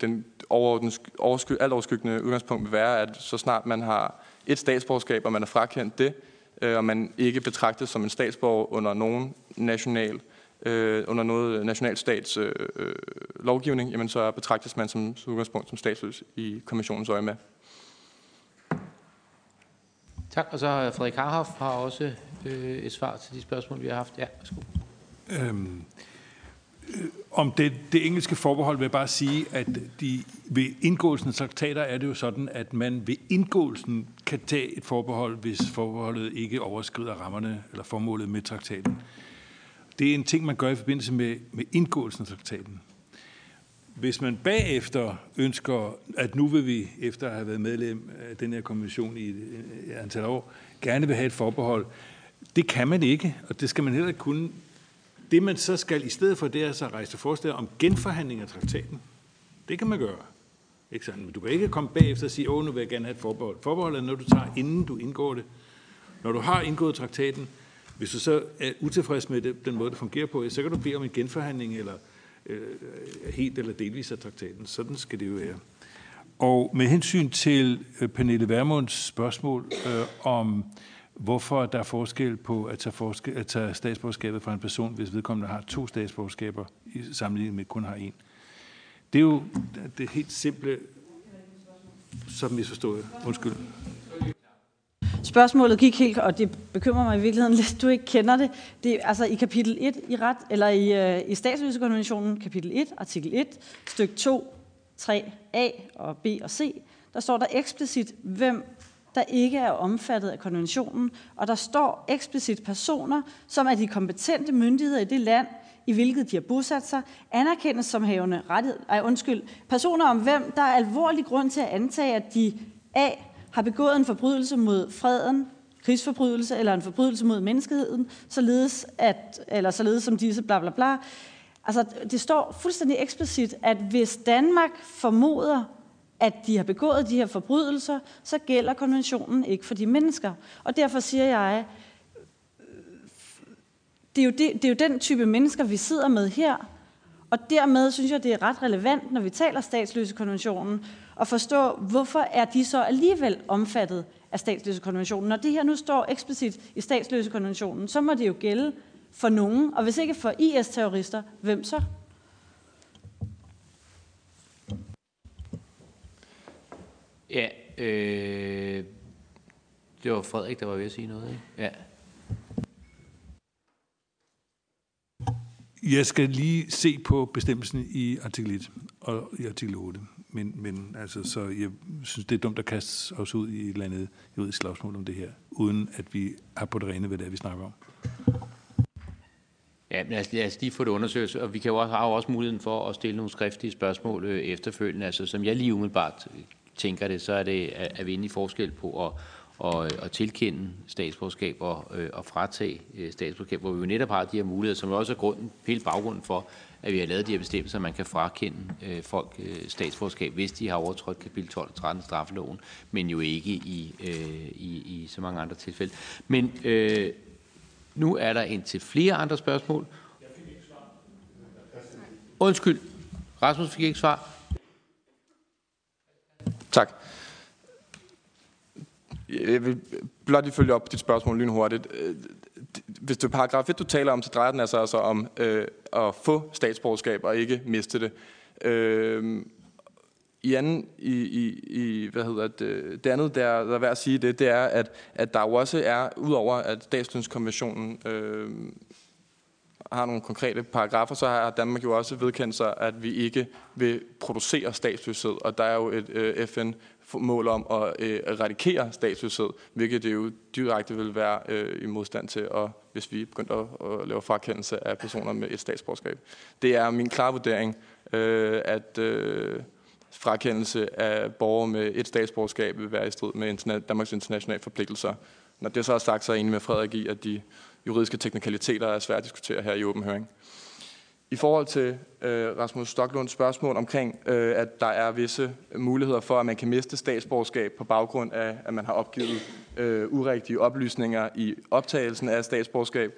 den oversky, alt overskyggende udgangspunkt vil være, at så snart man har et statsborgerskab, og man er frakendt det, øh, og man ikke betragtes som en statsborger under nogen national øh, under noget nationalstats øh, øh, lovgivning, jamen så betragtes man som, som udgangspunkt som statsløs i kommissionens øje med.
Tak, og så Frederik Harhoff har også øh, et svar til de spørgsmål, vi har haft. Ja, værsgo. Øhm,
øh, om det, det engelske forbehold vil jeg bare sige, at de, ved indgåelsen af traktater er det jo sådan, at man ved indgåelsen kan tage et forbehold, hvis forbeholdet ikke overskrider rammerne eller formålet med traktaten. Det er en ting, man gør i forbindelse med, med indgåelsen af traktaten. Hvis man bagefter ønsker, at nu vil vi, efter at have været medlem af den her konvention i et antal år, gerne vil have et forbehold, det kan man ikke, og det skal man heller ikke kunne. Det man så skal i stedet for, det er så at rejse forslag om genforhandling af traktaten. Det kan man gøre. Ikke sådan? Men du kan ikke komme bagefter og sige, åh, nu vil jeg gerne have et forbehold. Forbehold er noget, du tager, inden du indgår det. Når du har indgået traktaten, hvis du så er utilfreds med det, den måde, det fungerer på, så kan du bede om en genforhandling eller Øh, øh, helt eller delvis af traktaten. Sådan skal det jo være. Og med hensyn til øh, Pernille Vermunds spørgsmål øh, om, hvorfor der er forskel på at tage, forske, at tage statsborgerskabet fra en person, hvis vedkommende har to statsborgerskaber, i sammenligning med kun har en. Det er jo det helt simple, som misforstået. Undskyld
spørgsmålet gik helt, og det bekymrer mig i virkeligheden lidt, du ikke kender det. det altså i kapitel 1 i ret, eller i, øh, i statsløsekonventionen, kapitel 1, artikel 1, styk 2, 3a og b og c, der står der eksplicit, hvem der ikke er omfattet af konventionen, og der står eksplicit personer, som er de kompetente myndigheder i det land, i hvilket de har bosat sig, anerkendes som havende rettighed, ej, undskyld, personer om hvem der er alvorlig grund til at antage, at de A har begået en forbrydelse mod freden, krigsforbrydelse eller en forbrydelse mod menneskeheden, således, at, eller således som disse bla bla bla. Altså, det står fuldstændig eksplicit, at hvis Danmark formoder, at de har begået de her forbrydelser, så gælder konventionen ikke for de mennesker. Og derfor siger jeg, det er, jo det, det er jo den type mennesker, vi sidder med her. Og dermed synes jeg, det er ret relevant, når vi taler statsløsekonventionen, at forstå, hvorfor er de så alligevel omfattet af statsløsekonventionen. Når det her nu står eksplicit i statsløsekonventionen, så må det jo gælde for nogen. Og hvis ikke for IS-terrorister, hvem så?
Ja, øh, det var Frederik, der var ved at sige noget, ikke? Ja.
Jeg skal lige se på bestemmelsen i artikel 1 og i artikel 8. Men, men altså, så jeg synes, det er dumt at kaste os ud i et eller andet juridisk slagsmål om det her, uden at vi har på det rene, hvad det er, vi snakker om.
Ja, men altså, lad os lige få det undersøgt, og vi kan jo også, har jo også muligheden for at stille nogle skriftlige spørgsmål øh, efterfølgende. Altså, som jeg lige umiddelbart øh, tænker det, så er det at i forskel på at, og, øh, at tilkende statsborgerskab og, øh, fratage øh, statsborgerskab, hvor vi jo netop har de her muligheder, som også er grunden, hele baggrunden for, at vi har lavet de her bestemmelser, man kan frakende øh, folk øh, statsborgerskab, hvis de har overtrådt kapitel 12 og 13 straffeloven, men jo ikke i, øh, i, i så mange andre tilfælde. Men øh, nu er der indtil til flere andre spørgsmål. Undskyld, Rasmus fik ikke svar.
Tak. Jeg vil blot lige følge op på dit spørgsmål lynhurtigt. Øh, hvis det er paragraf 1, du taler om, så drejer den altså, altså om øh, at få statsborgerskab og ikke miste det. Øh, i anden, i, i, i, hvad hedder det, det andet, der, der er værd at sige det, det er, at, at der jo også er, udover at statslønskonventionen øh, har nogle konkrete paragrafer, så har Danmark jo også vedkendt sig, at vi ikke vil producere statsløshed. Og der er jo et øh, FN mål om at øh, eradikere statsløshed, hvilket det jo direkte vil være øh, i modstand til, og hvis vi begyndte at, at lave frakendelse af personer med et statsborgerskab. Det er min klare vurdering, øh, at øh, frakendelse af borgere med et statsborgerskab vil være i strid med interna- Danmarks internationale forpligtelser. Når det så er sagt, så er jeg enig med Frederik i, at de juridiske teknikaliteter er svært at diskutere her i åben høring. I forhold til øh, Rasmus Stocklunds spørgsmål omkring, øh, at der er visse muligheder for, at man kan miste statsborgerskab på baggrund af, at man har opgivet øh, urigtige oplysninger i optagelsen af statsborgerskab,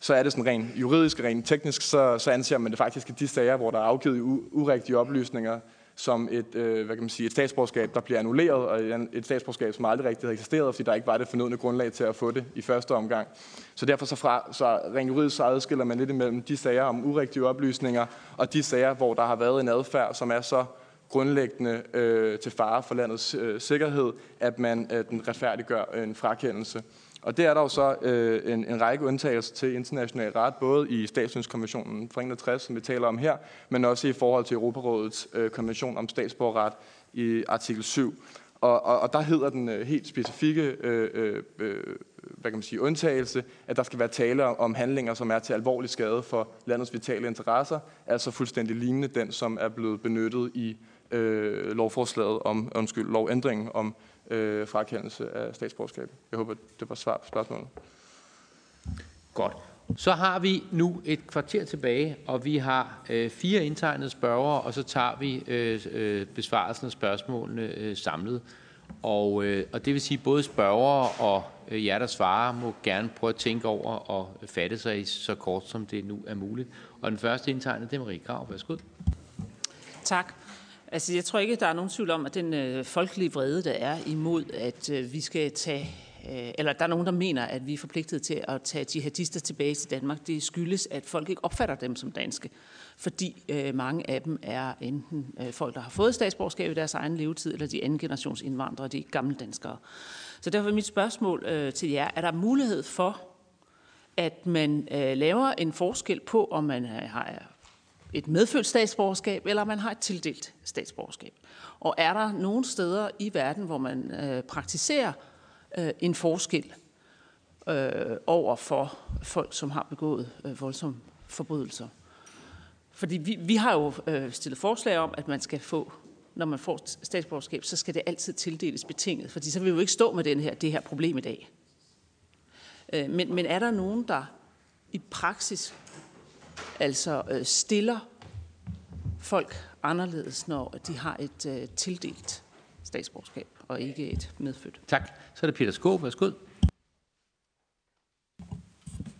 så er det sådan rent juridisk, rent teknisk, så, så anser man det faktisk i de sager, hvor der er afgivet urigtige oplysninger, som et, øh, hvad kan man sige, et statsborgerskab, der bliver annulleret, og et statsborgerskab, som aldrig rigtig har eksisteret, fordi der ikke var det fornødne grundlag til at få det i første omgang. Så derfor så, fra, så rent juridisk så adskiller man lidt imellem de sager om urigtige oplysninger, og de sager, hvor der har været en adfærd, som er så grundlæggende øh, til fare for landets øh, sikkerhed, at man øh, den retfærdiggør en frakendelse. Og det er der jo så øh, en, en række undtagelser til international ret, både i statslønskonventionen fra 61, som vi taler om her, men også i forhold til Europarådets øh, konvention om statsborgerret i artikel 7. Og, og, og der hedder den øh, helt specifikke øh, øh, øh, hvad kan man sige, undtagelse, at der skal være tale om handlinger, som er til alvorlig skade for landets vitale interesser, altså fuldstændig lignende den, som er blevet benyttet i øh, lovforslaget om, undskyld, lovændringen om øh, frakendelse af statsborgerskab. Jeg håber, det var svar på spørgsmålet.
Godt. Så har vi nu et kvarter tilbage, og vi har øh, fire indtegnede spørgere, og så tager vi øh, øh, besvarelsen af spørgsmålene øh, samlet. Og, øh, og det vil sige, både spørgere og øh, jer, der svarer, må gerne prøve at tænke over og fatte sig så kort, som det nu er muligt. Og den første indtegnede, det er Marie Grav. Værsgo.
Tak. Altså, jeg tror ikke, der er nogen tvivl om, at den øh, folkelige vrede, der er imod, at øh, vi skal tage øh, eller der er nogen, der mener, at vi er forpligtet til at tage jihadister tilbage til Danmark. Det skyldes, at folk ikke opfatter dem som danske, fordi øh, mange af dem er enten øh, folk, der har fået statsborgerskab i deres egen levetid, eller de anden generations indvandrere, de gamle danskere. Så derfor er mit spørgsmål øh, til jer, er der mulighed for, at man øh, laver en forskel på, om man øh, har et medfødt statsborgerskab, eller man har et tildelt statsborgerskab? Og er der nogle steder i verden, hvor man øh, praktiserer øh, en forskel øh, over for folk, som har begået øh, voldsomme forbrydelser? Fordi vi, vi har jo øh, stillet forslag om, at man skal få, når man får statsborgerskab, så skal det altid tildeles betinget, fordi så vil vi jo ikke stå med den her, det her problem i dag. Øh, men, men er der nogen, der i praksis altså øh, stiller folk anderledes, når de har et øh, tildelt statsborgerskab og ikke et medfødt?
Tak. Så er det Peter Skåb. Værsgo.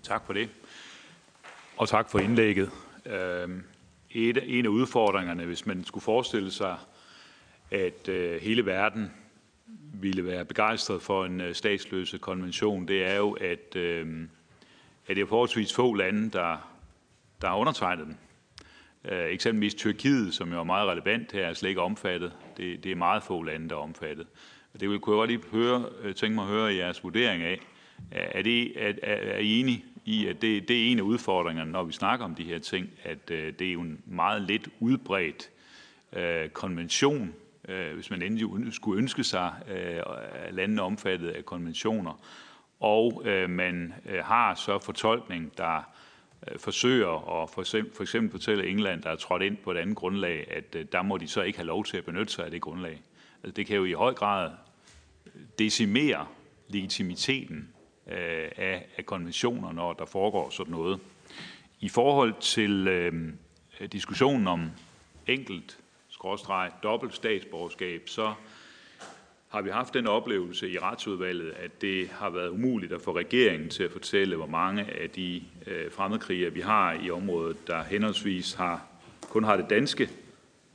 Tak for det. Og tak for indlægget. Øhm, et, en af udfordringerne, hvis man skulle forestille sig, at øh, hele verden ville være begejstret for en øh, statsløse konvention, det er jo, at, øh, at det er forholdsvis få lande, der, der har undertegnet den. Øh, eksempelvis Tyrkiet, som jo er meget relevant her, er slet ikke omfattet. Det, det er meget få lande, der er omfattet. Og det vil kunne jeg godt lige høre, øh, tænke mig at høre jeres vurdering af. Er, det, er, er I enige i, at det, det er en af udfordringerne, når vi snakker om de her ting, at øh, det er jo en meget lidt udbredt øh, konvention, øh, hvis man endelig skulle ønske sig øh, landene omfattet af konventioner, og øh, man øh, har så fortolkning, der øh, Øh, forsøger at for eksempel, for eksempel fortælle England, der er trådt ind på et andet grundlag, at øh, der må de så ikke have lov til at benytte sig af det grundlag. Altså, det kan jo i høj grad øh, decimere legitimiteten øh, af, af konventioner, når der foregår sådan noget. I forhold til øh, diskussionen om enkelt skråstreg dobbelt statsborgerskab, så har vi haft den oplevelse i retsudvalget, at det har været umuligt at få regeringen til at fortælle, hvor mange af de øh, fremmedkrigere, vi har i området, der henholdsvis har, kun har det danske,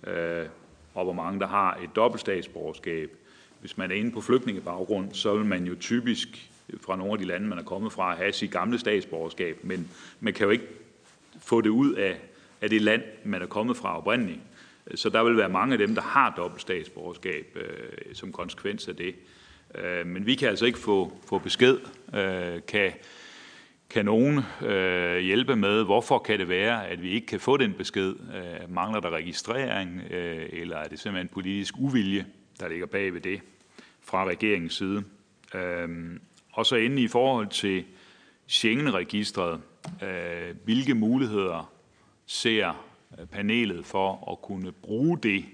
øh, og hvor mange der har et dobbeltstatsborgerskab. Hvis man er inde på flygtningebaggrund, så vil man jo typisk fra nogle af de lande, man er kommet fra, have sit gamle statsborgerskab, men man kan jo ikke få det ud af, af det land, man er kommet fra oprindeligt. Så der vil være mange af dem, der har dobbelt statsborgerskab øh, som konsekvens af det. Øh, men vi kan altså ikke få, få besked. Øh, kan, kan nogen øh, hjælpe med, hvorfor kan det være, at vi ikke kan få den besked? Øh, mangler der registrering, øh, eller er det simpelthen politisk uvilje, der ligger bag ved det fra regeringens side? Øh, og så endelig i forhold til Schengen-registret, øh, hvilke muligheder ser Øh, panelet for at kunne bruge det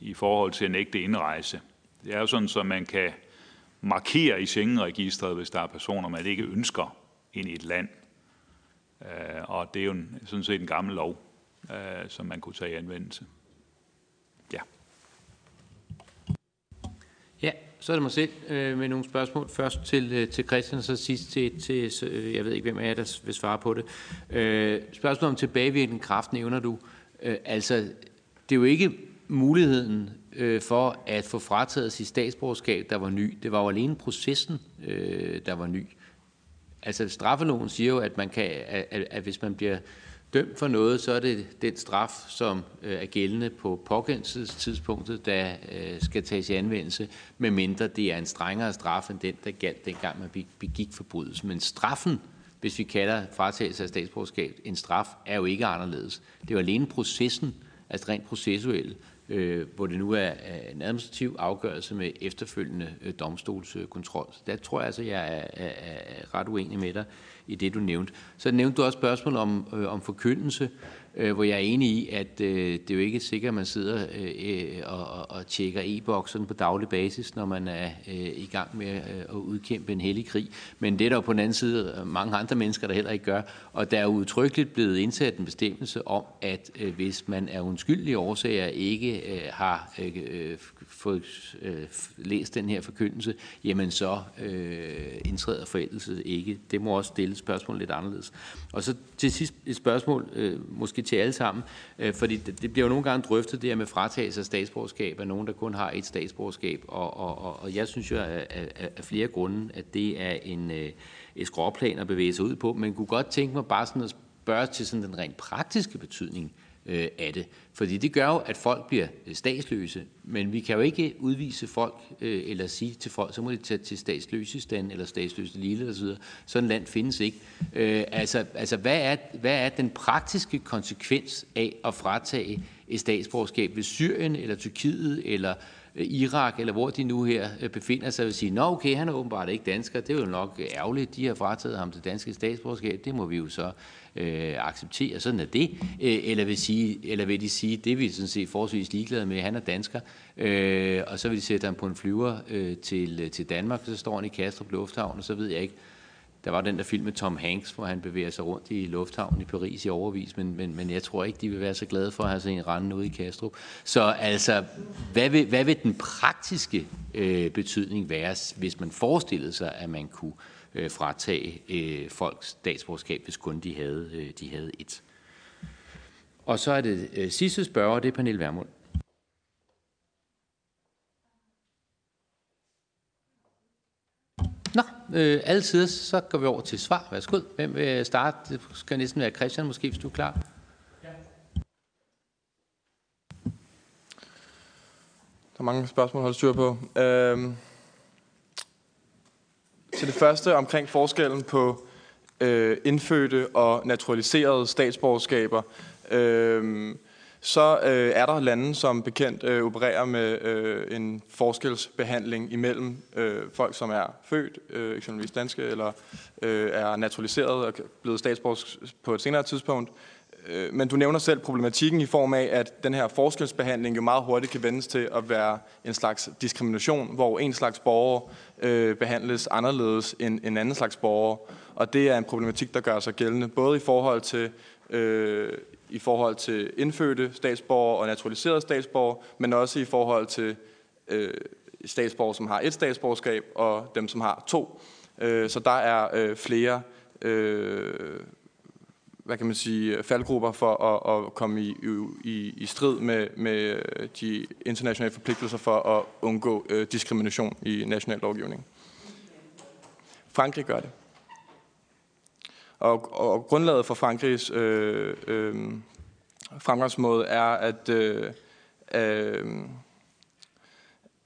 i forhold til at nægte indrejse? Det er jo sådan, at man kan markere i Schengen-registret, hvis der er personer, man ikke ønsker ind i et land. Øh, og det er jo en, sådan set en gammel lov, øh, som man kunne tage i anvendelse. Ja.
Ja, så er det mig selv øh, med nogle spørgsmål. Først til, øh, til Christian, og så sidst til, til øh, jeg ved ikke, hvem af jer, der vil svare på det. Øh, spørgsmål om tilbagevirkende kraft nævner du. Øh, altså, det er jo ikke muligheden øh, for at få frataget sit statsborgerskab, der var ny. Det var jo alene processen, øh, der var ny. Altså, straffeloven siger jo, at, man kan, at, at, at hvis man bliver dømt for noget, så er det den straf, som øh, er gældende på påkendelsestidspunktet, der øh, skal tages i anvendelse, medmindre det er en strengere straf end den, der galt dengang man begik forbrydelsen. Men straffen, hvis vi kalder fratagelse af statsborgerskab en straf, er jo ikke anderledes. Det er jo alene processen, altså rent processuelle, øh, hvor det nu er en administrativ afgørelse med efterfølgende øh, domstolskontrol. Så der tror jeg altså, jeg er, er, er ret uenig med dig i det, du nævnte. Så nævnte du også spørgsmålet om, øh, om forkyndelse, øh, hvor jeg er enig i, at øh, det er jo ikke sikkert, at man sidder øh, og, og, og tjekker e-boksen på daglig basis, når man er øh, i gang med øh, at udkæmpe en hellig krig. Men det er der jo på den anden side øh, mange andre mennesker, der heller ikke gør. Og der er udtrykkeligt blevet indsat en bestemmelse om, at øh, hvis man er undskyldig årsager ikke øh, har øh, øh fået øh, læst den her forkyndelse, jamen så øh, indtræder forældelse ikke. Det må også stille spørgsmålet lidt anderledes. Og så til sidst et spørgsmål, øh, måske til alle sammen, øh, fordi det, det bliver jo nogle gange drøftet det her med fratagelse af statsborgerskab af nogen, der kun har et statsborgerskab, og, og, og, og jeg synes jo af, af, af flere grunde, at det er en, øh, et skråplan at bevæge sig ud på, men kunne godt tænke mig bare sådan at spørge til sådan den rent praktiske betydning øh, Øh, af det. Fordi det gør jo, at folk bliver øh, statsløse, men vi kan jo ikke udvise folk øh, eller sige til folk, så må de tage til statsløsestan eller statsløse lille osv. Sådan et land findes ikke. Øh, altså, altså hvad, er, hvad er den praktiske konsekvens af at fratage et statsborgerskab ved Syrien eller Tyrkiet eller Øh, Irak, eller hvor de nu her øh, befinder sig, vil sige, nå okay, han er åbenbart ikke dansker, det er jo nok øh, ærgerligt, de har frataget ham det danske statsborgerskab, det må vi jo så øh, acceptere, sådan er det. Eller, vil sige, eller vil de sige, det er vi sådan set forholdsvis ligeglade med, han er dansker, øh, og så vil de sætte ham på en flyver øh, til, til Danmark, så står han i Kastrup Lufthavn, og så ved jeg ikke, der var den der film med Tom Hanks, hvor han bevæger sig rundt i lufthavnen i Paris i overvis, men, men, men jeg tror ikke, de vil være så glade for at have sådan en rende ude i Kastrup. Så altså, hvad vil, hvad vil den praktiske øh, betydning være, hvis man forestillede sig, at man kunne øh, fratage øh, folks statsborgerskab, hvis kun de havde, øh, de havde et? Og så er det øh, sidste spørger, det er Pernille Vermund. Øh, øh, altid, så går vi over til svar. Værsgo. Hvem vil starte? Det skal næsten være Christian, måske, hvis du er klar.
Der er mange spørgsmål at holde styr på. Øhm, til det første omkring forskellen på øh, indfødte og naturaliserede statsborgerskaber. Øhm, så øh, er der lande, som bekendt øh, opererer med øh, en forskelsbehandling imellem øh, folk, som er født, øh, eksempelvis danske, eller øh, er naturaliseret og blevet statsborger på et senere tidspunkt. Øh, men du nævner selv problematikken i form af, at den her forskelsbehandling jo meget hurtigt kan vendes til at være en slags diskrimination, hvor en slags borger øh, behandles anderledes end en anden slags borger. Og det er en problematik, der gør sig gældende, både i forhold til øh, i forhold til indfødte statsborgere og naturaliserede statsborgere, men også i forhold til øh, statsborgere, som har et statsborgerskab, og dem, som har to. Øh, så der er øh, flere øh, hvad kan man sige, faldgrupper for at, at komme i, i, i strid med, med de internationale forpligtelser for at undgå øh, diskrimination i national lovgivning. Frankrig gør det. Og, og grundlaget for Frankrigs øh, øh, fremgangsmåde er, at, øh, øh,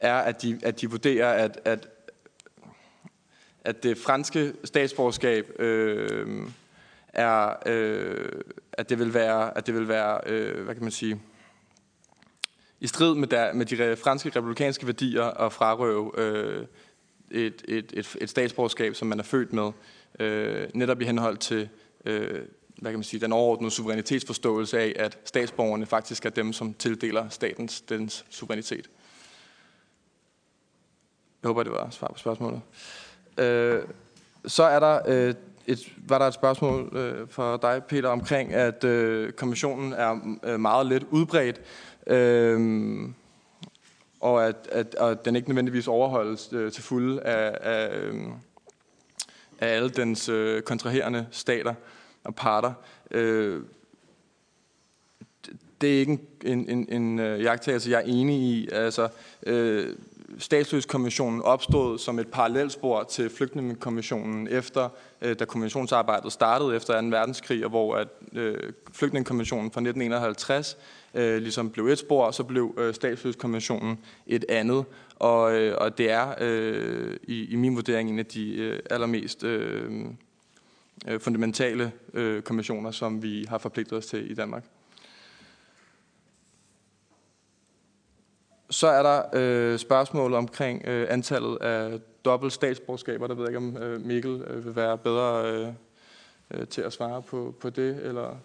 er, at, de, at de vurderer, at, at, at det franske statsborgerskab øh, er, øh, at det vil være, at det vil være øh, hvad kan man sige, i strid med, der, med de franske republikanske værdier at frarøve øh, et, et, et, et statsborgerskab, som man er født med øh, netop i henhold til øh, hvad kan man sige, den overordnede suverænitetsforståelse af, at statsborgerne faktisk er dem, som tildeler statens dens suverænitet. Jeg håber, det var svar på spørgsmålet. Øh, så er der øh, et, var der et spørgsmål øh, fra dig, Peter, omkring, at øh, kommissionen er øh, meget lidt udbredt, øh, og at, at, at den ikke nødvendigvis overholdes øh, til fulde af, af, øh, af alle dens øh, kontraherende stater og parter. Øh, det er ikke en, en, en, en øh, jagttagelse, jeg er enig i. Altså, øh, statsløskonventionen opstod som et parallelspor til flygtningekonventionen efter, øh, da konventionsarbejdet startede efter 2. verdenskrig, og hvor at, øh, flygtningekonventionen fra 1951 øh, ligesom blev et spor, og så blev øh, statsløskonventionen et andet. Og, øh, og det er øh, i, i min vurdering en af de øh, allermest øh, øh, fundamentale øh, konventioner, som vi har forpligtet os til i Danmark. Så er der øh, spørgsmålet omkring øh, antallet af dobbelt statsborgerskaber. Der ved jeg ikke, om øh, Mikkel øh, vil være bedre øh, øh, til at svare på, på det, eller...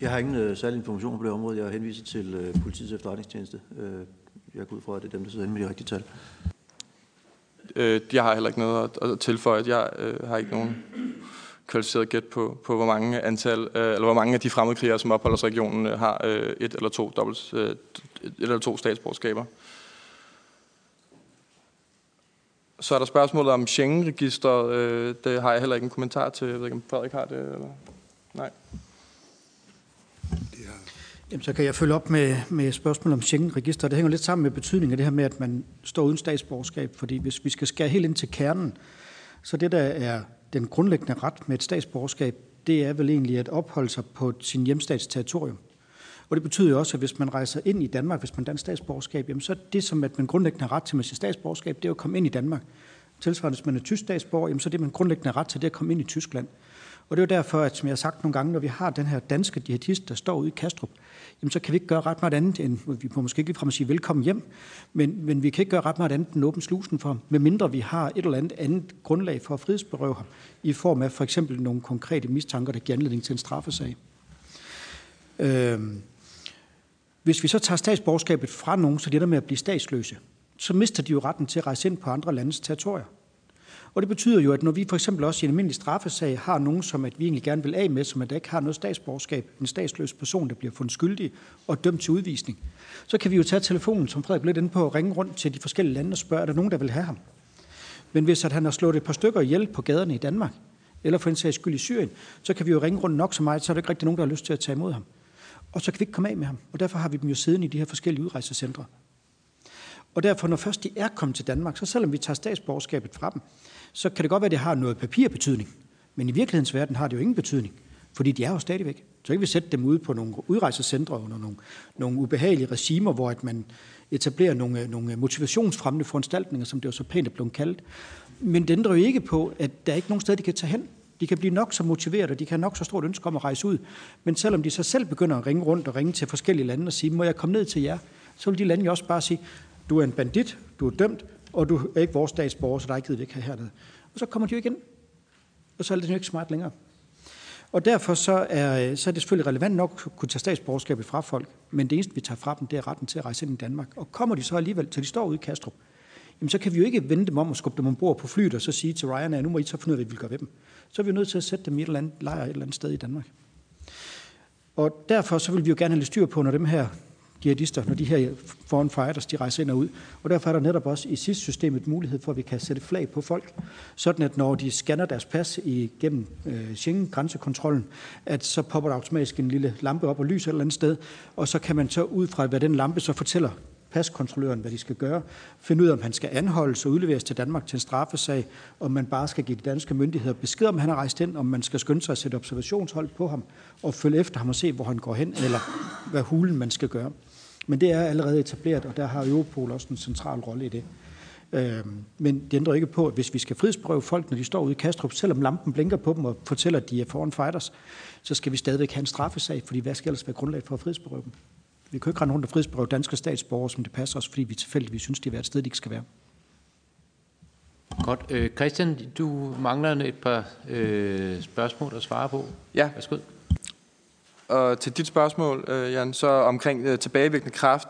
Jeg har ingen øh, særlig information på det område. Jeg henviser til øh, politiets efterretningstjeneste. Øh, jeg går ud fra, at det er dem, der sidder inde med de rigtige tal.
Øh, jeg har heller ikke noget at, at tilføje. Jeg øh, har ikke nogen kvalificeret gæt på, på hvor mange antal, øh, eller hvor mange af de fremmedkrigere, som opholder sig i regionen, øh, har øh, et eller to dobbelt, øh, et eller to statsborgerskaber. Så er der spørgsmålet om Schengen-registeret. Øh, det har jeg heller ikke en kommentar til. Jeg ved ikke, om Frederik har det, eller? Nej.
Jamen, så kan jeg følge op med, med spørgsmål om Schengen-register. Det hænger lidt sammen med betydningen af det her med, at man står uden statsborgerskab. Fordi hvis vi skal skære helt ind til kernen, så det, der er den grundlæggende ret med et statsborgerskab, det er vel egentlig at opholde sig på sin hjemstats territorium. Og det betyder jo også, at hvis man rejser ind i Danmark, hvis man er dansk statsborgerskab, jamen så er det, som at man grundlæggende har ret til med sit statsborgerskab, det er at komme ind i Danmark. Tilsvarende, hvis man er tysk statsborger, jamen så er det, man grundlæggende har ret til, det er at komme ind i Tyskland. Og det er jo derfor, at som jeg har sagt nogle gange, når vi har den her danske jihadist, der står ude i Kastrup, jamen så kan vi ikke gøre ret meget andet, end vi må måske ikke ligefrem sige velkommen hjem, men, men vi kan ikke gøre ret meget andet end åbne slusen for ham, medmindre vi har et eller andet andet grundlag for at frihedsberøve ham, i form af for eksempel nogle konkrete mistanker, der giver anledning til en straffesag. Øhm. Hvis vi så tager statsborgerskabet fra nogen, så det med at blive statsløse, så mister de jo retten til at rejse ind på andre landes territorier. Og det betyder jo, at når vi for eksempel også i en almindelig straffesag har nogen, som at vi egentlig gerne vil af med, som at der ikke har noget statsborgerskab, en statsløs person, der bliver fundet skyldig og dømt til udvisning, så kan vi jo tage telefonen, som Frederik blev inde på, og ringe rundt til de forskellige lande og spørge, er der nogen, der vil have ham? Men hvis at han har slået et par stykker ihjel på gaderne i Danmark, eller for en sags skyld i Syrien, så kan vi jo ringe rundt nok så meget, så er der ikke rigtig nogen, der har lyst til at tage imod ham. Og så kan vi ikke komme af med ham. Og derfor har vi dem jo siddende i de her forskellige udrejsecentre. Og derfor, når først de er kommet til Danmark, så selvom vi tager statsborgerskabet fra dem, så kan det godt være, at det har noget papirbetydning. Men i virkelighedens verden har det jo ingen betydning, fordi de er jo stadigvæk. Så ikke vi sætte dem ude på nogle udrejsecentre under nogle, nogle ubehagelige regimer, hvor at man etablerer nogle, nogle motivationsfremmende foranstaltninger, som det jo så pænt er blevet kaldt. Men det ændrer jo ikke på, at der er ikke nogen sted, de kan tage hen. De kan blive nok så motiveret, og de kan nok så stort ønske om at rejse ud. Men selvom de så selv begynder at ringe rundt og ringe til forskellige lande og sige, må jeg komme ned til jer, så vil de lande jo også bare sige, du er en bandit, du er dømt, og du er ikke vores statsborger, så der er ikke givet væk her hernede. Og så kommer de jo igen. Og så er det jo ikke smart længere. Og derfor så er, så er det selvfølgelig relevant nok at kunne tage statsborgerskabet fra folk, men det eneste, vi tager fra dem, det er retten til at rejse ind i Danmark. Og kommer de så alligevel, til de står ude i Kastrup, jamen så kan vi jo ikke vente dem om at skubbe dem ombord på flyet og så sige til Ryan, at nu må I så finde ud af, hvad vi vil gøre ved dem. Så er vi nødt til at sætte dem i et eller andet lejr et eller andet sted i Danmark. Og derfor så vil vi jo gerne have lidt styr på, når dem her jihadister, når de her foreign fighters, de rejser ind og ud. Og derfor er der netop også i sidste systemet mulighed for, at vi kan sætte flag på folk, sådan at når de scanner deres pas igennem øh, Schengen-grænsekontrollen, at så popper der automatisk en lille lampe op og lys et eller andet sted, og så kan man så ud fra, hvad den lampe så fortæller paskontrolløren, hvad de skal gøre, finde ud af, om han skal anholdes og udleveres til Danmark til en straffesag, om man bare skal give de danske myndigheder besked, om han er rejst ind, om man skal skynde sig at sætte observationshold på ham og følge efter ham og se, hvor han går hen, eller hvad hulen man skal gøre. Men det er allerede etableret, og der har Europol også en central rolle i det. Øhm, men det ændrer ikke på, at hvis vi skal frihedsberøve folk, når de står ude i Kastrup, selvom lampen blinker på dem og fortæller, at de er foran fighters, så skal vi stadigvæk have en straffesag, fordi hvad skal ellers være grundlag for at frihedsberøve dem? Vi kan jo ikke rende rundt og frihedsberøve danske statsborgere, som det passer os, fordi vi tilfældigvis synes, de er et sted, de ikke skal være.
Godt. Øh, Christian, du mangler et par øh, spørgsmål at svare på.
Ja.
Værsgo.
Og til dit spørgsmål, øh, Jan, så omkring øh, tilbagevirkende kraft,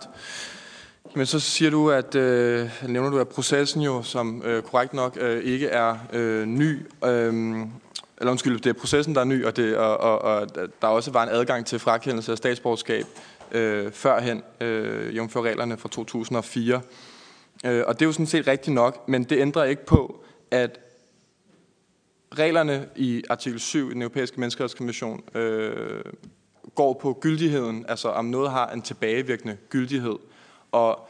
men så siger du, at øh, nævner du, at processen jo, som øh, korrekt nok øh, ikke er øh, ny, øh, eller undskyld, det er processen, der er ny, og, det, og, og, og der også var en adgang til frakendelse af statsborgerskab øh, førhen, øh, jævnfør reglerne fra 2004. Øh, og det er jo sådan set rigtigt nok, men det ændrer ikke på, at reglerne i artikel 7 i den europæiske menneskerettighedskonvention øh, går på gyldigheden, altså om noget har en tilbagevirkende gyldighed. Og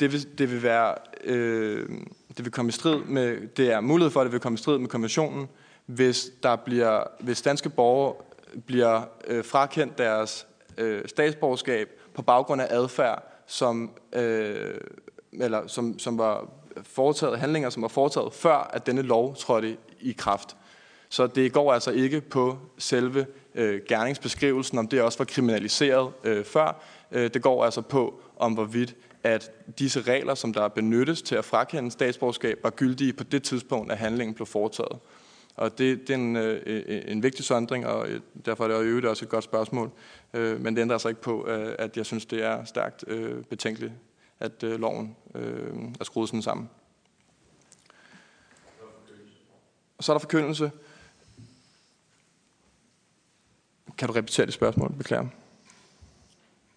det vil, det vil være, øh, det vil komme i strid med, det er mulighed for, at det vil komme i strid med konventionen, hvis der bliver, hvis danske borgere bliver øh, frakendt deres øh, statsborgerskab på baggrund af adfærd, som, øh, eller som, som var foretaget handlinger, som var foretaget før, at denne lov trådte i kraft. Så det går altså ikke på selve øh, gerningsbeskrivelsen, om det også var kriminaliseret øh, før. Øh, det går altså på, om hvorvidt at disse regler, som der benyttes til at frakende statsborgerskab, var gyldige på det tidspunkt, at handlingen blev foretaget. Og det, det er en, øh, øh, øh en vigtig sondring, og øh, derfor er det jo øvrigt også et godt spørgsmål. Øh, men det ændrer altså ikke på, øh, at jeg synes, det er stærkt øh, betænkeligt, at øh, loven øh, er skruet sådan sammen. Og så er der forkyndelse. Kan du repetere det spørgsmål? Beklager.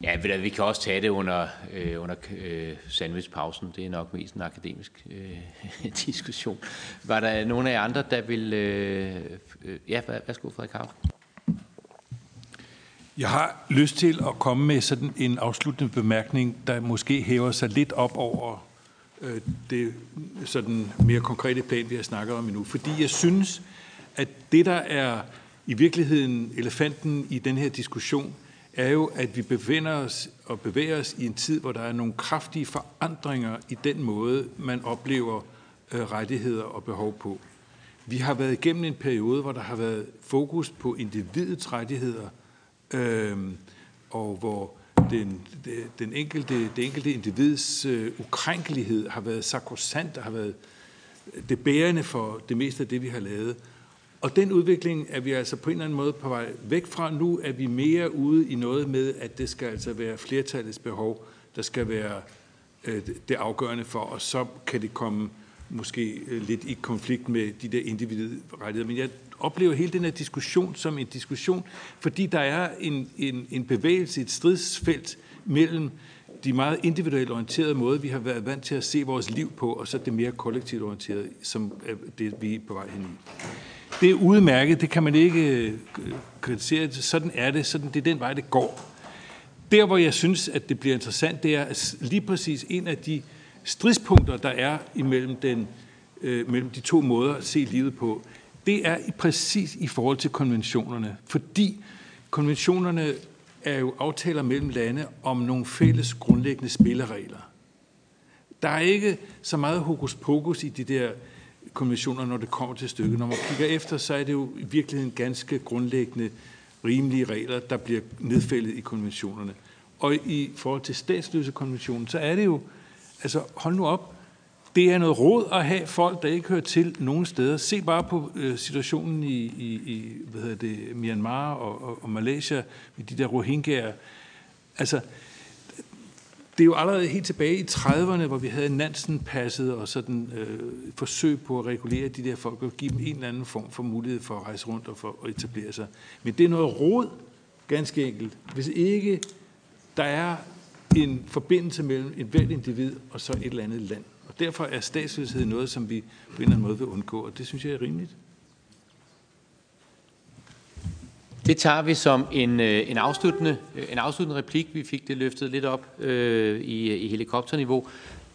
Ja, vi kan også tage det under, øh, under øh, sandwichpausen. Det er nok mest en akademisk øh, *laughs* diskussion. Var der nogen af jer andre, der vil... Øh, øh, ja, værsgo, Frederik Havn.
Jeg har lyst til at komme med sådan en afsluttende bemærkning, der måske hæver sig lidt op over øh, det sådan mere konkrete plan, vi har snakket om endnu. Fordi jeg synes, at det, der er i virkeligheden elefanten i den her diskussion, er jo, at vi befinder os og bevæger os i en tid, hvor der er nogle kraftige forandringer i den måde, man oplever øh, rettigheder og behov på. Vi har været igennem en periode, hvor der har været fokus på individets rettigheder, øh, og hvor den, den enkelte, det enkelte individs øh, ukrænkelighed har været sakrosant, der har været det bærende for det meste af det, vi har lavet. Og den udvikling er vi altså på en eller anden måde på vej væk fra. Nu er vi mere ude i noget med, at det skal altså være flertallets behov, der skal være øh, det afgørende for, og så kan det komme måske øh, lidt i konflikt med de der individuelle rettigheder. Men jeg oplever hele den her diskussion som en diskussion, fordi der er en, en, en bevægelse, et stridsfelt mellem de meget individuelt orienterede måder, vi har været vant til at se vores liv på, og så det mere kollektivt orienterede, som er det, vi er på vej hen i. Det er udmærket, det kan man ikke øh, kritisere. Sådan er det, sådan det er den vej, det går. Der, hvor jeg synes, at det bliver interessant, det er at lige præcis en af de stridspunkter, der er imellem den, øh, mellem de to måder at se livet på, det er i præcis i forhold til konventionerne. Fordi konventionerne er jo aftaler mellem lande om nogle fælles grundlæggende spilleregler. Der er ikke så meget hokus pokus i de der konventioner, når det kommer til stykket. Når man kigger efter, så er det jo i virkeligheden ganske grundlæggende rimelige regler, der bliver nedfældet i konventionerne. Og i forhold til statsløsekonventionen, så er det jo, altså hold nu op, det er noget råd at have folk, der ikke hører til nogen steder. Se bare på øh, situationen i, i, i hvad hedder det, Myanmar og, og, og Malaysia med de der rohingyaer. Altså, det er jo allerede helt tilbage i 30'erne, hvor vi havde Nansen-passet og sådan øh, forsøg på at regulere de der folk og give dem en eller anden form for mulighed for at rejse rundt og for at etablere sig. Men det er noget råd, ganske enkelt. Hvis ikke der er en forbindelse mellem et hvert individ og så et eller andet land. Og derfor er statsløshed noget, som vi på en eller anden måde vil undgå, og det synes jeg er rimeligt.
Det tager vi som en, øh, en, afsluttende, øh, en afsluttende replik. Vi fik det løftet lidt op øh, i, i helikopterniveau.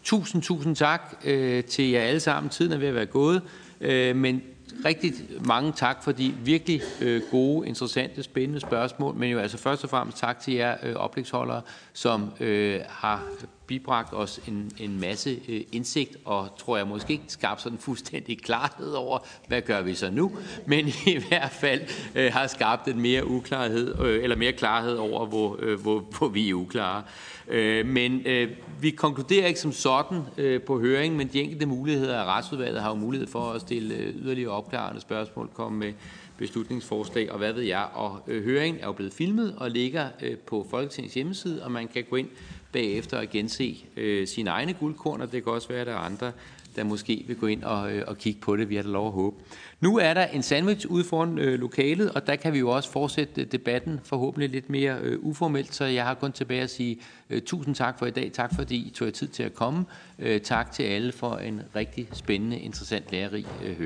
Tusind, tusind tak øh, til jer alle sammen. Tiden er ved at være gået, øh, men rigtig mange tak for de virkelig øh, gode, interessante, spændende spørgsmål, men jo altså først og fremmest tak til jer øh, oplægsholdere, som øh, har bibragt os en, en masse øh, indsigt, og tror jeg måske ikke skabt sådan fuldstændig klarhed over, hvad gør vi så nu, *laughs* men i hvert fald øh, har skabt en mere uklarhed, øh, eller mere klarhed over, hvor, øh, hvor, hvor vi er uklare. Øh, men øh, vi konkluderer ikke som sådan øh, på høringen, men de enkelte muligheder af retsudvalget har jo mulighed for at stille øh, yderligere opklarende spørgsmål, komme med beslutningsforslag og hvad ved jeg. Og høringen er jo blevet filmet og ligger på Folketingets hjemmeside, og man kan gå ind bagefter og gense sine egne guldkorn, og det kan også være, at der er andre, der måske vil gå ind og, øh, og kigge på det. Vi har da lov at håbe. Nu er der en sandwich ude foran øh, lokalet, og der kan vi jo også fortsætte øh, debatten forhåbentlig lidt mere øh, uformelt, så jeg har kun tilbage at sige øh, tusind tak for i dag. Tak fordi I tog jer tid til at komme. Øh, tak til alle for en rigtig spændende, interessant, lærerig øh,